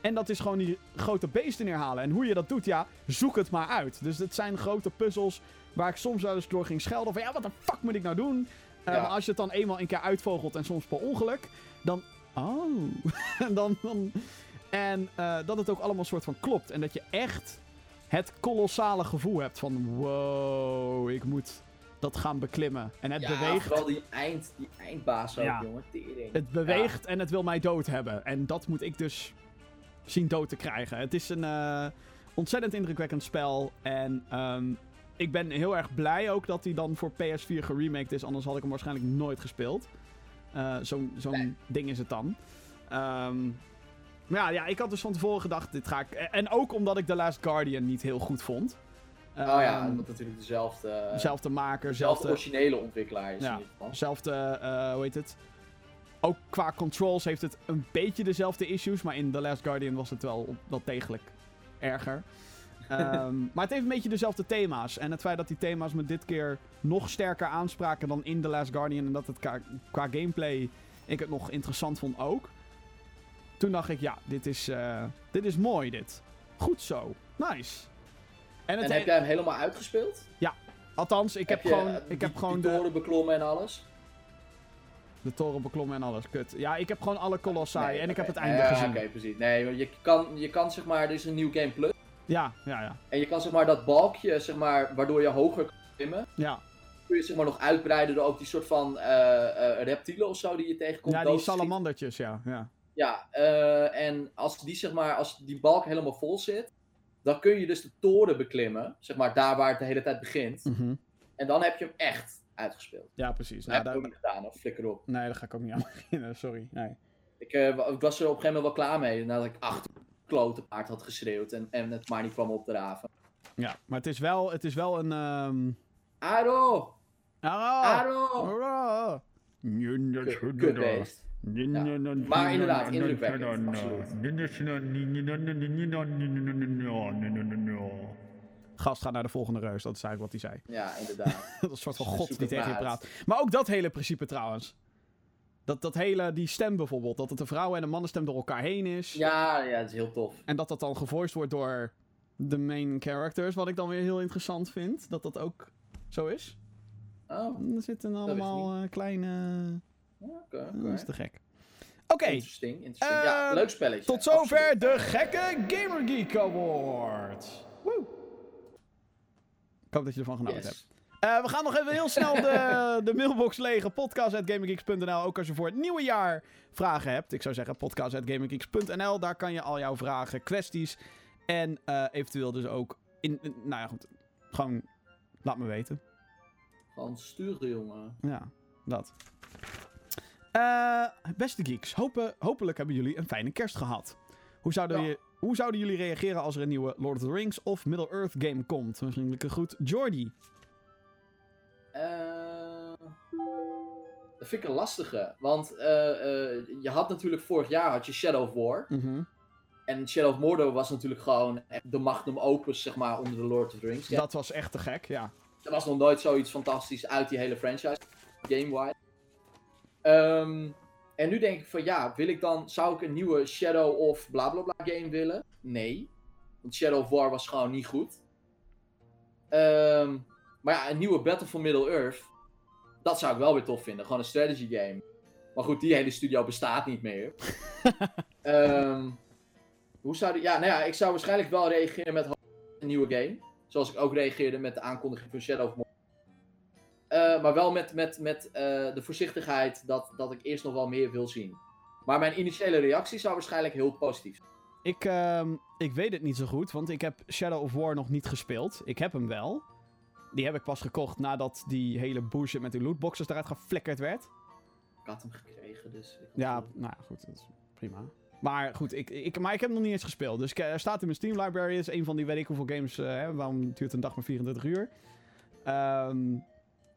Speaker 1: En dat is gewoon die grote beesten neerhalen. En hoe je dat doet, ja, zoek het maar uit. Dus het zijn grote puzzels waar ik soms wel eens door ging schelden. Van ja, wat de fuck moet ik nou doen? Eh. Maar als je het dan eenmaal een keer uitvogelt en soms per ongeluk, dan. Oh. En *laughs* dan, dan, en eh, dat het ook allemaal soort van klopt. En dat je echt het kolossale gevoel hebt van: wow, ik moet dat gaan beklimmen. En het
Speaker 2: Ja,
Speaker 1: beweegt.
Speaker 2: vooral die, eind, die eindbaas ook,
Speaker 1: Ja.
Speaker 2: jongen. Tering.
Speaker 1: Het beweegt en het wil mij dood hebben. En dat moet ik dus zien dood te krijgen. Het is een eh, ontzettend indrukwekkend spel. En ehm, ik ben heel erg blij ook dat hij dan voor PS4 geremaked is. Anders had ik hem waarschijnlijk nooit gespeeld. Eh, Zo'n zo'n
Speaker 2: Nee.
Speaker 1: ding is het dan. Ehm, maar ja, ja, ik had dus van tevoren gedacht, dit ga ik... En ook omdat ik The Last Guardian niet heel goed vond.
Speaker 2: Oh ja,
Speaker 1: Ehm,
Speaker 2: omdat natuurlijk dezelfde,
Speaker 1: Zelfde maker,
Speaker 2: dezelfde
Speaker 1: zelfde...
Speaker 2: originele ontwikkelaar is
Speaker 1: Ja.
Speaker 2: in ieder geval.
Speaker 1: Zelfde, eh, hoe heet het? Ook qua controls heeft het een beetje dezelfde issues. Maar in The Last Guardian was het wel, wel degelijk erger. *laughs* Ehm, maar het heeft een beetje dezelfde thema's. En het feit dat die thema's me dit keer nog sterker aanspraken dan in The Last Guardian. En dat het qua, qua gameplay ik het nog interessant vond ook. Toen dacht ik, ja, dit is, eh, dit is mooi dit. Goed zo. Nice. En het
Speaker 2: En heb jij hem helemaal uitgespeeld?
Speaker 1: Althans, ik heb,
Speaker 2: je,
Speaker 1: gewoon,
Speaker 2: eh,
Speaker 1: ik
Speaker 2: die-
Speaker 1: heb gewoon de...
Speaker 2: toren beklommen en alles?
Speaker 1: De toren beklommen en alles, kut. Ja, ik heb gewoon alle Colossae
Speaker 2: Nee,
Speaker 1: en ik heb het einde
Speaker 2: Ja,
Speaker 1: gezien.
Speaker 2: Oké, precies. Nee, want je kan, je kan zeg maar, er is een nieuw Game Plus.
Speaker 1: Ja, ja, ja.
Speaker 2: En je kan zeg maar dat balkje, zeg maar, waardoor je hoger kan klimmen.
Speaker 1: Ja,
Speaker 2: Kun je zeg maar nog uitbreiden door ook die soort van eh, eh, reptielen of zo die je tegenkomt.
Speaker 1: ja die salamandertjes, ja. ja.
Speaker 2: Ja, eh, en als die zeg maar, als die balk helemaal vol zit, dan kun je dus de toren beklimmen. Zeg maar daar waar het de hele tijd begint.
Speaker 1: Mhm.
Speaker 2: En dan heb je hem echt uitgespeeld.
Speaker 1: Ja, precies.
Speaker 2: Dat
Speaker 1: Nou,
Speaker 2: heb ik ook niet gedaan, of flikker op.
Speaker 1: nee, daar ga ik ook niet aan *laughs* beginnen, sorry. Nee.
Speaker 2: Ik, eh, ik was er op een gegeven moment wel klaar mee. Nadat ik achter klote paard had geschreeuwd en, en het maar niet kwam opdraven.
Speaker 1: Ja, maar het is wel, het is wel een... ehm
Speaker 2: Aro!
Speaker 1: Ah!
Speaker 2: Aro!
Speaker 1: Ah!
Speaker 2: Kut- Maar inderdaad, indrukwekkend,
Speaker 1: Gast gaat naar de volgende reus, dat is eigenlijk wat hij zei.
Speaker 2: Ja, inderdaad.
Speaker 1: dat is een soort van god die tegen je praat. Maar ook dat hele principe trouwens. Dat, dat hele, die stem bijvoorbeeld, dat het een vrouw en een mannenstem door elkaar heen is.
Speaker 2: Ja, ja, het is heel tof.
Speaker 1: En dat dat dan gevoiced wordt door de main characters, wat ik dan weer heel interessant vind. Dat dat ook zo is.
Speaker 2: Oh,
Speaker 1: Er zitten allemaal eh, kleine...
Speaker 2: oké.
Speaker 1: Dat is te gek. Oké,
Speaker 2: Interesting, interesting. ja,
Speaker 1: Ehm,
Speaker 2: leuk spelletje.
Speaker 1: tot zover
Speaker 2: absoluut.
Speaker 1: de gekke Gamer Geek Award. Woe. Ik hoop dat je ervan genoten hebt. Eh, we gaan nog even heel snel de, *laughs* de mailbox legen. Podcast.gamergeeks.nl. Ook als je voor het nieuwe jaar vragen hebt. Ik zou zeggen podcast.gamergeeks.nl. Daar kan je al jouw vragen, kwesties en eh, eventueel dus ook... In, in- nou ja, goed. Gewoon laat me weten.
Speaker 2: Gewoon sturen, jongen.
Speaker 1: Ja, dat. Eh, beste geeks, hopen, hopelijk hebben jullie een fijne kerst gehad. Hoe zouden,
Speaker 2: Ja.
Speaker 1: je, hoe zouden jullie reageren als er een nieuwe Lord of the Rings of Middle-earth game komt? Een vriendelijke groet, Jordi.
Speaker 2: Eh, dat vind ik een lastige. Want eh, je had natuurlijk vorig jaar had je Shadow of War.
Speaker 1: Mhm.
Speaker 2: En Shadow of Mordor was natuurlijk gewoon de magnum opus, zeg maar, onder de Lord of the Rings. Ja,
Speaker 1: Dat was echt te gek, ja.
Speaker 2: Er was nog nooit zoiets fantastisch uit die hele franchise, game-wise. Ehm, en nu denk ik van ja, wil ik dan, zou ik een nieuwe Shadow of bla bla bla game willen? Nee. Want Shadow of War was gewoon niet goed. Ehm, maar ja, een nieuwe Battle for Middle-earth, dat zou ik wel weer tof vinden. Gewoon een strategy game. Maar goed, die hele studio bestaat niet meer. *laughs* Ehm, hoe zou die... Ja, nou ja, ik zou waarschijnlijk wel reageren met een nieuwe game. Zoals ik ook reageerde met de aankondiging van Shadow of Mordor. Eh, maar wel met, met, met eh, de voorzichtigheid dat, dat ik eerst nog wel meer wil zien. Maar mijn initiële reactie zou waarschijnlijk heel positief zijn.
Speaker 1: Ik, ehm, ik weet het niet zo goed, want ik heb Shadow of War nog niet gespeeld. Ik heb hem wel. Die heb ik pas gekocht nadat die hele bullshit met die lootboxes eruit geflikkerd werd.
Speaker 2: Ik had hem gekregen, dus... ik-
Speaker 1: Ja, nou ja, goed, dat is prima. Maar goed, ik, ik, maar ik heb hem nog niet eens gespeeld. Dus eh, er staat in mijn Steam library. is een van die weet ik hoeveel games. hè, waarom duurt een dag maar 24 uur? Ehm,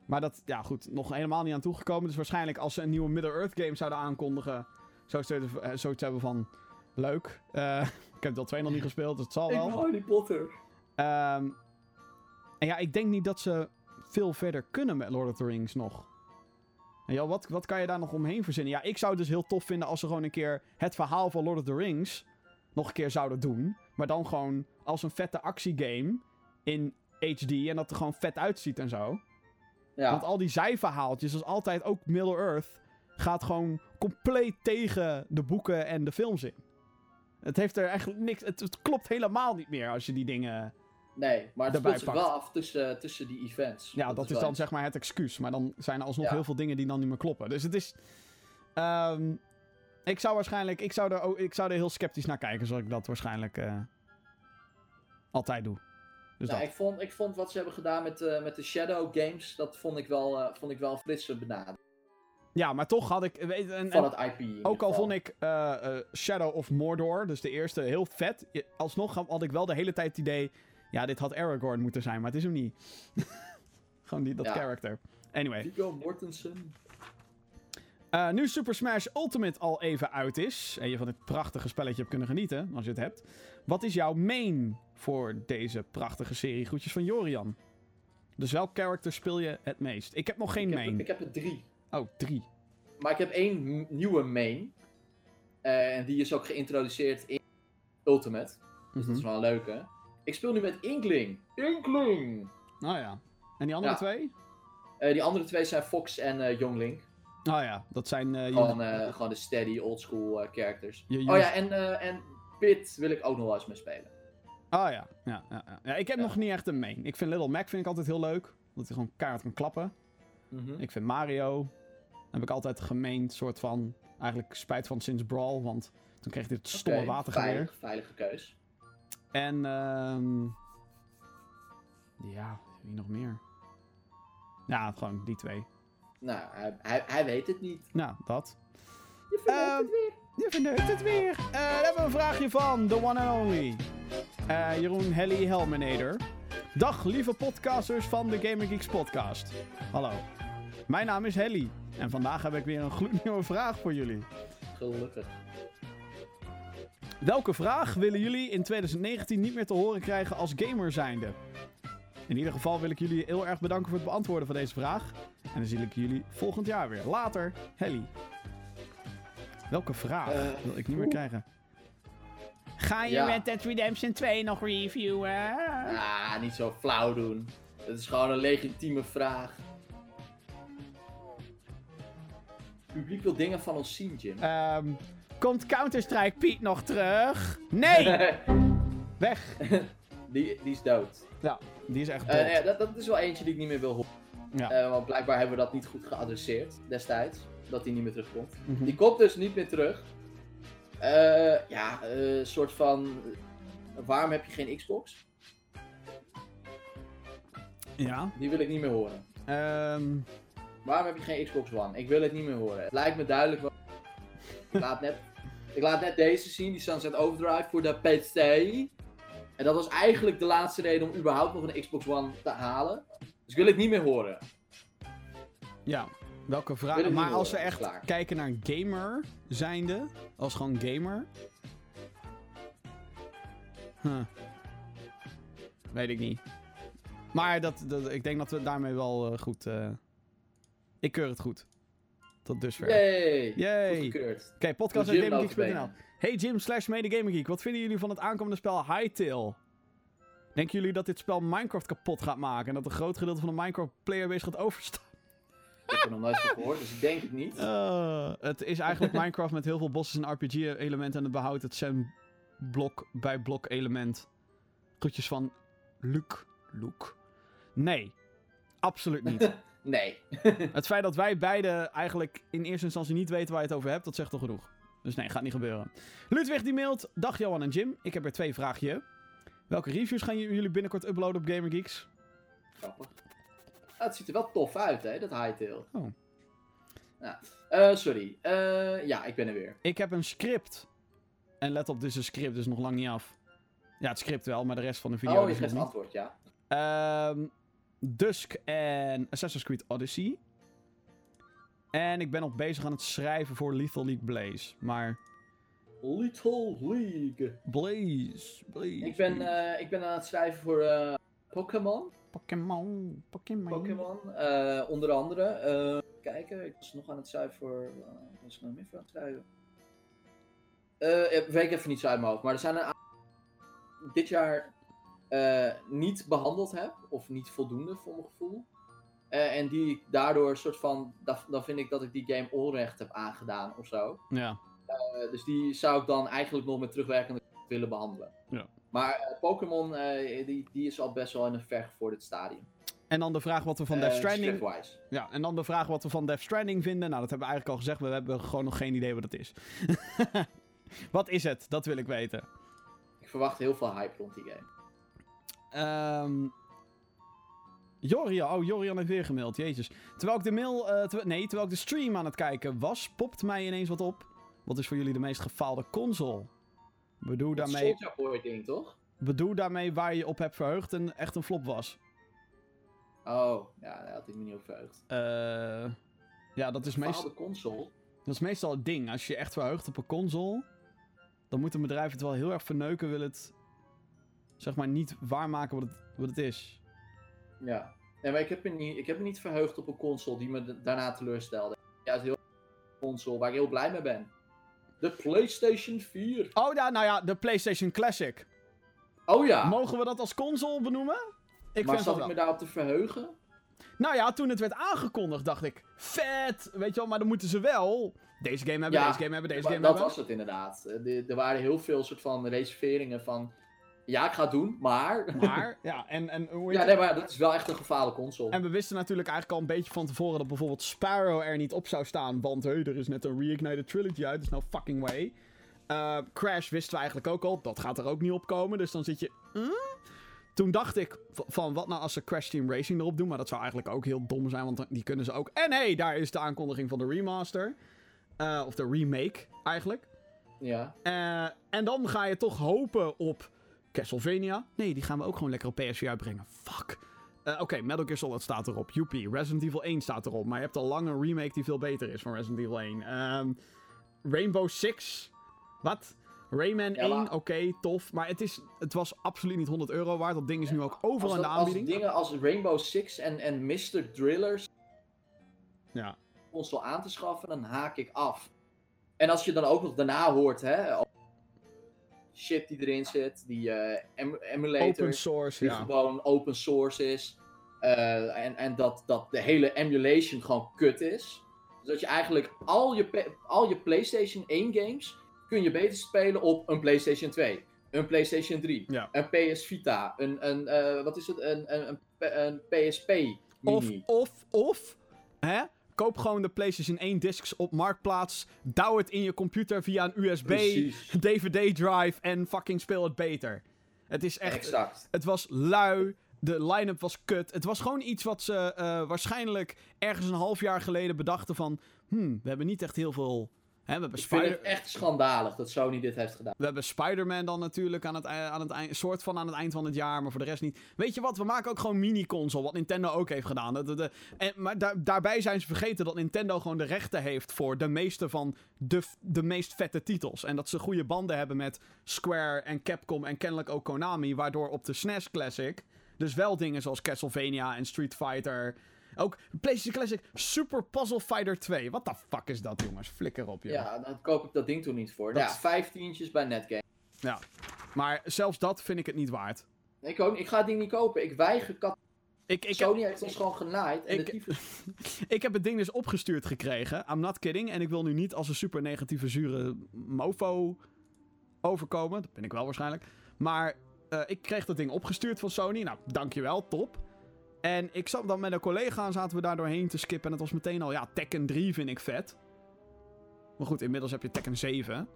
Speaker 1: maar dat, ja goed, nog helemaal niet aan toegekomen. Dus waarschijnlijk als ze een nieuwe Middle-earth game zouden aankondigen. Zoiets- eh, zoiets hebben van. Leuk. Eh, *laughs* ik heb deel 2 nog niet gespeeld, dus het zal
Speaker 2: Ik
Speaker 1: wel.
Speaker 2: wil Harry Potter.
Speaker 1: Ehm, en ja, ik denk niet dat ze veel verder kunnen met Lord of the Rings nog. En ja, wat, wat kan je daar nog omheen verzinnen? Ja, ik zou het dus heel tof vinden als ze gewoon een keer het verhaal van Lord of the Rings nog een keer zouden doen. Maar dan gewoon als een vette actiegame in HD en dat er gewoon vet uitziet en zo.
Speaker 2: Ja,
Speaker 1: Want al die zijverhaaltjes, zoals altijd ook Middle-earth, gaat gewoon compleet tegen de boeken en de films in. Het heeft er eigenlijk niks. Het, het klopt helemaal niet meer als je die dingen.
Speaker 2: nee, maar het speelt zich
Speaker 1: pakt.
Speaker 2: wel af tussen, tussen die events.
Speaker 1: Ja, dat, is dan
Speaker 2: iets.
Speaker 1: zeg maar het excuus. Maar dan zijn er alsnog
Speaker 2: Ja.
Speaker 1: heel veel dingen die dan niet meer kloppen. Dus het is. ehm, ik zou waarschijnlijk. Ik zou, er, ik zou er heel sceptisch naar kijken, zoals ik dat waarschijnlijk eh, altijd doe. Dus
Speaker 2: Nou,
Speaker 1: dat.
Speaker 2: ik, vond, ik vond wat ze hebben gedaan met, eh, met de Shadow Games, dat vond ik wel, eh, vond ik wel een frisse benadering
Speaker 1: Ja, maar toch had ik. Weet, en,
Speaker 2: van het IP.
Speaker 1: ook al vond ik eh, Shadow of Mordor, dus de eerste, heel vet. Alsnog had ik wel de hele tijd het idee. Ja, dit had Aragorn moeten zijn, maar het is hem niet. *laughs* Gewoon die, dat
Speaker 2: Ja.
Speaker 1: character. Anyway.
Speaker 2: Viggo Mortensen.
Speaker 1: Nu Super Smash Ultimate al even uit is. En je van dit prachtige spelletje hebt kunnen genieten, als je het hebt. Wat is jouw main voor deze prachtige serie? Groetjes van Jorian. Dus welk character speel je het meest? Ik heb nog geen
Speaker 2: Ik
Speaker 1: main.
Speaker 2: heb, ik heb er drie.
Speaker 1: Oh, drie.
Speaker 2: Maar ik heb één nieuwe main. Eh, en die is ook geïntroduceerd in Ultimate. Dus dat is
Speaker 1: Mhm.
Speaker 2: wel een leuke. Ik speel nu met Inkling. Inkling!
Speaker 1: Oh ja. En die andere
Speaker 2: Ja.
Speaker 1: twee?
Speaker 2: Eh, die andere twee zijn Fox en eh Younglink.
Speaker 1: Oh ja, dat zijn
Speaker 2: Gewoon, gewoon de steady, oldschool characters.
Speaker 1: je, je-
Speaker 2: Oh ja, en, en Pit wil ik ook nog wel eens mee spelen.
Speaker 1: Oh ja. Ja, ja, ja. ja ik heb nog niet echt een main. Ik vind Little Mac vind ik altijd heel leuk. Dat hij gewoon keihard kan klappen.
Speaker 2: Mhm.
Speaker 1: Ik vind Mario. Heb ik altijd gemeend, soort van. Eigenlijk spijt van sinds Brawl, want toen kreeg hij het stomme watergeweer.
Speaker 2: veilig, veilige keus.
Speaker 1: En, ehm ja, wie nog meer? Ja, gewoon die twee.
Speaker 2: Nou, hij, hij, hij weet het niet.
Speaker 1: Nou, dat.
Speaker 2: Je vergeet
Speaker 1: Ehm,
Speaker 2: het weer.
Speaker 1: Je verneukt het weer. Eh, dan hebben we een vraagje van The One and Only. Eh, Jeroen Helly Helmenader. Dag, lieve podcasters van de Gaming Geeks podcast. Hallo. Mijn naam is Helly. En vandaag heb ik weer een gloednieuwe vraag voor jullie.
Speaker 2: Gelukkig.
Speaker 1: Welke vraag willen jullie in 2019 niet meer te horen krijgen als gamer zijnde? In ieder geval wil ik jullie heel erg bedanken voor het beantwoorden van deze vraag. En dan zie ik jullie volgend jaar weer. Later, Helly. Welke vraag
Speaker 2: Eh,
Speaker 1: wil ik niet meer krijgen? Ga je
Speaker 2: Ja.
Speaker 1: Red Dead Redemption 2 nog reviewen?
Speaker 2: Ah, niet zo flauw doen. Dat is gewoon een legitieme vraag. Het publiek wil dingen van ons zien, Jim.
Speaker 1: Ehm, komt Counter-Strike Piet nog terug? Nee! *laughs* Weg!
Speaker 2: die, die is dood.
Speaker 1: Ja, die is echt
Speaker 2: Eh,
Speaker 1: dood.
Speaker 2: ja, dat, dat is wel eentje die ik niet meer wil horen.
Speaker 1: Ja.
Speaker 2: Eh, want blijkbaar hebben we dat niet goed geadresseerd destijds. Dat die niet meer terugkomt.
Speaker 1: Mhm.
Speaker 2: Die komt dus niet meer terug. Eh, ja, een soort van. eh, waarom heb je geen Xbox?
Speaker 1: Ja.
Speaker 2: Die wil ik niet meer horen.
Speaker 1: Ehm,
Speaker 2: Waarom heb je geen Xbox One? Ik wil het niet meer horen. Het lijkt me duidelijk. wat- Ik laat net, ik laat net deze zien, die Sunset Overdrive voor de PC. En dat was eigenlijk de laatste reden om überhaupt nog een Xbox One te halen. Dus ik wil het niet meer horen.
Speaker 1: Ja, welke vraag?
Speaker 2: niet
Speaker 1: Maar als we echt
Speaker 2: klaar.
Speaker 1: kijken naar gamer zijnde, als gewoon gamer. Huh. Weet ik niet. Maar dat, dat, ik denk dat we daarmee wel eh, goed. eh, ik keur het goed. Tot dusver. Oké,
Speaker 2: Yay!
Speaker 1: Yay. Podcast
Speaker 2: Voor Jim
Speaker 1: gamergeeks.nl.
Speaker 2: notabene.
Speaker 1: Hey Jim slash medegamergeek, wat vinden jullie van het aankomende spel Hytale? Denken jullie dat dit spel Minecraft kapot gaat maken en dat een groot gedeelte van de Minecraft playerbase gaat overstappen?
Speaker 2: Ik heb er nog nooit van gehoord, dus ik denk het niet.
Speaker 1: Eh, het is eigenlijk *laughs* Minecraft met heel veel bossen en RPG-elementen en het behoudt het zijn blok bij blok element. Groetjes van Luke. Luke. Nee, absoluut niet. *laughs*
Speaker 2: Nee. *laughs*
Speaker 1: het feit dat wij beide eigenlijk in eerste instantie niet weten waar je het over hebt, dat zegt toch genoeg. Dus nee, gaat niet gebeuren. Ludwig die mailt, dag Johan en Jim, ik heb er twee vraagjes. Welke reviews gaan jullie binnenkort uploaden op GamerGeeks?
Speaker 2: Grappig. Ah, het ziet er wel tof uit, hè, dat Hytale.
Speaker 1: Oh.
Speaker 2: Eh, sorry. Eh, ja, ik ben er weer.
Speaker 1: Ik heb een script. En let op, dit is een script, dus nog lang niet af. Ja, het script wel, maar de rest van de video
Speaker 2: oh, je geeft een antwoord, ja.
Speaker 1: Ehm, Dusk en Assassin's Creed Odyssey. En ik ben nog bezig aan het schrijven voor Lethal League Blaze. Maar
Speaker 2: Little League.
Speaker 1: Blaze, Blaze.
Speaker 2: Ik ben, eh, ik ben aan het schrijven voor Pokémon.
Speaker 1: Pokémon, Pokémon.
Speaker 2: Pokémon. eh, onder andere. Eh, kijken, ik was nog aan het schrijven voor. eh, wat was ik nou meer voor aan het schrijven? Eh, ik weet ik even niet zo uit mijn hoofd. Maar er zijn een aantal dit jaar eh, niet behandeld heb. Of niet voldoende voor mijn gevoel. Eh, en die ik daardoor soort van. da- Dan vind ik dat ik die game onrecht heb aangedaan of zo.
Speaker 1: Ja,
Speaker 2: Eh, dus die zou ik dan eigenlijk nog met terugwerkende kracht willen behandelen.
Speaker 1: Ja.
Speaker 2: Maar eh, Pokémon, eh, die, die is al best wel in een vergevorderd stadium.
Speaker 1: en dan de vraag wat we van
Speaker 2: Eh,
Speaker 1: Death Stranding...
Speaker 2: script-wise.
Speaker 1: Ja, en dan de vraag wat we van Death Stranding vinden. Nou, dat hebben we eigenlijk al gezegd. We hebben gewoon nog geen idee wat het is. *laughs* wat is het? Dat wil ik weten.
Speaker 2: Ik verwacht heel veel hype rond die game.
Speaker 1: Ehm Jorian, oh Jorian heeft weer gemaild, jezus. Terwijl ik de mail, eh, terwijl- nee, terwijl ik de stream aan het kijken was, popt mij ineens wat op. Wat is voor jullie de meest gefaalde console? Bedoel
Speaker 2: Dat
Speaker 1: daarmee,
Speaker 2: Boy ding, toch?
Speaker 1: bedoel daarmee waar je op hebt verheugd en echt een flop was.
Speaker 2: Oh, ja, daar had ik me niet op verheugd.
Speaker 1: Eh, ja, dat is, meest,
Speaker 2: de console.
Speaker 1: dat is meestal het ding. Als je je echt verheugt op een console, dan moet een bedrijf het wel heel erg verneuken, wil het zeg maar niet waarmaken wat het, wat het is.
Speaker 2: Ja. Nee, maar ik heb, me niet, ik heb me niet verheugd op een console die me daarna teleurstelde. Juist heel console waar ik heel blij mee ben. De PlayStation 4.
Speaker 1: Oh ja, nou ja, de PlayStation Classic.
Speaker 2: Oh ja.
Speaker 1: Mogen we dat als console benoemen? Ik
Speaker 2: maar
Speaker 1: vind
Speaker 2: zat ik me
Speaker 1: wel.
Speaker 2: daarop te verheugen?
Speaker 1: Nou ja, toen het werd aangekondigd, dacht ik, vet! Weet je wel, maar dan moeten ze wel deze game hebben,
Speaker 2: Ja,
Speaker 1: deze game hebben, deze game
Speaker 2: dat
Speaker 1: hebben.
Speaker 2: was het inderdaad. Eh, Er waren heel veel soort van reserveringen van... Ja, ik ga het doen, maar...
Speaker 1: Maar, *laughs* ja, en, en hoe
Speaker 2: ja, nee, maar dat is wel echt een gevaarlijke console.
Speaker 1: En we wisten natuurlijk eigenlijk al een beetje van tevoren dat bijvoorbeeld Sparrow er niet op zou staan. Want hey, er is net een Reignited Trilogy uit, dus no fucking way. Eh, Crash wisten we eigenlijk ook al, dat gaat er ook niet op komen. Dus dan zit je. huh? Toen dacht ik van wat nou als ze Crash Team Racing erop doen. Maar dat zou eigenlijk ook heel dom zijn, want die kunnen ze ook. En hey, daar is de aankondiging van de remaster. Eh, of de remake eigenlijk.
Speaker 2: Ja.
Speaker 1: Eh, en dan ga je toch hopen op Castlevania. Nee, die gaan we ook gewoon lekker op PS4 uitbrengen. Fuck. Eh, Oké, Metal Gear Solid staat erop. Joepie. Resident Evil 1 staat erop. Maar je hebt al lang een remake die veel beter is van Resident Evil 1. Ehm, Rainbow Six. Wat? Rayman
Speaker 2: Ja,
Speaker 1: 1,
Speaker 2: maar-
Speaker 1: oké, tof. Maar het, is, het was absoluut niet 100 euro waard. Dat ding is nu ook overal in de
Speaker 2: dat- als
Speaker 1: aanbieding.
Speaker 2: dingen als Rainbow Six en, en Mr. Drillers
Speaker 1: Ja.
Speaker 2: console aan te schaffen, dan haak ik af. En als je dan ook nog daarna hoort, hè, shit die erin zit, die eh, em- emulator,
Speaker 1: Open source,
Speaker 2: die
Speaker 1: ja.
Speaker 2: gewoon open source is, eh, en, en dat, dat de hele emulation gewoon kut is. Dus dat je eigenlijk al je, al je PlayStation 1 games kun je beter spelen op een PlayStation 2, een PlayStation 3,
Speaker 1: Ja.
Speaker 2: een PS Vita, een, een eh, wat is het, een, een, een, een PSP
Speaker 1: Of,
Speaker 2: mini.
Speaker 1: of, of, hè? Koop gewoon de PlayStation 1 discs op Marktplaats. Douw het in je computer via een USB. DVD-drive en fucking speel het beter. Het is echt...
Speaker 2: Exact.
Speaker 1: Het was lui. De line-up was kut. Het was gewoon iets wat ze eh, waarschijnlijk ergens een half jaar geleden bedachten van... Hmm, we hebben niet echt heel veel... We hebben
Speaker 2: Ik vind
Speaker 1: Spider...
Speaker 2: het echt schandalig dat Sony dit heeft gedaan.
Speaker 1: We hebben Spider-Man dan natuurlijk aan het, aan het eind, soort van aan het eind van het jaar, maar voor de rest niet. Weet je wat, we maken ook gewoon mini-console, wat Nintendo ook heeft gedaan. En, maar daar- daarbij zijn ze vergeten dat Nintendo gewoon de rechten heeft voor de meeste van de, de meest vette titels. En dat ze goede banden hebben met Square en Capcom en kennelijk ook Konami, waardoor op de SNES Classic dus wel dingen zoals Castlevania en Street Fighter... Ook PlayStation Classic Super Puzzle Fighter 2. What the fuck is dat, jongens? Flikker op, joh.
Speaker 2: Ja, dan koop ik dat ding toen niet voor.
Speaker 1: Dat-
Speaker 2: Ja, vijf tientjes bij Netgame.
Speaker 1: ja. Maar zelfs dat vind ik het niet waard.
Speaker 2: Ik, ook, ik ga het ding niet kopen. Ik weiger kat.
Speaker 1: Ik, ik,
Speaker 2: Sony heeft ons gewoon genaaid. En
Speaker 1: Ik-
Speaker 2: de *laughs*
Speaker 1: Ik heb het ding dus opgestuurd gekregen. I'm not kidding. En ik wil nu niet als een super negatieve, zure mofo overkomen. Dat ben ik wel waarschijnlijk. Maar eh, ik kreeg dat ding opgestuurd van Sony. Nou, dankjewel. Top. En ik zat dan met een collega en zaten we daar doorheen te skippen. En het was meteen al, ja, Tekken 3 vind ik vet. Maar goed, inmiddels heb je Tekken 7.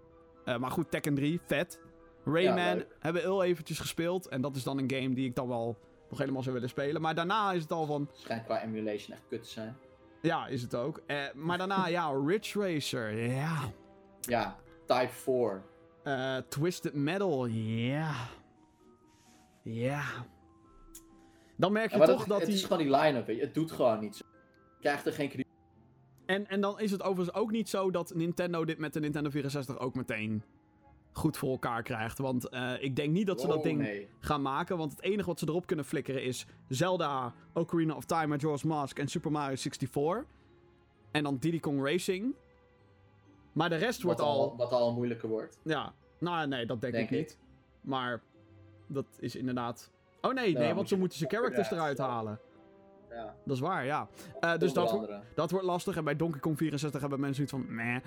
Speaker 1: Eh, maar goed, Tekken 3, vet. Rayman hebben we heel eventjes gespeeld. En dat is dan een game die ik dan wel nog helemaal zou willen spelen. Maar daarna is het al van...
Speaker 2: schijnt qua emulation echt kut te zijn.
Speaker 1: Ja, is het ook. Eh, maar daarna, ja, Ridge Racer, ja.
Speaker 2: Ja, Type 4.
Speaker 1: Eh, Twisted Metal, ja. Ja. Dan merk je
Speaker 2: Ja,
Speaker 1: toch
Speaker 2: dat,
Speaker 1: dat
Speaker 2: het
Speaker 1: die...
Speaker 2: is gewoon die line-up. Het doet gewoon niet zo. Je krijgt er geen krediet.
Speaker 1: En, en dan is het overigens ook niet zo dat Nintendo dit met de Nintendo 64 ook meteen goed voor elkaar krijgt. Want eh, ik denk niet dat ze dat
Speaker 2: Oh,
Speaker 1: ding
Speaker 2: nee.
Speaker 1: gaan maken. Want het enige wat ze erop kunnen flikkeren is Zelda, Ocarina of Time, Majora's Mask en Super Mario 64. En dan Diddy Kong Racing. Maar de rest wordt
Speaker 2: Wat
Speaker 1: al...
Speaker 2: al, wat al moeilijker wordt.
Speaker 1: Ja, nou nee, dat denk,
Speaker 2: Denk
Speaker 1: ik
Speaker 2: ik.
Speaker 1: niet. Maar dat is inderdaad. Oh nee,
Speaker 2: Ja,
Speaker 1: nee, want ze moeten ze characters eruit
Speaker 2: ja.
Speaker 1: halen.
Speaker 2: Ja.
Speaker 1: Dat is waar, ja. Eh, dus dat, wo- dat wordt lastig. En bij Donkey Kong 64 hebben mensen zoiets van. Meh.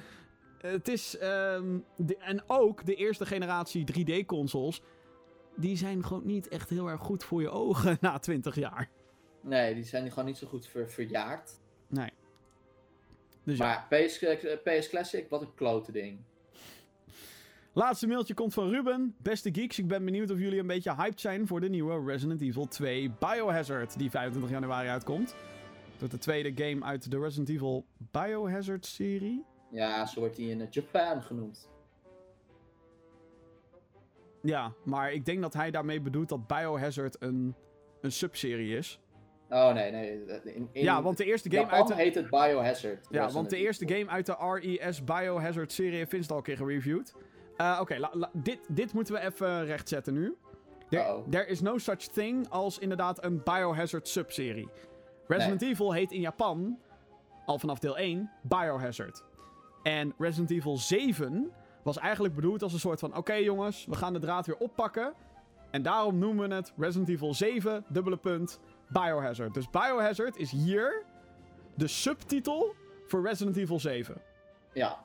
Speaker 1: Het is. ehm, de- en ook de eerste generatie 3D-consoles. Die zijn gewoon niet echt heel erg goed voor je ogen *laughs* na 20 jaar.
Speaker 2: Nee, die zijn gewoon niet zo goed ver, verjaard.
Speaker 1: Nee. Dus ja.
Speaker 2: Maar PS, eh, PS Classic, wat een klote ding.
Speaker 1: Laatste mailtje komt van Ruben. Beste geeks, ik ben benieuwd of jullie een beetje hyped zijn voor de nieuwe Resident Evil 2 Biohazard, die 25 januari uitkomt. Het wordt de tweede game uit de Resident Evil Biohazard-serie.
Speaker 2: Ja, zo wordt die in eh, Japan genoemd.
Speaker 1: Ja, maar ik denk dat hij daarmee bedoelt dat Biohazard een, een subserie is.
Speaker 2: Oh nee, nee. In, in
Speaker 1: ja, want de eerste game
Speaker 2: Japan
Speaker 1: uit de...
Speaker 2: heet het Biohazard.
Speaker 1: Ja, want de eerste game uit de RES Biohazard serie heeft Vince al een keer gereviewd. Eh, Oké, dit, dit moeten we even rechtzetten nu. There is no such thing als inderdaad een Biohazard subserie. Resident Evil heet in Japan, al vanaf deel 1, Biohazard. En Resident Evil 7 was eigenlijk bedoeld als een soort van... Oké jongens, we gaan de draad weer oppakken. En daarom noemen we het Resident Evil 7, dubbele punt, Biohazard. Dus Biohazard is hier de subtitel voor Resident Evil 7.
Speaker 2: Ja,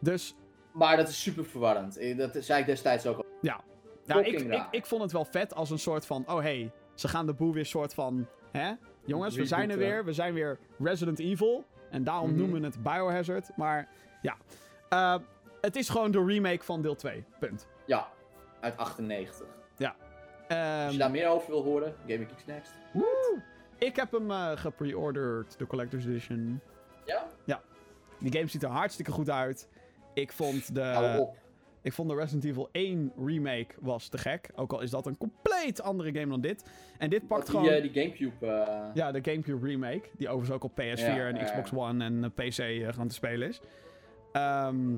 Speaker 1: Dus
Speaker 2: maar dat is super verwarrend. Eh, Dat zei ik destijds ook al.
Speaker 1: ja, ja ik, ik, ik vond het wel vet als een soort van... Oh hey, ze gaan de boel weer soort van... Hè? Jongens, we zijn er weer. We zijn weer Resident Evil. En daarom
Speaker 2: Mhm.
Speaker 1: noemen we het Biohazard. Maar ja, Eh, het is gewoon de remake van deel 2. Punt.
Speaker 2: Ja, uit 98.
Speaker 1: Ehm,
Speaker 2: Als je daar meer over wil horen, Gaming Geeks Next.
Speaker 1: woe! ik heb hem eh gepre-ordered, de Collector's Edition.
Speaker 2: Ja?
Speaker 1: Die game ziet er hartstikke goed uit. Ik vond de... Ik vond de Resident Evil 1 remake was te gek. Ook al is dat een compleet andere game dan dit. En dit pakt gewoon...
Speaker 2: die, eh, die Gamecube... eh,
Speaker 1: Ja, de Gamecube remake. Die overigens ook op PS4
Speaker 2: Ja,
Speaker 1: en Xbox. One en eh, PC gaan te spelen is. Ehm,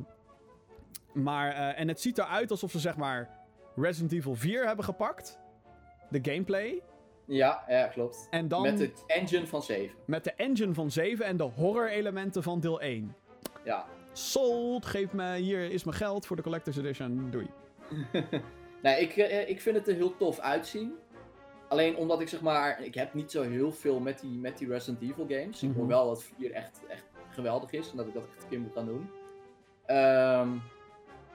Speaker 1: maar, en het ziet eruit alsof ze zeg maar Resident Evil 4 hebben gepakt. De gameplay.
Speaker 2: Ja, ja, klopt.
Speaker 1: En dan
Speaker 2: Met
Speaker 1: met,
Speaker 2: het engine van 7.
Speaker 1: de engine van 7 en de horror elementen van deel 1.
Speaker 2: Ja.
Speaker 1: Sold, geef me, hier is mijn geld voor de Collector's Edition. Doei. *laughs*
Speaker 2: Nee, ik, eh, ik vind het er heel tof uitzien. Alleen omdat ik zeg maar, ik heb niet zo heel veel met die, met die Resident Evil games. Ik
Speaker 1: Mhm.
Speaker 2: hoor wel dat 4 echt, echt geweldig is en dat ik dat echt een keer moet gaan doen. Ehm,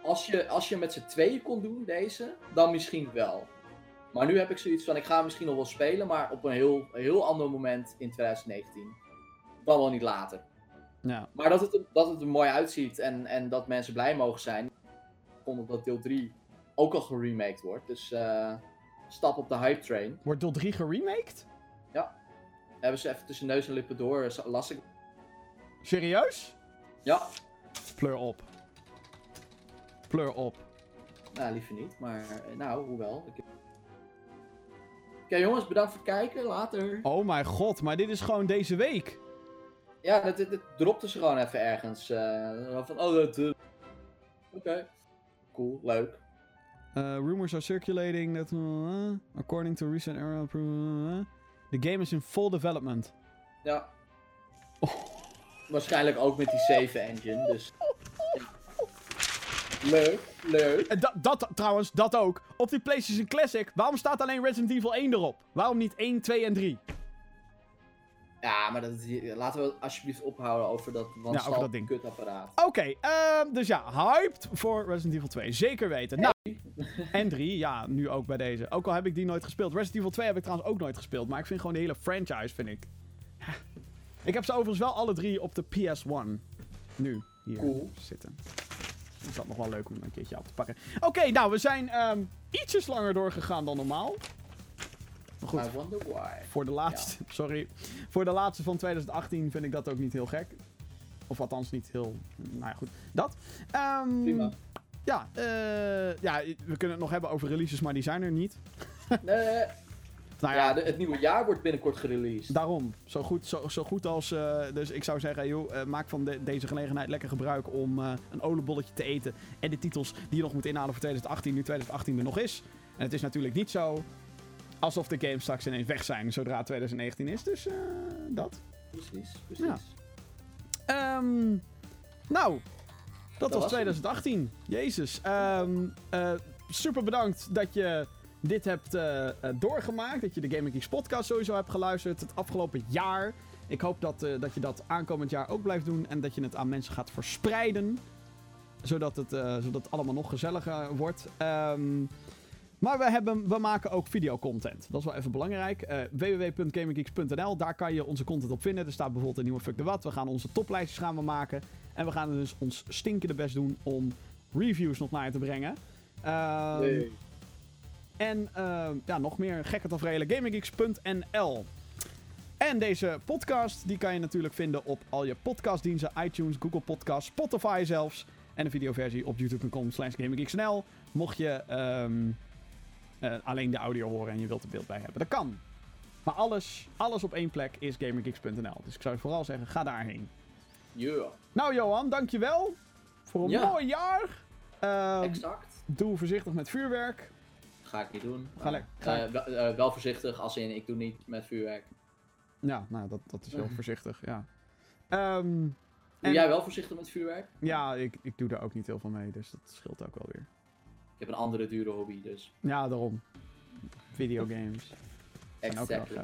Speaker 2: als, je, als je met z'n tweeën kon doen, deze, dan misschien wel. Maar nu heb ik zoiets van, ik ga misschien nog wel spelen, maar op een heel, heel ander moment in 2019. Dan wel niet later.
Speaker 1: Ja.
Speaker 2: Maar dat het, er- dat het er mooi uitziet en, en dat mensen blij mogen zijn. Vond dat deel 3 ook al geremaked wordt. Dus eh, stap op de hype train.
Speaker 1: Wordt deel 3 geremaked?
Speaker 2: Hebben ze even tussen neus en lippen door, eh, las ik.
Speaker 1: Serieus?
Speaker 2: Ja,
Speaker 1: Pleur op. Pleur op.
Speaker 2: nou liever niet, maar eh, nou, hoewel. Ik... Oké jongens, bedankt voor het kijken, later.
Speaker 1: Oh mijn god, maar dit is gewoon deze week.
Speaker 2: Ja, dat, dat, dat dropte ze gewoon even ergens. eh, van, oh, dat... eh, Oké. Cool, leuk.
Speaker 1: Uh, rumors are circulating that... uh, according to recent era... the game is in full development.
Speaker 2: Ja.
Speaker 1: Oh.
Speaker 2: Waarschijnlijk ook met die 7 engine, dus... Leuk, leuk.
Speaker 1: En dat, dat trouwens, dat ook. Op die PlayStation Classic, waarom staat alleen Resident Evil 1 erop? Waarom niet 1, 2 en 3?
Speaker 2: Ja, maar dat, laten we alsjeblieft ophouden over dat
Speaker 1: over dat ding.
Speaker 2: kutapparaat.
Speaker 1: Oké, ehm, dus ja, hyped voor Resident Evil 2. Zeker weten. Nou, *laughs* en 3, ja, nu ook bij deze. Ook al heb ik die nooit gespeeld. Resident Evil 2 heb ik trouwens ook nooit gespeeld. Maar ik vind gewoon de hele franchise, vind ik. Ja. Ik heb ze overigens wel alle drie op de PS1. Nu, hier
Speaker 2: Cool.
Speaker 1: zitten. Is dat nog wel leuk om een keertje af te pakken. Oké, nou, we zijn ehm, ietsjes langer doorgegaan dan normaal. Maar goed,
Speaker 2: I wonder why.
Speaker 1: voor de laatste, *laughs* sorry. Voor de laatste van 2018 vind ik dat ook niet heel gek. Of althans niet heel, nou ja, goed. Dat. Ehm,
Speaker 2: Prima.
Speaker 1: ja, eh, ja, we kunnen het nog hebben over releases, maar die zijn er niet. *laughs*
Speaker 2: Nee,
Speaker 1: Nou ja,
Speaker 2: het nieuwe jaar wordt binnenkort gereleased.
Speaker 1: daarom. Zo goed, zo, zo goed als... eh, dus ik zou zeggen, joh, eh, maak van de- deze gelegenheid lekker gebruik om een oliebolletje te eten. En de titels die je nog moet inhalen voor 2018, nu 2018 er nog is. En het is natuurlijk niet zo alsof de games straks ineens weg zijn zodra 2019 is. Dus eh, dat.
Speaker 2: Precies, precies.
Speaker 1: Ja. Ehm, nou, dat, was
Speaker 2: was hem.
Speaker 1: 2018. Jezus. Ehm, eh, super bedankt dat je dit hebt eh, doorgemaakt. Dat je de Gaming Geeks podcast sowieso hebt geluisterd het afgelopen jaar. Ik hoop dat, dat je dat aankomend jaar ook blijft doen. En dat je het aan mensen gaat verspreiden. Zodat het, zodat het allemaal nog gezelliger wordt. Ehm, maar we, hebben, we maken ook videocontent. Dat is wel even belangrijk. Www.gaminggeeks.nl, daar kan je onze content op vinden. Er staat bijvoorbeeld een nieuwe Fuck de Wat. We gaan onze toplijstjes gaan we maken. En we gaan dus ons stinkende best doen om reviews nog naar je te brengen. Ehm,
Speaker 2: Nee.
Speaker 1: en ehm, ja, nog meer gekke tafereelen. GamingGeeks.nl En deze podcast, die kan je natuurlijk vinden op al je podcastdiensten. iTunes, Google Podcasts, Spotify zelfs. En een videoversie op youtube.com slash. Mocht je ehm, eh, alleen de audio horen en je wilt er beeld bij hebben. Dat kan. Maar alles, alles op één plek is GamingGeeks.nl. Dus ik zou je vooral zeggen, ga daarheen.
Speaker 2: Yeah,
Speaker 1: Nou Johan, dankjewel voor een
Speaker 2: Ja.
Speaker 1: mooi jaar. Ehm,
Speaker 2: exact.
Speaker 1: doe voorzichtig met vuurwerk.
Speaker 2: Ga ik niet doen.
Speaker 1: Ga le- ga-
Speaker 2: Eh, wel, eh, wel voorzichtig, als in ik doe niet met vuurwerk.
Speaker 1: Ja, nou, dat, dat is heel voorzichtig, ja. Ehm,
Speaker 2: Doe
Speaker 1: En-
Speaker 2: jij wel voorzichtig met vuurwerk?
Speaker 1: ja, ik, ik doe er ook niet heel veel mee, dus dat scheelt ook wel weer.
Speaker 2: Ik heb een andere dure hobby, dus.
Speaker 1: Ja, daarom. Videogames.
Speaker 2: Exactly.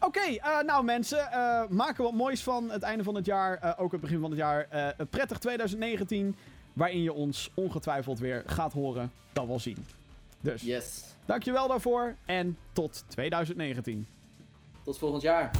Speaker 1: Oké, eh, nou mensen, eh maken wat moois van het einde van het jaar. eh, ook het begin van het jaar. Een prettig 2019, waarin je ons ongetwijfeld weer gaat horen. Dat wel zien. Dus,
Speaker 2: Yes.
Speaker 1: dankjewel daarvoor en tot 2019.
Speaker 2: Tot volgend jaar.